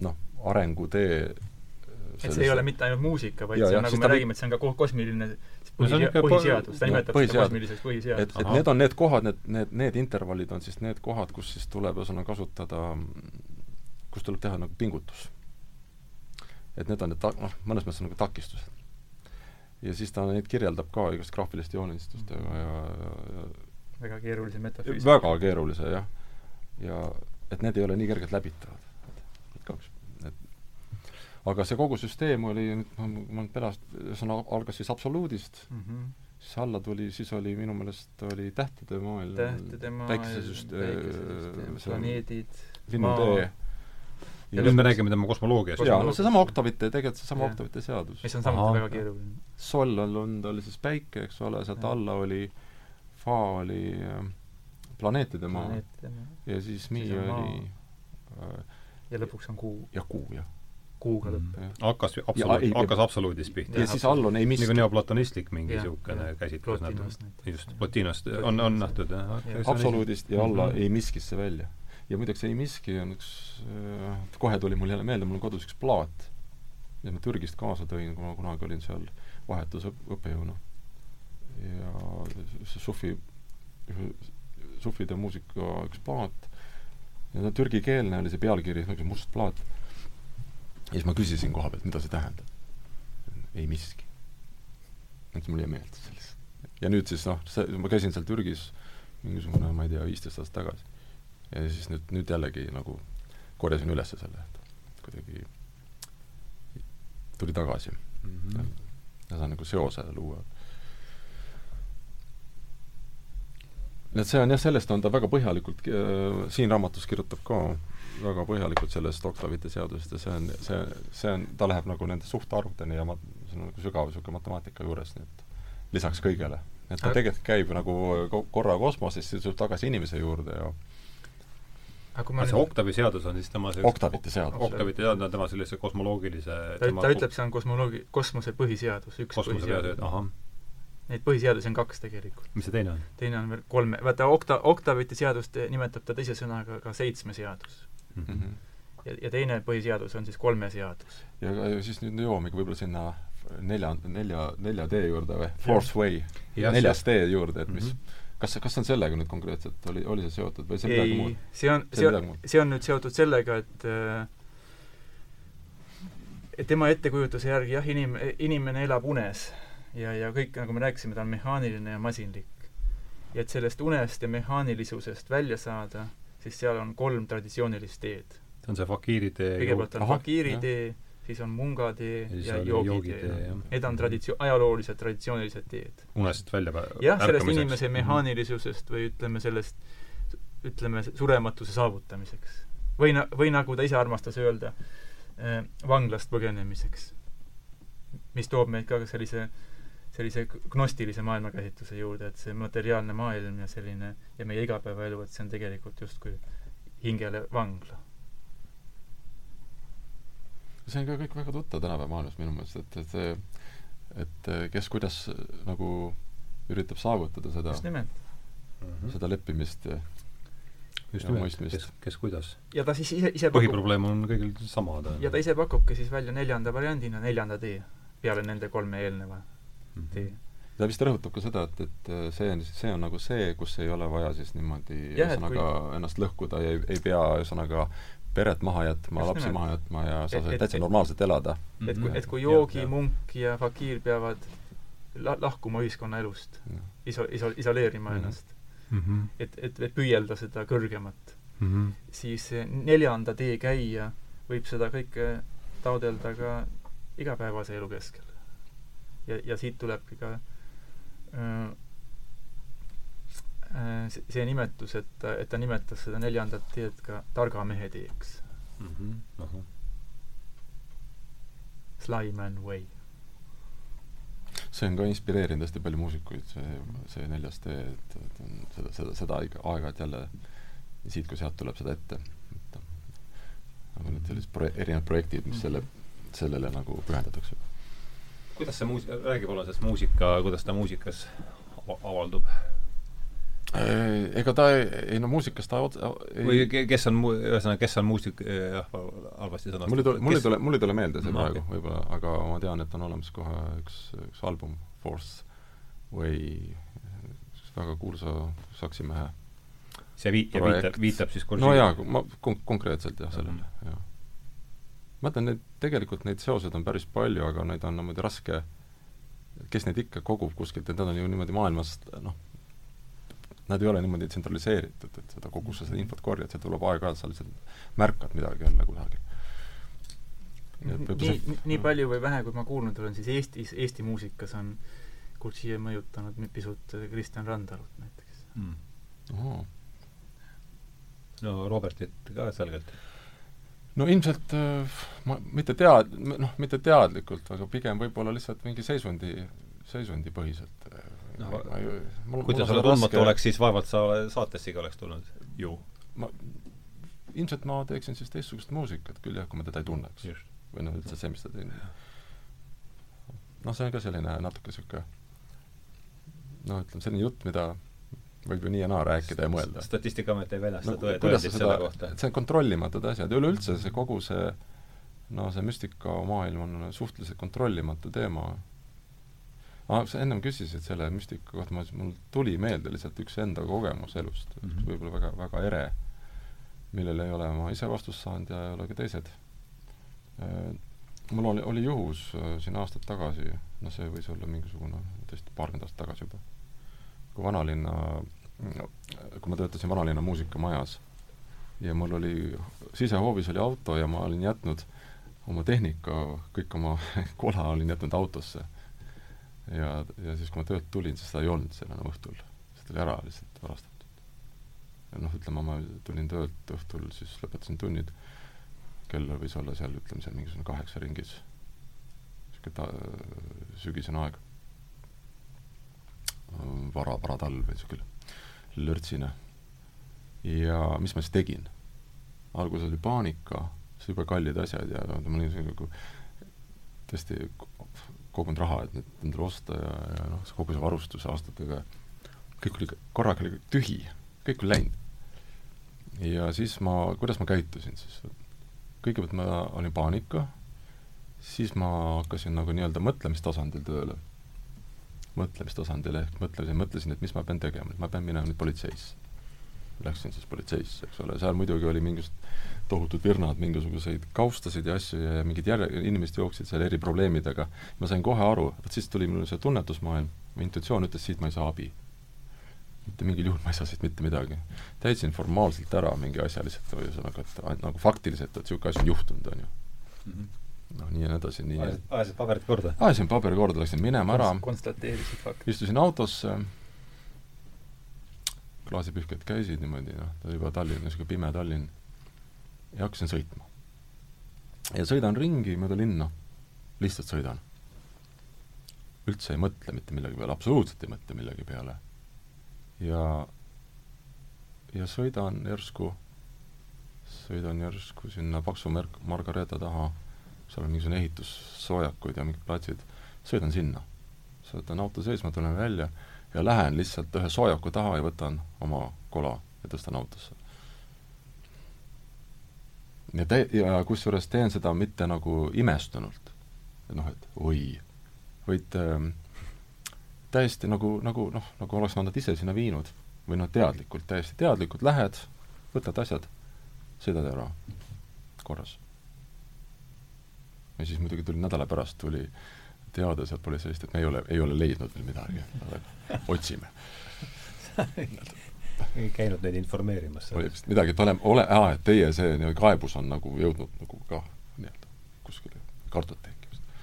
noh, arengutee et see ei ole mitte ainult muusika, vaid ja, see on, nagu me räägime, et see on ka kosmiline põhi, põhiseadus, ta nimetab seda kosmiliseks põhiseaduseks. et, et need on need kohad, need, need, need intervallid on siis need kohad, kus siis tuleb ühesõnaga kasutada, kus tuleb teha nagu pingutus et need on need ta-, noh, mõnes mõttes nagu takistused. ja siis ta neid kirjeldab ka igast graafiliste joonistustega ja, ja, ja väga keerulise metafüüsika. väga keerulise, jah. ja et need ei ole nii kergelt läbitavad. et kaks, et aga see kogu süsteem oli, nüüd ma, ma nüüd pärast, ühesõnaga algas siis absoluudist mm, -hmm. siis alla tuli, siis oli minu meelest oli tähtede maailm, maailm, päikesesüsteem, planeedid, linnutee ja nüüd me räägime tema kosmoloogiast. jaa, no seesama oktavite, tegelikult seesama oktavite seadus. mis on samuti väga keeruline. sol all on, ta oli siis päike, eks ole, sealt alla oli, fa oli äh, planeetide maa Planeetide. ja siis mi siis oli äh, ja lõpuks on kuu. ja kuu, jah kuuga lõpp mm.. hakkas absoluut, hakkas absoluudist pihta. ja siis all on ei mis nagu neoplatonistlik mingi niisugune käsitlus just, Plotinost on, on nähtud, jah. absoluudist ja alla mm -hmm. ei miskisse välja ja muideks ei miski on üks, äh, kohe tuli mul jälle meelde, mul on kodus üks plaat, mida ma Türgist kaasa tõin, kuna kunagi olin seal vahetusõppejõuna. ja see sufi, sufide muusika üks plaat, ja ta türgikeelne oli see pealkiri, niisugune must plaat. ja siis ma küsisin koha pealt, mida see tähendab. ei miski. et mul jäi meelde sellest. ja nüüd siis noh, see, ma käisin seal Türgis mingisugune, ma ei tea, viisteist aastat tagasi. Ja siis nüüd, nüüd jällegi nagu korjasin üles selle, et kuidagi tuli tagasi mm. -hmm. ja saan nagu seose luua. nii et see on jah, sellest on ta väga põhjalikult äh,, siin raamatus kirjutab ka väga põhjalikult sellest oktavite seadusest ja see on, see, see on, ta läheb nagu nende suhtarvudeni ja ma, see on nagu sügav niisugune matemaatika juures, nii et lisaks kõigele. et ta tegelikult käib nagu korra kosmoses, siis tuleb tagasi inimese juurde ja aga see oktavi seadus on siis tema see oktavite seadus. oktavite seadus on tema sellise kosmoloogilise ta, ta ütleb, see on kosmoloogi-, kosmose põhiseadus, üks kosmose põhiseadus. ahah. Neid põhiseadusi on kaks tegelikult. mis see teine on? teine on veel kolme, vaata okta-, oktavite seadust nimetab ta teise sõnaga ka seitsme seadus mm. -hmm. ja, ja teine põhiseadus on siis kolme seadus. ja, ja siis nüüd jõuamegi võib-olla sinna nelja, nelja, nelja tee juurde või, fourth way, neljas tee juurde, et mis mm -hmm kas, kas see on sellega nüüd konkreetselt, oli, oli see seotud või see on midagi muud? see on, see on, see on nüüd seotud sellega, et et tema ettekujutuse järgi jah, inim-, inimene elab unes ja, ja kõik, nagu me rääkisime, ta on mehaaniline ja masinlik. ja et sellest unest ja mehaanilisusest välja saada, siis seal on kolm traditsioonilist teed. see on see fakiiri tee kõigepealt on fakiiri tee, siis on mungatee ja, ja joogitee. Need on traditsio-, ajaloolised traditsioonilised teed. unest välja jah, sellest inimese mhm. mehaanilisusest või ütleme sellest, ütleme, surematuse saavutamiseks. või na-, või nagu ta ise armastas öelda eh,, vanglast põgenemiseks. mis toob meid ka sellise sellise gnostilise maailmakäsitluse juurde, et see materiaalne maailm ja selline ja meie igapäevaelu, et see on tegelikult justkui hingele vangla see on ka kõik väga tuttav tänapäeva maailmas minu meelest, et, et see, et kes kuidas nagu üritab saavutada seda, mm -hmm. seda leppimist ja just nimelt, kes, kes kuidas. ja ta siis ise, ise põhiprobleem on kõigil sama. ja ta ise pakubki siis välja neljanda variandina neljanda tee, peale nende kolme eelneva mm -hmm. tee ta vist rõhutab ka seda, et, et see on, see on nagu see, kus ei ole vaja siis niimoodi ühesõnaga kui... ennast lõhkuda ja ei, ei pea ühesõnaga peret maha jätma, lapsi nimelt. maha jätma ja sa saad täitsa normaalselt elada. et kui, et kui joogi, munk ja fakiir peavad la-, lahkuma ühiskonnaelust, iso-, iso-, isoleerima mm -hmm. ennast mm, -hmm. et, et, et püüelda seda kõrgemat mm, -hmm. siis neljanda tee käija võib seda kõike taodelda ka igapäevase elu keskel. ja, ja siit tulebki ka öö, Äh, see nimetus, et ta, et ta nimetas seda neljandat teed ka targa mehe teeks mm. -hmm. Uh -huh. Sly Man Way. see on ka inspireerinud hästi palju muusikuid, see, see neljas tee, et, et on seda, seda, seda aeg-ajalt jälle siit kui sealt tuleb seda ette. et nagu need sellised pro-, erinevad projektid, mis selle, sellele nagu pühendatakse. kuidas see muus-, räägi palun sellest muusika, kuidas ta muusikas avaldub? Äh, ega ta ei, ei no muusikas ta otse ei... või kes on, ühesõnaga, kes on muusik, jah, halvasti sõnastatud. mul ei tule, mul ei tule, mul ei tule meelde see no, praegu okay. võib-olla, aga ma tean, et on olemas kohe üks, üks album, Force Way, väga kuulsa saksimehe see vii-, ja viitab, viitab siis no jaa, ma kon-, konkreetselt jah, sellele mm, -hmm. jah. ma ütlen, neid, tegelikult neid seoseid on päris palju, aga neid on niimoodi raske, kes neid ikka kogub kuskilt, et nad on ju niimoodi maailmast noh, nad ei ole niimoodi tsentraliseeritud, et seda, kogu sa seda infot korjad, see tuleb aeg-ajalt, sa lihtsalt märkad midagi jälle kusagil. nii, nii palju või vähe, kui ma kuulnud olen, siis Eestis, Eesti muusikas on Gurtšije mõjutanud pisut Kristjan Randarut näiteks mm.. Oh. no Robertit ka selgelt? no ilmselt äh, ma mitte tead-, noh, mitte teadlikult, aga pigem võib-olla lihtsalt mingi seisundi, seisundipõhiselt äh, no, kui ta sulle tundmatu oleks, siis vaevalt sa saatessegi oleks tulnud ju. ma, ilmselt ma teeksin siis teistsugust muusikat küll jah, kui ma teda ei tunneks. või noh, üldse see, mis ta teinud. noh, see on ka selline natuke niisugune noh, ütleme selline jutt, mida võib ju nii ja naa rääkida ja mõelda. statistikaamet ei väljasta no, tõe, tõendit selle kohta. see on kontrollimatud asjad ja üleüldse see kogu see no see müstikamaailm on suhteliselt kontrollimatu teema ah, sa ennem küsisid selle müstika kohta, ma, mul tuli meelde lihtsalt üks enda kogemus elust mm, -hmm. võib-olla väga, väga ere, millele ei ole ma ise vastust saanud ja ei ole ka teised. Äh, mul oli, oli juhus äh, siin aastaid tagasi, noh, see võis olla mingisugune tõesti paarkümmend aastat tagasi juba, kui vanalinna, kui ma töötasin vanalinna muusikamajas ja mul oli, sisehoovis oli auto ja ma olin jätnud oma tehnika, kõik oma kola olin jätnud autosse. Ja, ja siis, kui ma töölt tulin, siis seda ei olnud seal enam õhtul. see oli ära lihtsalt varastatud. ja noh, ütleme, ma tulin töölt õhtul, siis lõpetasin tunnid, kell võis olla seal, ütleme seal mingisugune kaheksa ringis, niisugune ta-, sügisene aeg. vara, varatalv või niisugune lörtsine. ja mis ma siis tegin? alguses oli paanika jube kallid asjad ja ma olin nagu tõesti kogunud raha, et need endale osta ja, ja noh, kogu see varustus aastatega, kõik oli, korraga oli tühi, kõik oli läinud. ja siis ma, kuidas ma käitusin siis? kõigepealt ma olin paanika, siis ma hakkasin nagu nii-öelda mõtlemistasandil tööle. mõtlemistasandil ehk mõtlesin, mõtlesin, et mis ma pean tegema, ma pean minema nüüd politseisse. Läksin siis politseisse, eks ole, seal muidugi oli mingisugused tohutud virnad, mingisuguseid kaustasid ja asju ja mingid järje, inimesed jooksid seal eri probleemidega. ma sain kohe aru, vot siis tuli mul see tunnetusmaailm, mu intuitsioon ütles, siit ma ei saa abi. mitte mingil juhul ma ei saa siit mitte midagi. täitsin formaalselt ära mingi asja lihtsalt, ühesõnaga, et nagu faktiliselt, et niisugune asi on juhtunud, on ju mm. -hmm noh, nii ja nii edasi, nii ajasid paberid korda? ajasin paberi korda, läksin minema ära, istusin autosse, klaasipühked käisid niimoodi, noh, ta oli juba Tallinn, niisugune pime Tallinn ja hakkasin sõitma. ja sõidan ringi mööda linna, lihtsalt sõidan. üldse ei mõtle mitte millegi peale, absoluutselt ei mõtle millegi peale. ja, ja sõidan järsku, sõidan järsku sinna Paksu Merk-, Margareeta taha, seal on mingisugune ehitussoojakuid ja mingid platsid, sõidan sinna. sõidan auto seisma, tulen välja ja lähen lihtsalt ühe soojaku taha ja võtan oma kola ja tõstan autosse ja tä-, ja kusjuures teen seda mitte nagu imestunult, et noh, et oi, vaid äh, täiesti nagu, nagu noh, nagu oleks nad ise sinna viinud. või noh, teadlikult, täiesti teadlikult lähed, võtad asjad, sõidad ära, korras. ja siis muidugi tuli nädala pärast, tuli teade sealt politseist, et me ei ole, ei ole leidnud veel midagi, otsime ei käinud neid informeerimas oli vist midagi, et oleme, ole, aa, et teie see nii-öelda kaebus on nagu jõudnud nagu kah nii-öelda kuskile kartoteeki vist.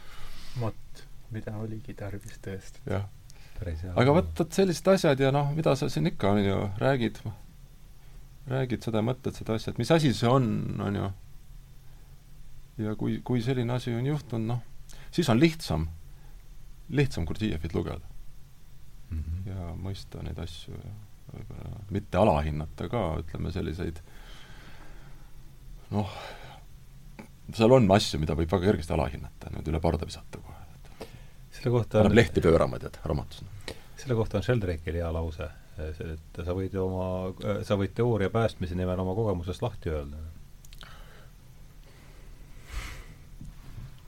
vot, mida oligi tarvis tõestada. jah. aga vot, vot sellised asjad ja noh, mida sa siin ikka, on ju, räägid, räägid seda, mõtled seda asja, et mis asi see on, on ju. ja kui, kui selline asi on juhtunud, noh, siis on lihtsam, lihtsam Gurdjijevit lugeda mm. -hmm. ja mõista neid asju ja võib-olla mitte alahinnata ka, ütleme selliseid noh, seal on asju, mida võib väga kergesti alahinnata, nüüd üle parda visata kohe. selle kohta annab lehti pöörama, tead, raamatus. selle kohta on Sheldrakil hea lause, et sa võid oma, sa võid teooria päästmise nimel oma kogemusest lahti öelda.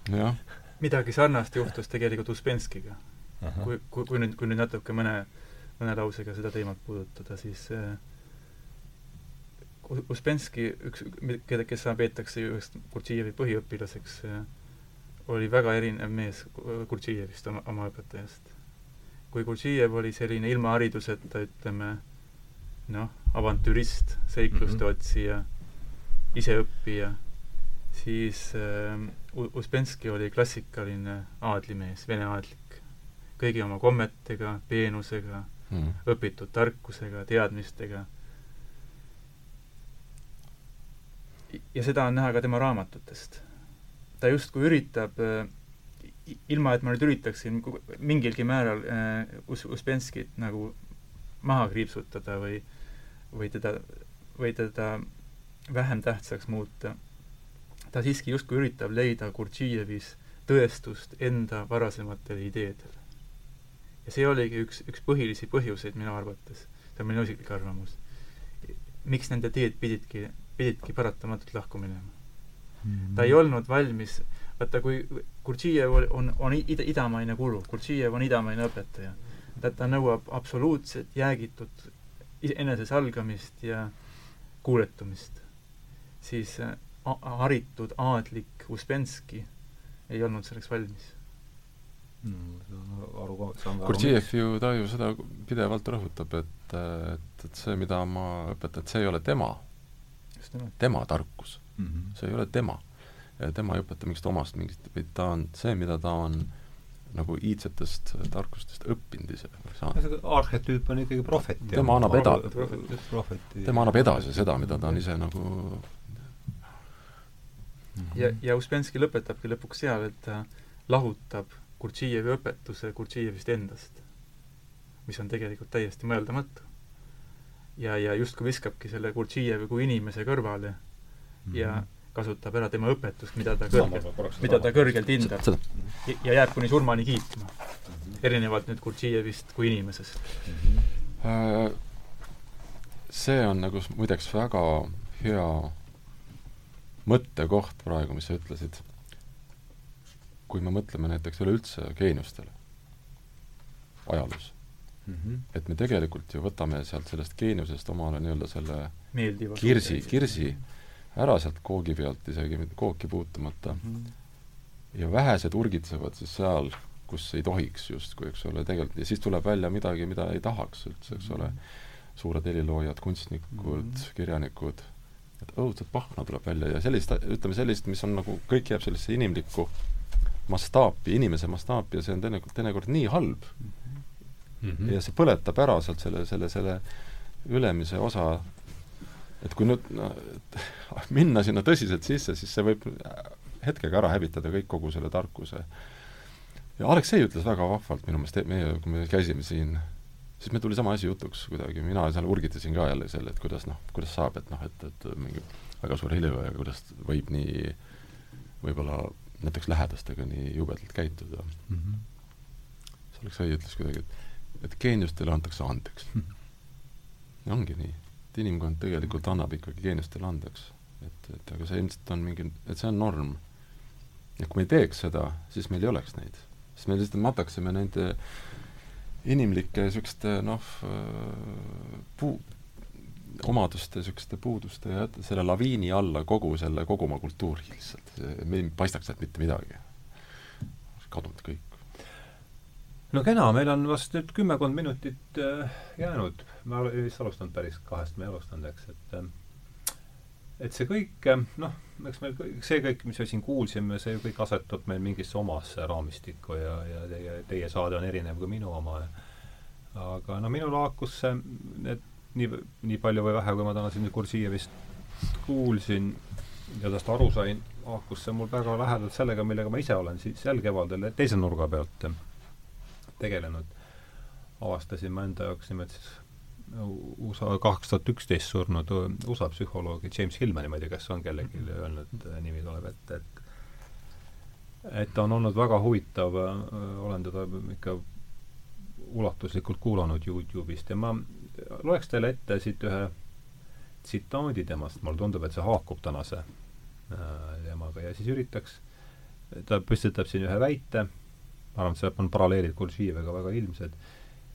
jah. midagi sarnast juhtus tegelikult Uspenskiga. kui, kui, kui nüüd, kui nüüd natuke mõne mõne lausega seda teemat puudutada, siis äh, Uspenski, üks, keda, kes peetakse ju üheks Gurdžijevi põhiõpilaseks äh,, oli väga erinev mees Gurdžijevist, oma, oma õpetajast. kui Gurdžijev oli selline ilma hariduseta, ütleme noh, avantürist, seikluste mm -hmm. otsija, iseõppija, siis äh, Uspenski oli klassikaline aadlimees, vene aadlik. kõigi oma kommetega, peenusega mm. õpitud tarkusega, teadmistega. ja seda on näha ka tema raamatutest. ta justkui üritab äh, ilma, et ma nüüd üritaksin mingilgi määral äh, Us-, Uspenskit nagu maha kriipsutada või, või teda, või teda vähem tähtsaks muuta, ta siiski justkui üritab leida Gurdžijevis tõestust enda varasematele ideedele ja see oligi üks, üks põhilisi põhjuseid minu arvates, see on minu isiklik arvamus, miks nende teed pididki, pididki paratamatult lahku minema? Mm. -hmm. ta ei olnud valmis, vaata kui Gurdžijev on, on, ida, idamaine guru, Gurdžijev on idamaine õpetaja, ta, ta nõuab absoluutset jäägitut enesesalgamist ja kuuletumist, siis haritud aadlik Uspenski ei olnud selleks valmis Gurdjieff ju, ta ju seda pidevalt rõhutab, et, et, et see, mida ma õpetan, et see ei ole tema, tema tarkus mm. -hmm. see ei ole tema. tema ei õpeta mingit omast mingit, vaid ta on see, mida ta on nagu iidsetest tarkustest õppinud ise arhetüüp on ikkagi prohvet. tema annab eda-, tema annab edasi seda, mida ta on ise nagu ja, ja Uspenski lõpetabki lõpuks seal, et ta lahutab Gurdžijevi õpetuse Gurdžijevist endast, mis on tegelikult täiesti mõeldamatu. ja, ja justkui viskabki selle Gurdžijevi kui inimese kõrvale mm -hmm. ja kasutab ära tema õpetust, mida ta kõrgelt, mida ta kõrgelt hindab ja jääb kuni surmani kiitma. erinevalt nüüd Gurdžijevist kui inimesest mm. -hmm. see on nagu muideks väga hea mõttekoht praegu, mis sa ütlesid, kui me mõtleme näiteks üleüldse geeniustele ajaloos mm, -hmm. et me tegelikult ju võtame sealt sellest geeniusest omale nii-öelda selle Meeldiva kirsi, kirsi ära sealt koogi pealt, isegi kooki puutumata mm. -hmm. ja vähesed urgitsevad siis seal, kus ei tohiks justkui, eks ole, tegelikult, ja siis tuleb välja midagi, mida ei tahaks üldse, eks ole, mhm. suured heliloojad, kunstnikud mm, -hmm. kirjanikud et õudselt pahna tuleb välja ja sellist, ütleme sellist, mis on nagu, kõik jääb sellisesse inimlikku mastaapi, inimese mastaapi ja see on teinekord, teinekord nii halb mm. -hmm. ja see põletab ära sealt selle, selle, selle ülemise osa, et kui nüüd no, minna sinna tõsiselt sisse, siis see võib hetkega ära hävitada kõik, kogu selle tarkuse. ja Aleksei ütles väga vahvalt minu meelest, meie, kui me käisime siin siis meil tuli sama asi jutuks kuidagi, mina seal urgitasin ka jälle selle, et kuidas noh, kuidas saab, et noh, et, et mingi väga suur helilooja, kuidas võib nii võib-olla näiteks lähedastega nii jubedalt käituda mm. -hmm. see Aleksei ütles kuidagi, et, et geeniustele antakse andeks mm. -hmm. ja ongi nii, et inimkond tegelikult annab ikkagi geeniustele andeks. et, et aga see ilmselt on mingi, et see on norm. ja kui me ei teeks seda, siis meil ei oleks neid. siis me lihtsalt mataksime nende äh, inimlike niisuguste noh, puu-, omaduste, niisuguste puuduste ja selle laviini alla kogu selle kogumaa kultuuri lihtsalt. meil ei paistaks sealt mitte midagi. kadunud kõik. no kena, meil on vast nüüd kümmekond minutit äh, jäänud. ma vist alustanud päris kahest, me ei alustanud, eks, et äh, et see kõik, äh, noh, eks meil kõik, see kõik, mis me siin kuulsime, see ju kõik asetub meil mingisse omasse raamistikku ja, ja teie, teie saade on erinev kui minu oma. aga no minul haakus see, et nii, nii palju või vähe, kui ma täna siin Kursijevist kuulsin ja tast aru sain, haakus see mul väga lähedalt sellega, millega ma ise olen siis sel kevadel teise nurga pealt tegelenud. avastasin ma enda jaoks nimelt siis USA kaks tuhat üksteist surnud USA psühholoogi James Hillmani, ma ei tea, kas on kellelgi mhm. öelnud äh, nimi tuleb ette, et et ta on olnud väga huvitav, äh, olen teda ikka ulatuslikult kuulanud Youtube'ist ja ma loeks teile ette siit ühe tsitaadi temast, mulle tundub, et see haakub tänase äh, teemaga ja siis üritaks, ta püstitab siin ühe väite, ma arvan, et see on paralleelid Kurshiivega väga ilmsed.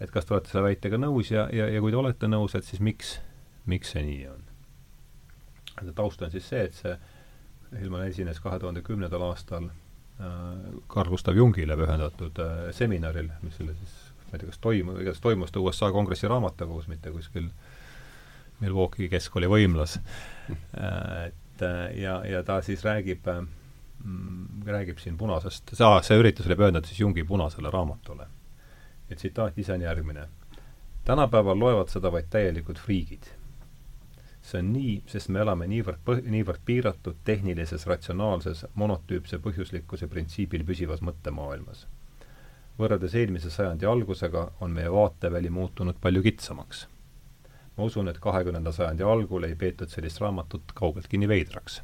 Et kas te olete selle väitega nõus ja, ja, ja kui te olete nõus, et siis miks, miks see nii on? taust on siis see, et see Hilman esines kahe tuhande kümnendal aastal äh, Carl Gustav Jungile pühendatud äh, seminaril, mis oli siis, ma ei tea, kas toimu-, igatahes toimus ta USA Kongressi raamatukogus, mitte kuskil Milwaukee keskkooli võimlas äh,. et äh, ja, ja ta siis räägib äh, mm, räägib siin punasest, see, see üritus oli pühendatud siis Jungi punasele raamatule ja tsitaat ise on järgmine. tänapäeval loevad seda vaid täielikud friigid. see on nii, sest me elame niivõrd põh-, niivõrd piiratud tehnilises, ratsionaalses, monotüüpse põhjuslikkuse printsiibil püsivas mõttemaailmas. Võrreldes eelmise sajandi algusega on meie vaateväli muutunud palju kitsamaks. ma usun, et kahekümnenda sajandi algul ei peetud sellist raamatut kaugeltki nii veidraks.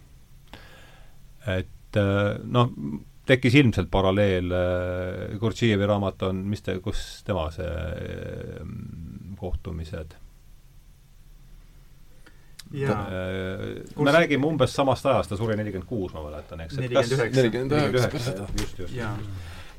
et äh, noh, tekkis ilmselt paralleel, äh, Gurdžijevi raamat on, mis te, kus tema see mm, kohtumised? Äh, me räägime umbes samast ajast, ta suri nelikümmend kuus, ma mäletan, eks. nelikümmend üheksa. just, just.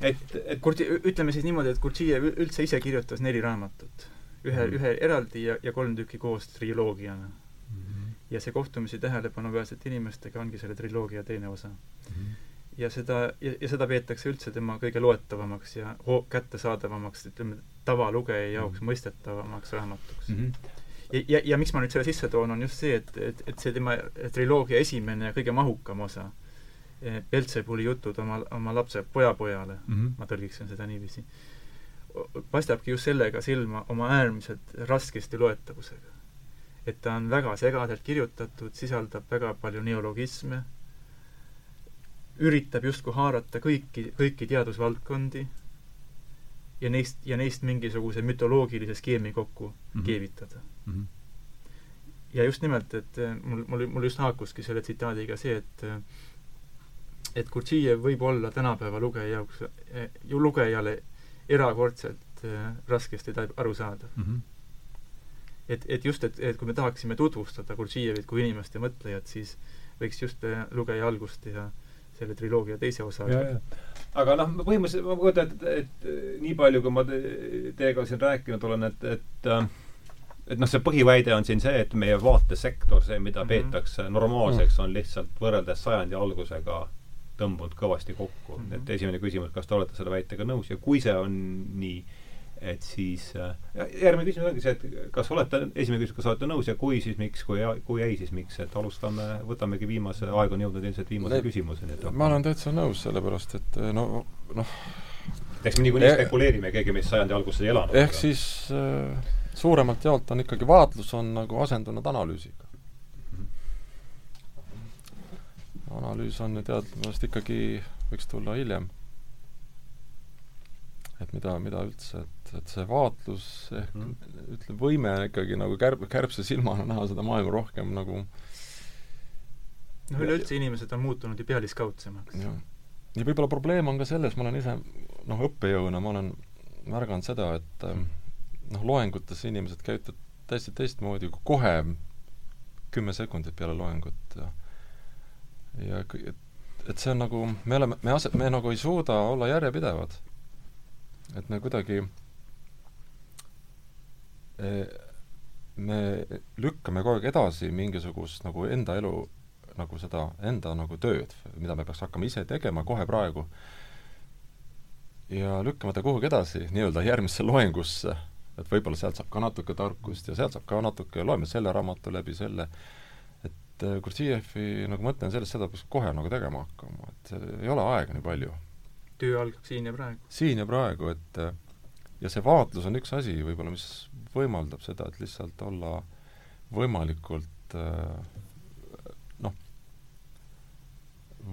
Et, et Kurdi, ütleme siis niimoodi, et Gurdžijev üldse ise kirjutas neli raamatut. ühe mm., ühe eraldi ja, ja kolm tükki koos triloogiana mm. -hmm. ja see kohtumisi tähelepanuväärselt inimestega ongi selle triloogia teine osa mm. -hmm ja seda, ja, ja seda peetakse üldse tema kõige loetavamaks ja hoo-, kättesaadavamaks, ütleme, tavalugeja jaoks mm -hmm. mõistetavamaks raamatuks mm. -hmm. ja, ja, ja miks ma nüüd selle sisse toon, on just see, et, et, et see tema triloogia esimene ja kõige mahukam osa, Beltsebuli jutud oma, oma lapse pojapojale mm, -hmm. ma tõlgiksin seda niiviisi, paistabki just sellega silma oma äärmiselt raskesti loetavusega. et ta on väga segaselt kirjutatud, sisaldab väga palju neologisme, üritab justkui haarata kõiki, kõiki teadusvaldkondi ja neist, ja neist mingisuguse mütoloogilise skeemi kokku mm -hmm. keevitada mm. -hmm. ja just nimelt, et eh, mul, mul, mul just haakuski selle tsitaadiga see, et eh, et Gurdjiev võib olla tänapäeva lugeja jaoks, eh, ju lugejale erakordselt raskesti aru saada mm. -hmm. et, et just, et, et kui me tahaksime tutvustada Gurdjievit kui inimest ja mõtlejat, siis võiks just lugeja algust teha selle triloogia teise osa. aga noh, põhimõtteliselt ma kujutan et, et nii palju, kui ma te, teiega siin rääkinud olen, et, et äh, et noh, see põhiväide on siin see, et meie vaatesektor, see, mida mm -hmm. peetakse normaalseks, on lihtsalt võrreldes sajandi algusega tõmbunud kõvasti kokku mm. -hmm. et esimene küsimus, kas te olete selle väitega nõus ja kui see on nii, et siis äh, järgmine küsimus ongi see, et kas olete, esimene küsimus, kas olete nõus ja kui, siis miks, kui, kui ei, siis miks, et alustame, võtamegi viimase, aeg on jõudnud ilmselt viimase ne, küsimuseni. ma olen täitsa nõus, sellepärast et äh, no noh eks me niikuinii spekuleerime, keegi meist sajandi alguses ei elanud. ehk siis äh, suuremalt jaolt on ikkagi vaatlus on nagu asendunud analüüsiga mm. -hmm. Analüüs on teadmast ikkagi, võiks tulla hiljem et mida, mida üldse, et, et see vaatlus ehk mm. ütleme, võime ikkagi nagu kärb, kärbse silmana näha seda maailma rohkem nagu no üleüldse inimesed on muutunud ju pealiskaudsemaks. ja võib-olla probleem on ka selles, ma olen ise noh, õppejõuna ma olen märganud seda, et ähm, noh, loengutes inimesed käituvad täiesti teistmoodi kui kohe kümme sekundit peale loengut ja ja et, et see on nagu, me oleme, me ase-, me nagu ei suuda olla järjepidevad. Et me kuidagi eh, me lükkame kogu aeg edasi mingisugust nagu enda elu, nagu seda enda nagu tööd, mida me peaks hakkama ise tegema kohe praegu, ja lükkame ta kuhugi edasi, nii-öelda järgmisse loengusse, et võib-olla sealt saab ka natuke tarkust ja sealt saab ka natuke, loeme selle raamatu läbi, selle, et eh, Gurdjieffi nagu mõte on selles, seda peaks kohe nagu tegema hakkama, et ei ole aega nii palju töö algab siin ja praegu. siin ja praegu, et ja see vaatlus on üks asi võib-olla, mis võimaldab seda, et lihtsalt olla võimalikult noh,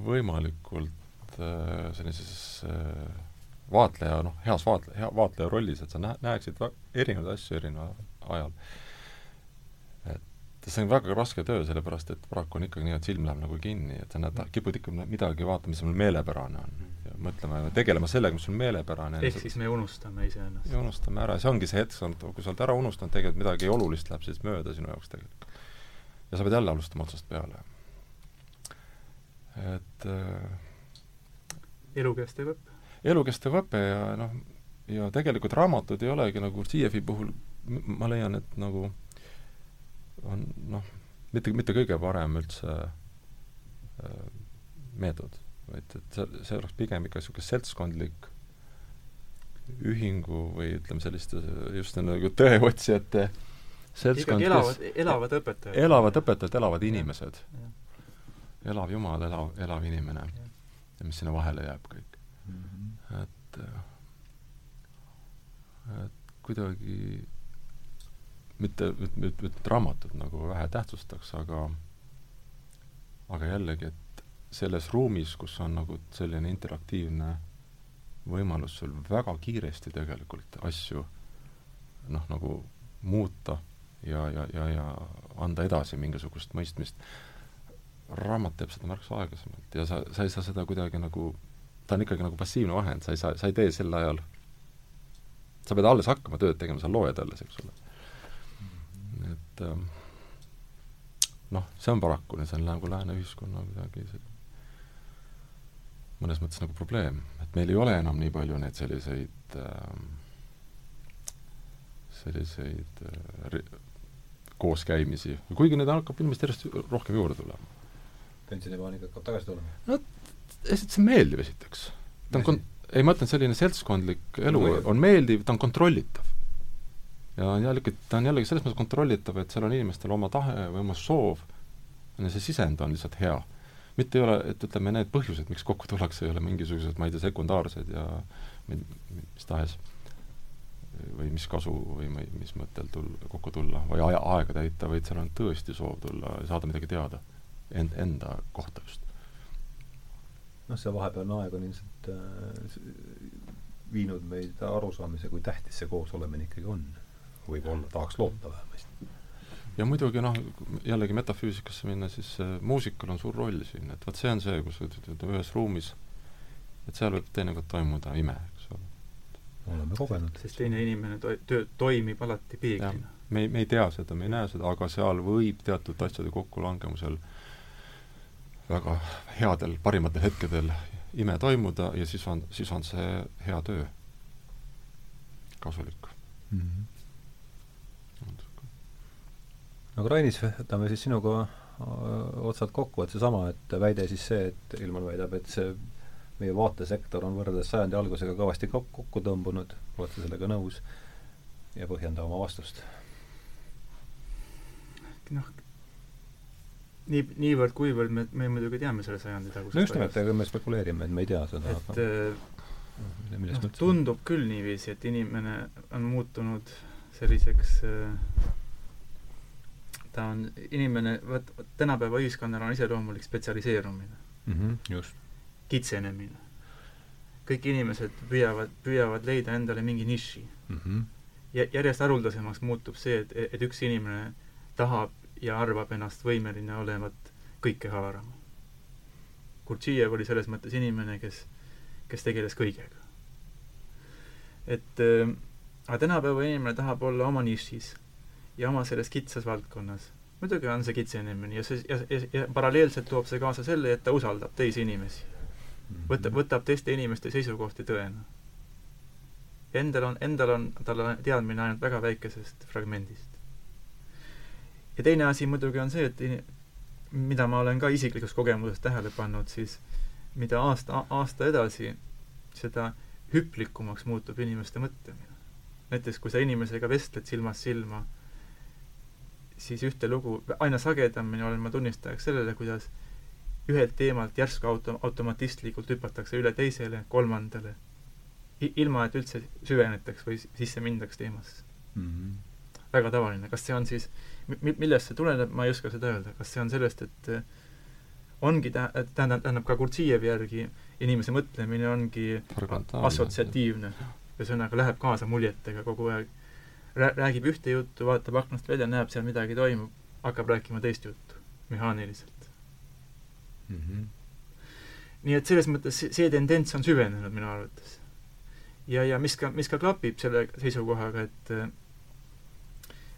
võimalikult sellises vaatleja, noh, heas vaatle-, hea vaatleja rollis, et sa nä-, näeksid erinevaid asju erineval ajal. See on väga raske töö, sellepärast et paraku on ikkagi nii, et silm läheb nagu kinni, et sa näed, kipud ikka midagi vaatama, mis sul meelepärane on mõtlema ja tegelema sellega, mis sul meelepärane on. ehk siis me unustame iseennast. ja unustame ära, see ongi see hetk, kui sa oled ära unustanud, tegelikult midagi olulist läheb siis mööda sinu jaoks tegelikult. ja sa pead jälle alustama otsast peale. et äh, elukestev õpe. elukestev õpe ja noh, ja tegelikult raamatud ei olegi nagu Zievi puhul, ma leian, et nagu on noh, mitte, mitte kõige parem üldse äh, meetod vaid et see, see oleks pigem ikka niisugune seltskondlik ühingu või ütleme, selliste just nagu tõeotsijate seltskond, elavad, elavad õpetajad. elavad õpetajad, elavad inimesed. elav Jumal, elav, elav inimene. ja mis sinna vahele jääb kõik mm. -hmm. et, et kuidagi mitte, mitte, mitte raamatut nagu vähe tähtsustaks, aga aga jällegi, et selles ruumis, kus on nagu selline interaktiivne võimalus sul väga kiiresti tegelikult asju noh, nagu muuta ja, ja, ja, ja anda edasi mingisugust mõistmist, raamat teeb seda märksa aeglasemalt ja sa, sa ei saa seda kuidagi nagu, ta on ikkagi nagu passiivne vahend, sa ei saa, sa ei tee sel ajal, sa pead alles hakkama tööd tegema, sa loed alles, eks ole. Et ähm, noh, see on paraku, see on nagu lääne ühiskonna kuidagi mõnes mõttes nagu probleem, et meil ei ole enam nii palju neid selliseid äh, selliseid äh, kooskäimisi, kuigi neid hakkab ilmselt järjest rohkem juurde tulema. pensionipaanika hakkab tagasi tulema? no lihtsalt see on meeldiv esiteks. ta on kon-, ei, ma ütlen, selline seltskondlik elu No, on meeldiv, ta on kontrollitav. Ja on jällegi, ta on jällegi selles mõttes kontrollitav, et seal on inimestel oma tahe või oma soov, ja see sisend on lihtsalt hea. mitte ei ole, et ütleme, need põhjused, miks kokku tullakse, ei ole mingisugused, ma ei tea, sekundaarsed ja mi-, mis tahes või mis kasu või ma ei, mis mõttel tul-, kokku tulla või aja, aega täita, vaid seal on tõesti soov tulla ja saada midagi teada end-, enda kohta just. noh, see vahepealne aeg on ilmselt äh, viinud meid arusaamise, kui tähtis see koosolemine ikkagi on. Võib-olla, tahaks loota vähemasti. ja muidugi noh, jällegi metafüüsikasse minna, siis äh, muusikal on suur roll siin, et vot see on see, kus ühes ruumis, et seal võib teinekord toimuda ime, eks ole. oleme kogenud. sest teine inimene to-, töö, toimib alati peeglina. me ei, me ei tea seda, me ei näe seda, aga seal võib teatud asjade kokkulangemusel väga headel, parimatel hetkedel ime toimuda ja siis on, siis on see hea töö kasulik mm. -hmm. Aga Rainis, võtame siis sinuga otsad kokku, et seesama, et väide siis see, et Ilmar väidab, et see meie vaatesektor on võrreldes sajandi algusega kõvasti kokku tõmbunud, oled sa sellega nõus? ja põhjenda oma vastust. noh, nii, niivõrd-kuivõrd me, me muidugi teame selle sajandi tagusest no just nimelt, ega me spekuleerime, et me ei tea seda, et aga noh, tundub küll niiviisi, et inimene on muutunud selliseks äh, ta on, inimene, vot, tänapäeva ühiskonnal on iseloomulik spetsialiseerumine mm. -hmm, just. kitsenemine. kõik inimesed püüavad, püüavad leida endale mingi niši mm. -hmm. ja järjest haruldasemaks muutub see, et, et üks inimene tahab ja arvab ennast võimeline olevat kõike haarama. Gurdjiev oli selles mõttes inimene, kes, kes tegeles kõigega. et äh, aga tänapäeva inimene tahab olla oma nišis ja oma selles kitsas valdkonnas. muidugi on see kitsenemine ja see, ja, ja, ja paralleelselt toob see kaasa selle, et ta usaldab teisi inimesi. võtab, võtab teiste inimeste seisukohti tõena. Endal on, endal on tal on teadmine ainult väga väikesest fragmendist. ja teine asi muidugi on see, et mida ma olen ka isiklikust kogemusest tähele pannud, siis mida aasta, aasta edasi, seda hüplikumaks muutub inimeste mõtlemine. näiteks kui sa inimesega vestled silmast silma, siis ühte lugu, aina sagedamini olen ma tunnistajaks sellele, kuidas ühelt teemalt järsku auto-, automatistlikult hüpatakse üle teisele, kolmandale, ilma et üldse süvenetaks või sisse mindaks teemasse. Mm. -hmm. väga tavaline, kas see on siis, millest see tuleneb, ma ei oska seda öelda, kas see on sellest, et äh, ongi tä-, tähendab, tähendab ka Gurdžijevi järgi inimese mõtlemine ongi assotsiatiivne, ühesõnaga läheb kaasa muljetega kogu aeg räägib ühte juttu, vaatab aknast välja, näeb seal midagi toimub, hakkab rääkima teist juttu, mehaaniliselt mm. -hmm. nii et selles mõttes see, tendents on süvenenud minu arvates. ja, ja mis ka, mis ka klapib selle seisukohaga, et äh,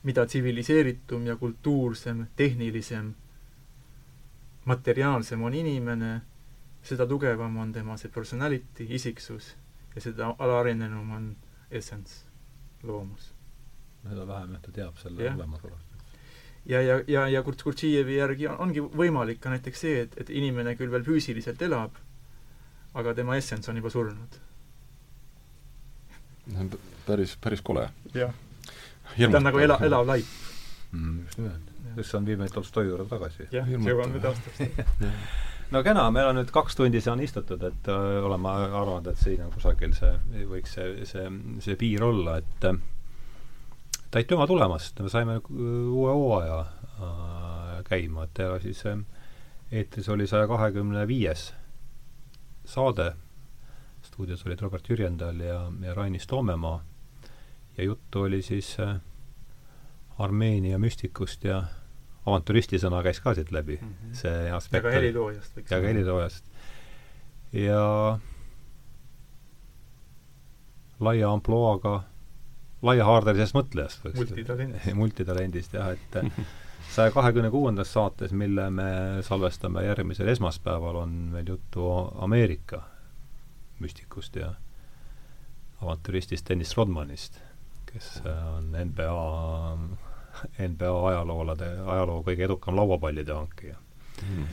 mida tsiviliseeritum ja kultuursem, tehnilisem, materiaalsem on inimene, seda tugevam on tema see personality, isiksus ja seda alaarenenum on essence, loomus seda vähem jah ta teab selle olemasolust. ja, ja, ja, ja Kurt Gurdžijevi järgi on, ongi võimalik ka näiteks see, et, et inimene küll veel füüsiliselt elab, aga tema essents on juba surnud. päris, päris kole. jah. ta on nagu ela, elav laip mm,. just nimelt. sest see on viimane Tolstoi juurde tagasi. jah, jõuame nüüd aastast no kena, meil on nüüd kaks tundi siin istutud, et äh, oleme arvanud, et siin on kusagil see, võiks see, see, see piir olla, et äh, aitüma tulemast, me saime uue hooaja äh, käima, et ja siis äh, eetris oli saja kahekümne viies saade, stuudios olid Robert Jürjendal ja, ja Rainis Toomemaa ja juttu oli siis äh, Armeenia müstikust ja avantüristi sõna käis ka siit läbi mm, -hmm. see aspekt ja ka heliloojast võiks ja ka heliloojast. ja laia ampluaaga laiahaardelisest mõtlejast. multitalendist. multitalendist jah, et saja kahekümne kuuendas saates, mille me salvestame järgmisel esmaspäeval, on meil juttu Ameerika müstikust ja avantüristist Dennis Rodmanist, kes on NBA, NBA ajaloolade, ajaloo kõige edukam lauapallide hankija mm..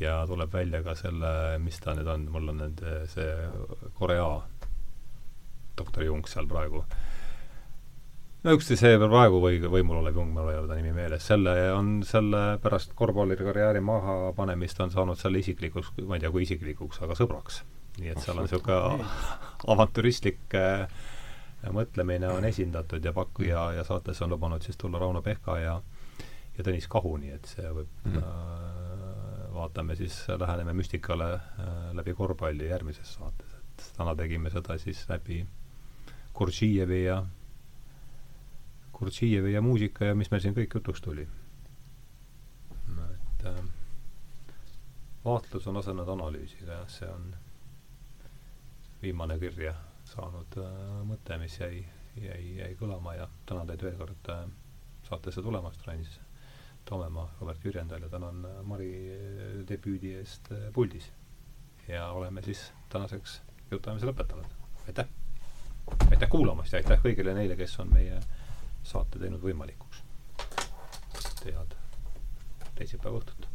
ja tuleb välja ka selle, mis ta nüüd on, mul on nüüd see Korea doktor Jung seal praegu. No üksteise praegu või võimul olev Jung, mul ei ole ta nimi meeles, selle on, selle pärast korvpalluri karjääri mahapanemist on saanud selle isiklikuks, ma ei tea, kui isiklikuks, aga sõbraks. nii et seal on niisugune avantüristlik äh, mõtlemine on esindatud ja pakku- ja, ja saates on lubanud siis tulla Rauno Pehka ja ja Tõnis Kahu, nii et see võib mm. äh, vaatame siis, läheneme müstikale äh, läbi korvpalli järgmises saates, et täna tegime seda siis läbi Kurtšijevi ja Kurtšijevi ja muusika ja mis meil siin kõik jutuks tuli. et äh, vaatlus on asenenud analüüsiga, jah, see on viimane kirja saanud äh, mõte, mis jäi, jäi, jäi kõlama ja tänan teid veel kord äh, saatesse tulemast, Rainis Toomemaa, Robert Jürjendal ja tänan äh, Mari äh, debüüdi eest äh, puldis. ja oleme siis tänaseks jutuajamise lõpetanud. aitäh! aitäh kuulamast ja aitäh kõigile neile, kes on meie saate teinud võimalikuks. head teisipäeva õhtut!